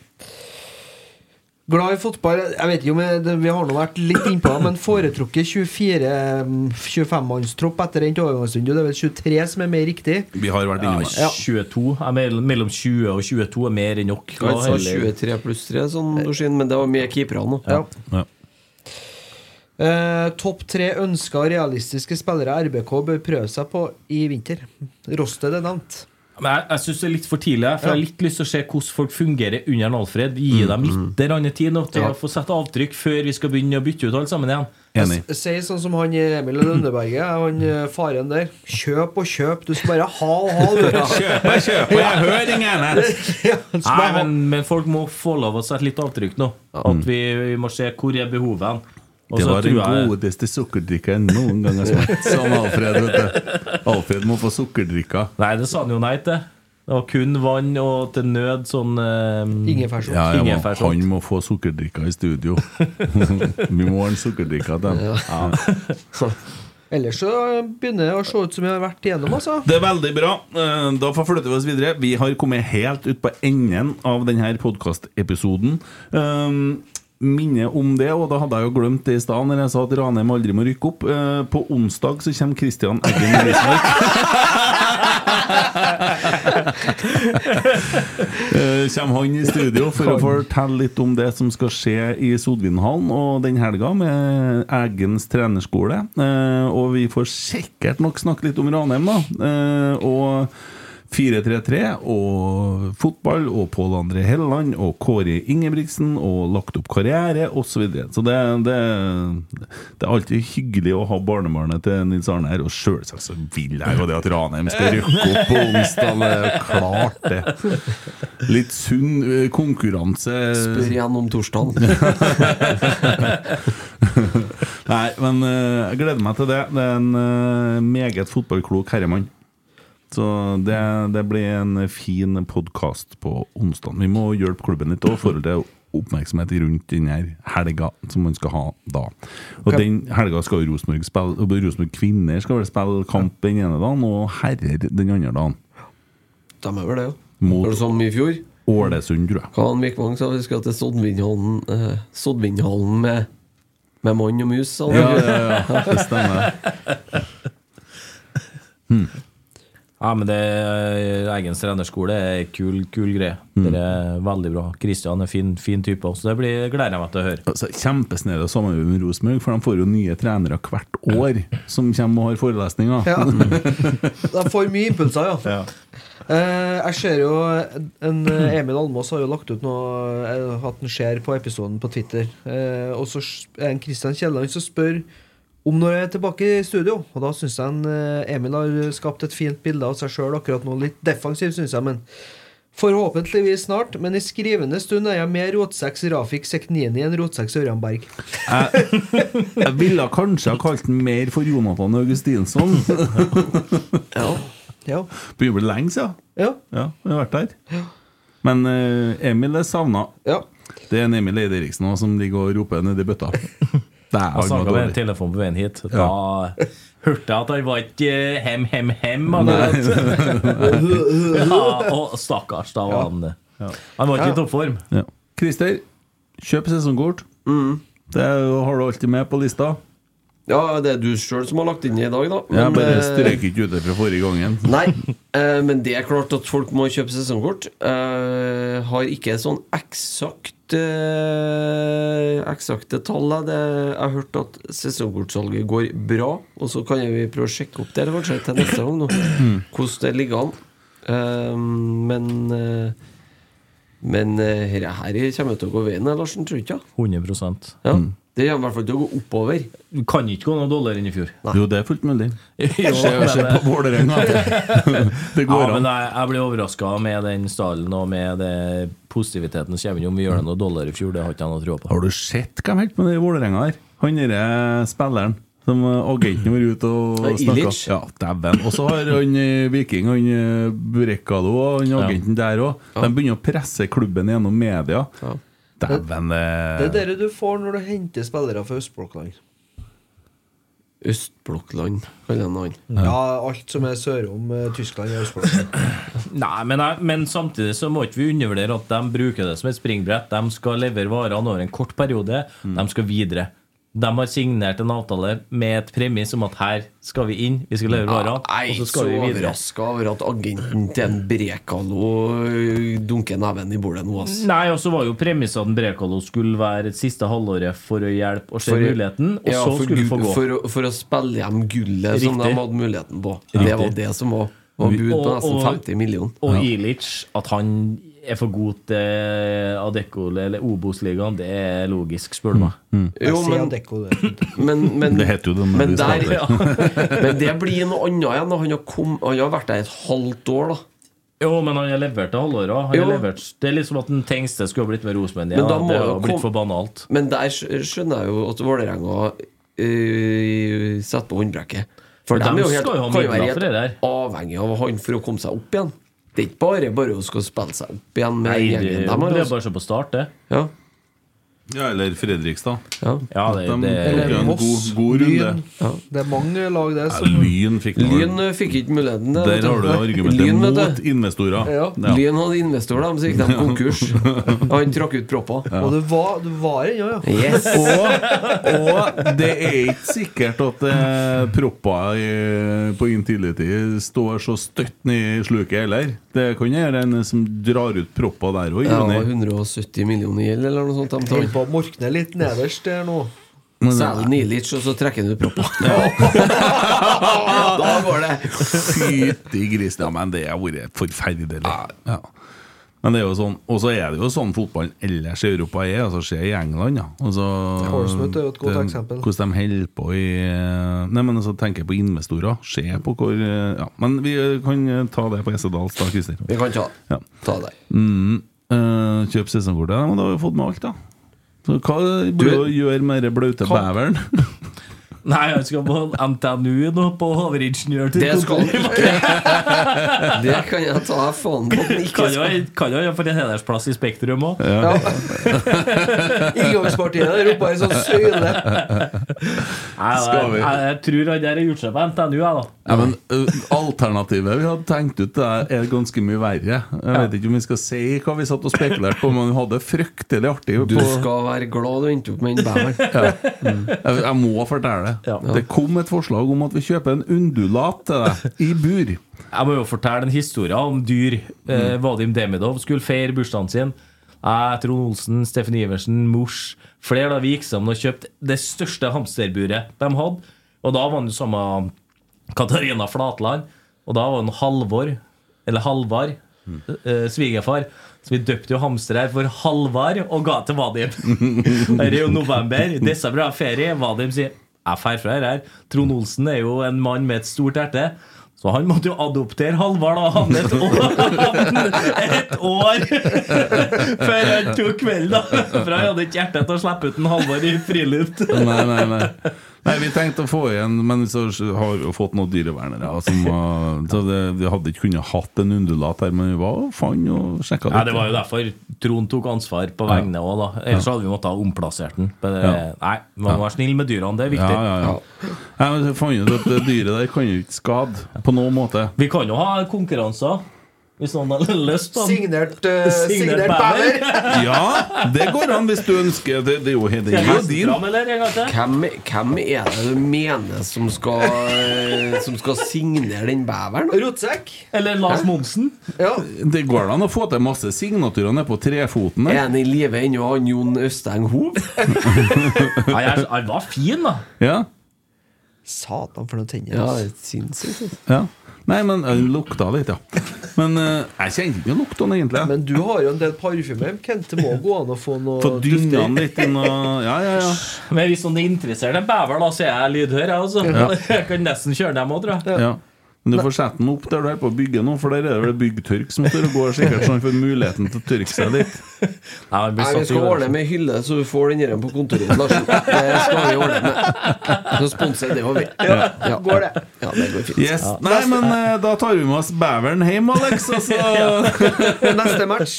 Glad i fotball. Jeg vet ikke om jeg, Vi har nå vært litt innpå det, men foretrukket 24-25-mannstropp etter endt overgangsrunde. Det er vel 23 som er mer riktig? Vi har vært Ja, innom det. 22 er Mellom 20 og 22 er mer enn nok. Sa 23 pluss 3, sånn du men det var mye keepere nå. Ja. Ja. Uh, Topp tre ønska realistiske spillere RBK bør prøve seg på i vinter. Rosted er nevnt. Men jeg, jeg syns det er litt for tidlig. jeg, For jeg har litt lyst til å se hvordan folk fungerer under en Alfred. Gi Mm, dem litt mm. tid nå til Ja. å få sette avtrykk før vi skal begynne å bytte ut alle sammen igjen. Enig. S- Si sånn som han Emil Lønneberget, han eh, faren der. Kjøp og kjøp, du skal bare ha og ha. Kjøp og kjøp, og jeg hører ingen Nei, men, men folk må få lov å sette litt avtrykk nå. At vi, vi må se hvor er behovet hen. Og Det var den jeg- godeste sukkerdrikka jeg noen gang har smakt. Som Alfred, vet du. Alfred må få sukkerdrikka. Nei, det sa han jo nei til. Det var kun vann og til nød sånn um... Ingefærsopp. Ja, ja, han må få sukkerdrikka i studio. Vi må ha en sukkerdrikka til ham. Ellers så begynner det å se ut som vi har vært igjennom, altså. Det er veldig bra. Eh, Da forflytter vi oss videre. Vi har kommet helt ut på enden av denne podkastepisoden. Minne om det, og da hadde jeg jo glemt det i stad når jeg sa at Ranheim aldri må rykke opp. Eh, På onsdag så kommer Christian Eggen Rismark. Eh, kommer han i studio for å fortelle litt om det som skal skje i Sodvinhallen og den helga med Eggens trenerskole. Eh, og vi får sikkert nok snakke litt om Ranheim, da. Eh, og 4-3-3 og fotball og Pål André Helleland og Kåre Ingebrigtsen og lagt opp karriere osv. Så, videre. så det, det, det er alltid hyggelig å ha barnebarnet til Nils Arne her, og sjølsagt så vil jeg jo det at Ranheim skal rykke opp på onsdag. Klart, det. Litt sunn eh, konkurranse. Spør igjen om torsdagen. Nei, men eh, jeg gleder meg til det. Det er en eh, meget fotballklok herremann. Så det, det blir en fin podkast på onsdag. Vi må hjelpe klubben litt òg, i forhold til oppmerksomhet rundt denne helga som man skal ha da. Og den helga skal Rosenborg spille Rosenborg kvinner skal vel spille kamp den ene dagen, og herrer den andre dagen. De er vel det, jo. Mot- det som i fjor? Ålesund, tror jeg. Hva han Vikvang sa, vi skal til Soddvindhallen eh, Soddvindhallen med, med mann og mus. Ja, ja, ja, det stemmer. Ja, men det Eggens trenerskole er kul, kul greie. Mm. Det er veldig bra. Kristian er fin, fin type også, så det blir, gleder jeg meg til å høre. Altså, Kjempesnedig å samarbeide med Rosenborg, for de får jo nye trenere hvert år som kommer og har forelesninger. Ja. De får mye impulser, ja. Eh, jeg ser jo en eh, Emil Almås har jo lagt ut noe eh, At han ser på episoden på Twitter. Eh, og så er det en Kristian Kielland som spør om når jeg er tilbake i studio. Og da syns jeg en, eh, Emil har skapt et fint bilde av seg sjøl akkurat nå. Litt defensiv, syns jeg, men Forhåpentligvis snart, men i skrivende stund er jeg mer rotsekk Rafik Seknini enn rotsekk Ørjan Berg. Jeg ville kanskje ha kalt den mer for Jonathan Augustinsson. ja. ja. Begynner å bli lenge siden. Ja. ja, vi har vært der. Men eh, Emil er savna. Det er en Emil Eide Eriksen også, som ligger og roper nedi bøtta. Det Jeg snakka med en telefon på veien hit. Da hørte jeg at han var ikke hem, hem, hem. Ja, og stakkars, da var han Han var ikke i toppform. Ja. Christer, kjøp sesongkort. Det er har du alltid med på lista. Ja, det er du sjøl som har lagt inn i dag, da. Jeg bare eh, strøk ikke det fra forrige gangen. Nei, eh, men det er klart at folk må kjøpe sesongkort. Eh, har ikke sånn eksakt eh, Eksakte tall. jeg. Jeg har hørt at sesongkortsalget går bra. Og så kan vi prøve å sjekke opp det kanskje til neste gang, nå. hvordan det ligger an. Eh, men eh, Men her, kommer kommer til å gå veien, Larsen, tror du ikke? 100% Ja. Det er i hvert fall til å gå oppover. Du kan ikke gå noe dårligere enn i fjor. Jo, det er fullt mulig. Jo, Se, se på Vålerenga. Det går ja, an. jeg, jeg blir overraska med den stallen og med det positiviteten som kommer inn. Om vi gjør det noe dårligere i fjor, det har ikke jeg noe tro på. Har du sett hva de holdt på med i Vålerenga her? Han derre spilleren som eh, agenten var ute og Ja, snakka. Ja, dæven. Og så har han eh, Viking, han eh, Brekalo og han Ja. agenten der òg. De begynner å presse klubben gjennom media. Dæven Det eh, er dere du får når du henter spillere fra Østblokkland. Østblokkland, kaller han han. Ja, alt som er sørom eh, Tyskland, er Østblokkland. Nei, men, men samtidig så må ikke vi undervurdere at de bruker det som et springbrett. De skal levere varene over en kort periode. De skal videre. De har signert en avtale med et premiss om at her skal vi inn, vi skal levere Jeg og så skal vi videre. Så overraska over at agenten til en Brekalo øh, dunker neven i bordet nå, ass. Nei, og så var jo premisset at Brekalo skulle være et siste halvåret for å hjelpe og se For- muligheten, og Ja, så skulle få gå. For, for å spille hjem gullet som de hadde muligheten på. Riktig. Det var det som var var bud på nesten 50 millioner. Og Ilic, at han er for god til Adecco eller Obos-ligaen, det er logisk, spør du meg. Jo, Jeg sier men, det. men, men, Det heter jo det når men, der, starter. men det blir noe annet igjen. Han har, kom, han har vært der et halvt år, da. Jo, men han har levert det halvåret. Jo. Det er liksom at den Tengste skulle ha blitt med Rosenborg. Ja, det har blitt kom- for banalt. Men der skjønner jeg jo at Vålerenga øh, setter på håndbrekket. For de de er jo helt, jo ha kan jo være helt avhengig av han for å komme seg opp igjen. Det er ikke bare bare å skal spille seg opp igjen med Nei, det, gjengen. det er altså- bare å se på start, det. ja, Ja, eller Fredrikstad. ja. Ja, det, De det, tok jo en god, god runde. Lyn. Det er mange lag der Ja, som Lyn fikk noe. Lyn øh, fikk ikke muligheten. det, Der har du argumentet Lyn, vet mot du. investorer. Ja. Ja. Lyn hadde investor, da, så gikk de konkurs. Han trakk ut propper. Og du var, du var ennå, ja. Yes! Og, og det er ikke sikkert at eh, propper i- på Intility står så støtt ned i sluket heller. Det kan være en som drar ut propper der òg. Ja, 170 millioner gjeld, eller noe sånt. De Holder tar. på å morkne litt nederst der nå. Selger er Nilic, og så trekker han ut proppa. da går det. Fytti grisen. Ja, men det har vært forferdelig. Ja. Men det er jo sånn Og så er det jo sånn fotballen ellers i Europa er. Altså Se i England, ja. Altså, Portsmouth er jo et godt det- eksempel. Hvordan de holder på i Nei, men altså tenker jeg på investorer. Se på hvor Ja, men vi kan ta det på Esedals, da, Christer. Vi kan ta, Ja. ta det. Mm, uh, kjøp sesongkortet. Men da har vi fått med alt, da. Så hva blir det å gjøre med den blaute beveren? Nei, jeg skal på NTNU nå, på overingeniør. til Det skal kontor. Det kan jeg ta faen på ikke Kan jo skal. kan jo få en hedersplass i Spektrum òg. Ja. Inngangspartiet der oppe er en sånn søyle. Jeg, jeg, jeg tror han der har gjort seg på NTNU, jeg, da. Ja, men Alternativet vi hadde tenkt ut, det er ganske mye verre. Jeg vet ikke om vi skal si hva vi satt og spekulerte på, men vi hadde det fryktelig artig. Du skal være glad du endte opp med den beveren. jeg, jeg må fortelle det. Ja. Det kom et forslag om at vi kjøper en undulat til deg i bur. Jeg må jo fortelle en historie om dyr. Eh, Vadim Demidov skulle feire bursdagen sin. Jeg, Trond Olsen, Steffen Iversen, Mors Flere da vi gikk sammen og kjøpte det største hamsterburet de hadde. Og da var han jo sammen med Katarina Flatland. Og da var han Halvor, eller Halvard, eh, svigerfar. Så vi døpte jo hamster her for Halvard og ga til Vadim. Det er jo november, desember har ferie. Vadim sier jeg her. Trond Olsen er jo en mann med et stort hjerte. Så han måtte jo adoptere Halvard og han et år, et år før han tok kvelden. da For han hadde ikke hjerte til å slippe ut en Halvard i friluft. Nei, nei, nei. Nei, Vi tenkte å få igjen, men så har vi jo fått noen dyrevernere. Altså, så det, vi hadde ikke kunnet hatt en undulat her, men vi var og fant og sjekka Ja, Det var jo derfor Trond tok ansvar på vegne òg, da. Ellers hadde vi måttet ha omplassert den. Men Ja. Nei, man må være snill med dyrene, det er viktig. Ja, ja, ja. Så fant ut at det dyret der kan jo ikke skade på noen måte. Vi kan jo ha konkurranser, hvis noen har lyst på den. Signert, uh, Signert signert. Ja, det går an hvis du ønsker. Det, det er jo helt din. Hvem, hvem er det du mener som skal, som skal signere den beveren? Rotsekk. Eller Lars Monsen? Ja. Det går an å få til masse signaturer nede på trefoten Er han i live ennå, han Jon Østeng Hov? Han var fin, da. Ja, Satan, for noen tenner. Ja, det er sinnssykt. ja. Nei, men jeg lukta litt, ja. Men eh, jeg kjente ikke luktene, egentlig. Men du har jo en del parfyme. Kent, det må gå an å få noe Få dynga den litt inn og Ja, ja, ja. Men hvis noen er interessert i en bever, da, så er jeg lydhør. Jeg, altså. Ja. jeg kan nesten kjøre dem òg, tror jeg. ja. Men du får sette den opp der du er på å bygge nå, for der er det vel byggtørk som står og går, sikkert så han får muligheten til å tørke seg litt. Nei, Nei, vi skal ordne med hylle, så du får den der på kontoret. Larsen. Det skal vi ordne med. Så sponser det òg, vi. Ja. Går det? Ja, det går fint. Yes. Nei, men eh, da tar vi med oss beveren hjem, Alex. Og så Neste match.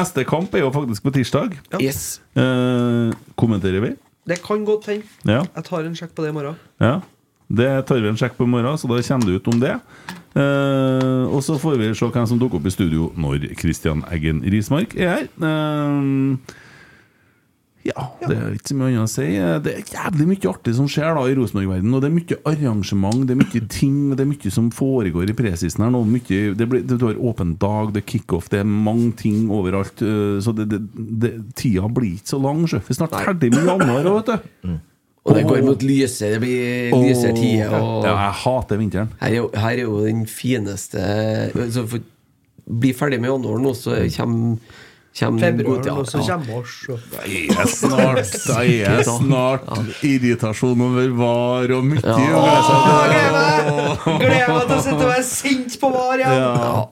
Neste kamp er jo faktisk på tirsdag. Yes. Eh, kommenterer vi? Det kan godt hende. Ja. Jeg tar en sjekk på det i morgen. ja. Det tar vi en sjekk på i morgen, så da kommer det ut om det. Eh, og så får vi se hvem som dukker opp i studio når Christian Eggen Rismark er her. Eh, ja, det er ikke så mye annet å si. Eh, Det er jævlig mye artig som skjer da i Rosenborg-verdenen. Og det er mye arrangement, det er mye ting, det er mye som foregår i presisen her nå. Mye, det blir, du har åpen dag, det er kickoff, det er mange ting overalt. eh, Så det, det, det, tida blir ikke så lang. sjø. Vi er snart ferdig med januar òg, vet du. Og det går mot lyse, det blir lysere tider. Og Ja, jeg hater vinteren. her, er jo, her er jo den fineste så for, Bli ferdig med januar nå, så kommer, kommer Februar, ja, og så ja. kommer mars. Det er snart, det er snart irritasjon over var og mye. Gleder meg til å sitte og være sint på VAR igjen! Ja.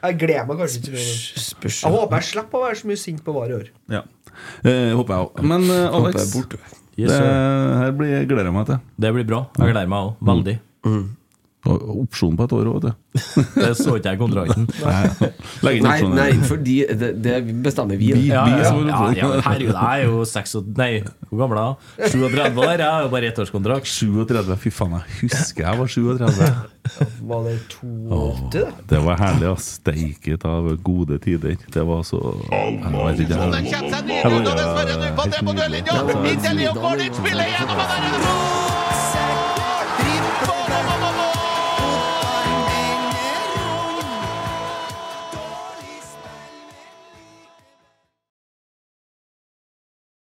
Jeg gleder meg kanskje ikke Jeg håper jeg slipper å være så mye sint på VAR i år. Ja. Eh, håper jeg òg. Men eh, Håper jeg Alex. Yes, det her blir, gleder jeg meg til. Det blir bra. Jeg gleder meg òg. Veldig. Og Opsjon på et år òg, vet du. Det så ikke jeg i kontrakten. nei, Nei, nei, fordi det, det bestemmer vi. Ja, vi ja, ja, er ja, herregud, jeg er jo 6 Nei, hvor gammel er jeg? 37 år? Jeg har jo bare ettårskontrakt. 37, fy faen, jeg husker jeg var 37. Var det 82, det? Det var herlig, ass. Steiket av gode tider. Det var så Jeg vet ikke, jeg- Den kommer seg ny runde, og dessverre nå på det i og Kornic spiller gjennom og der er det mål!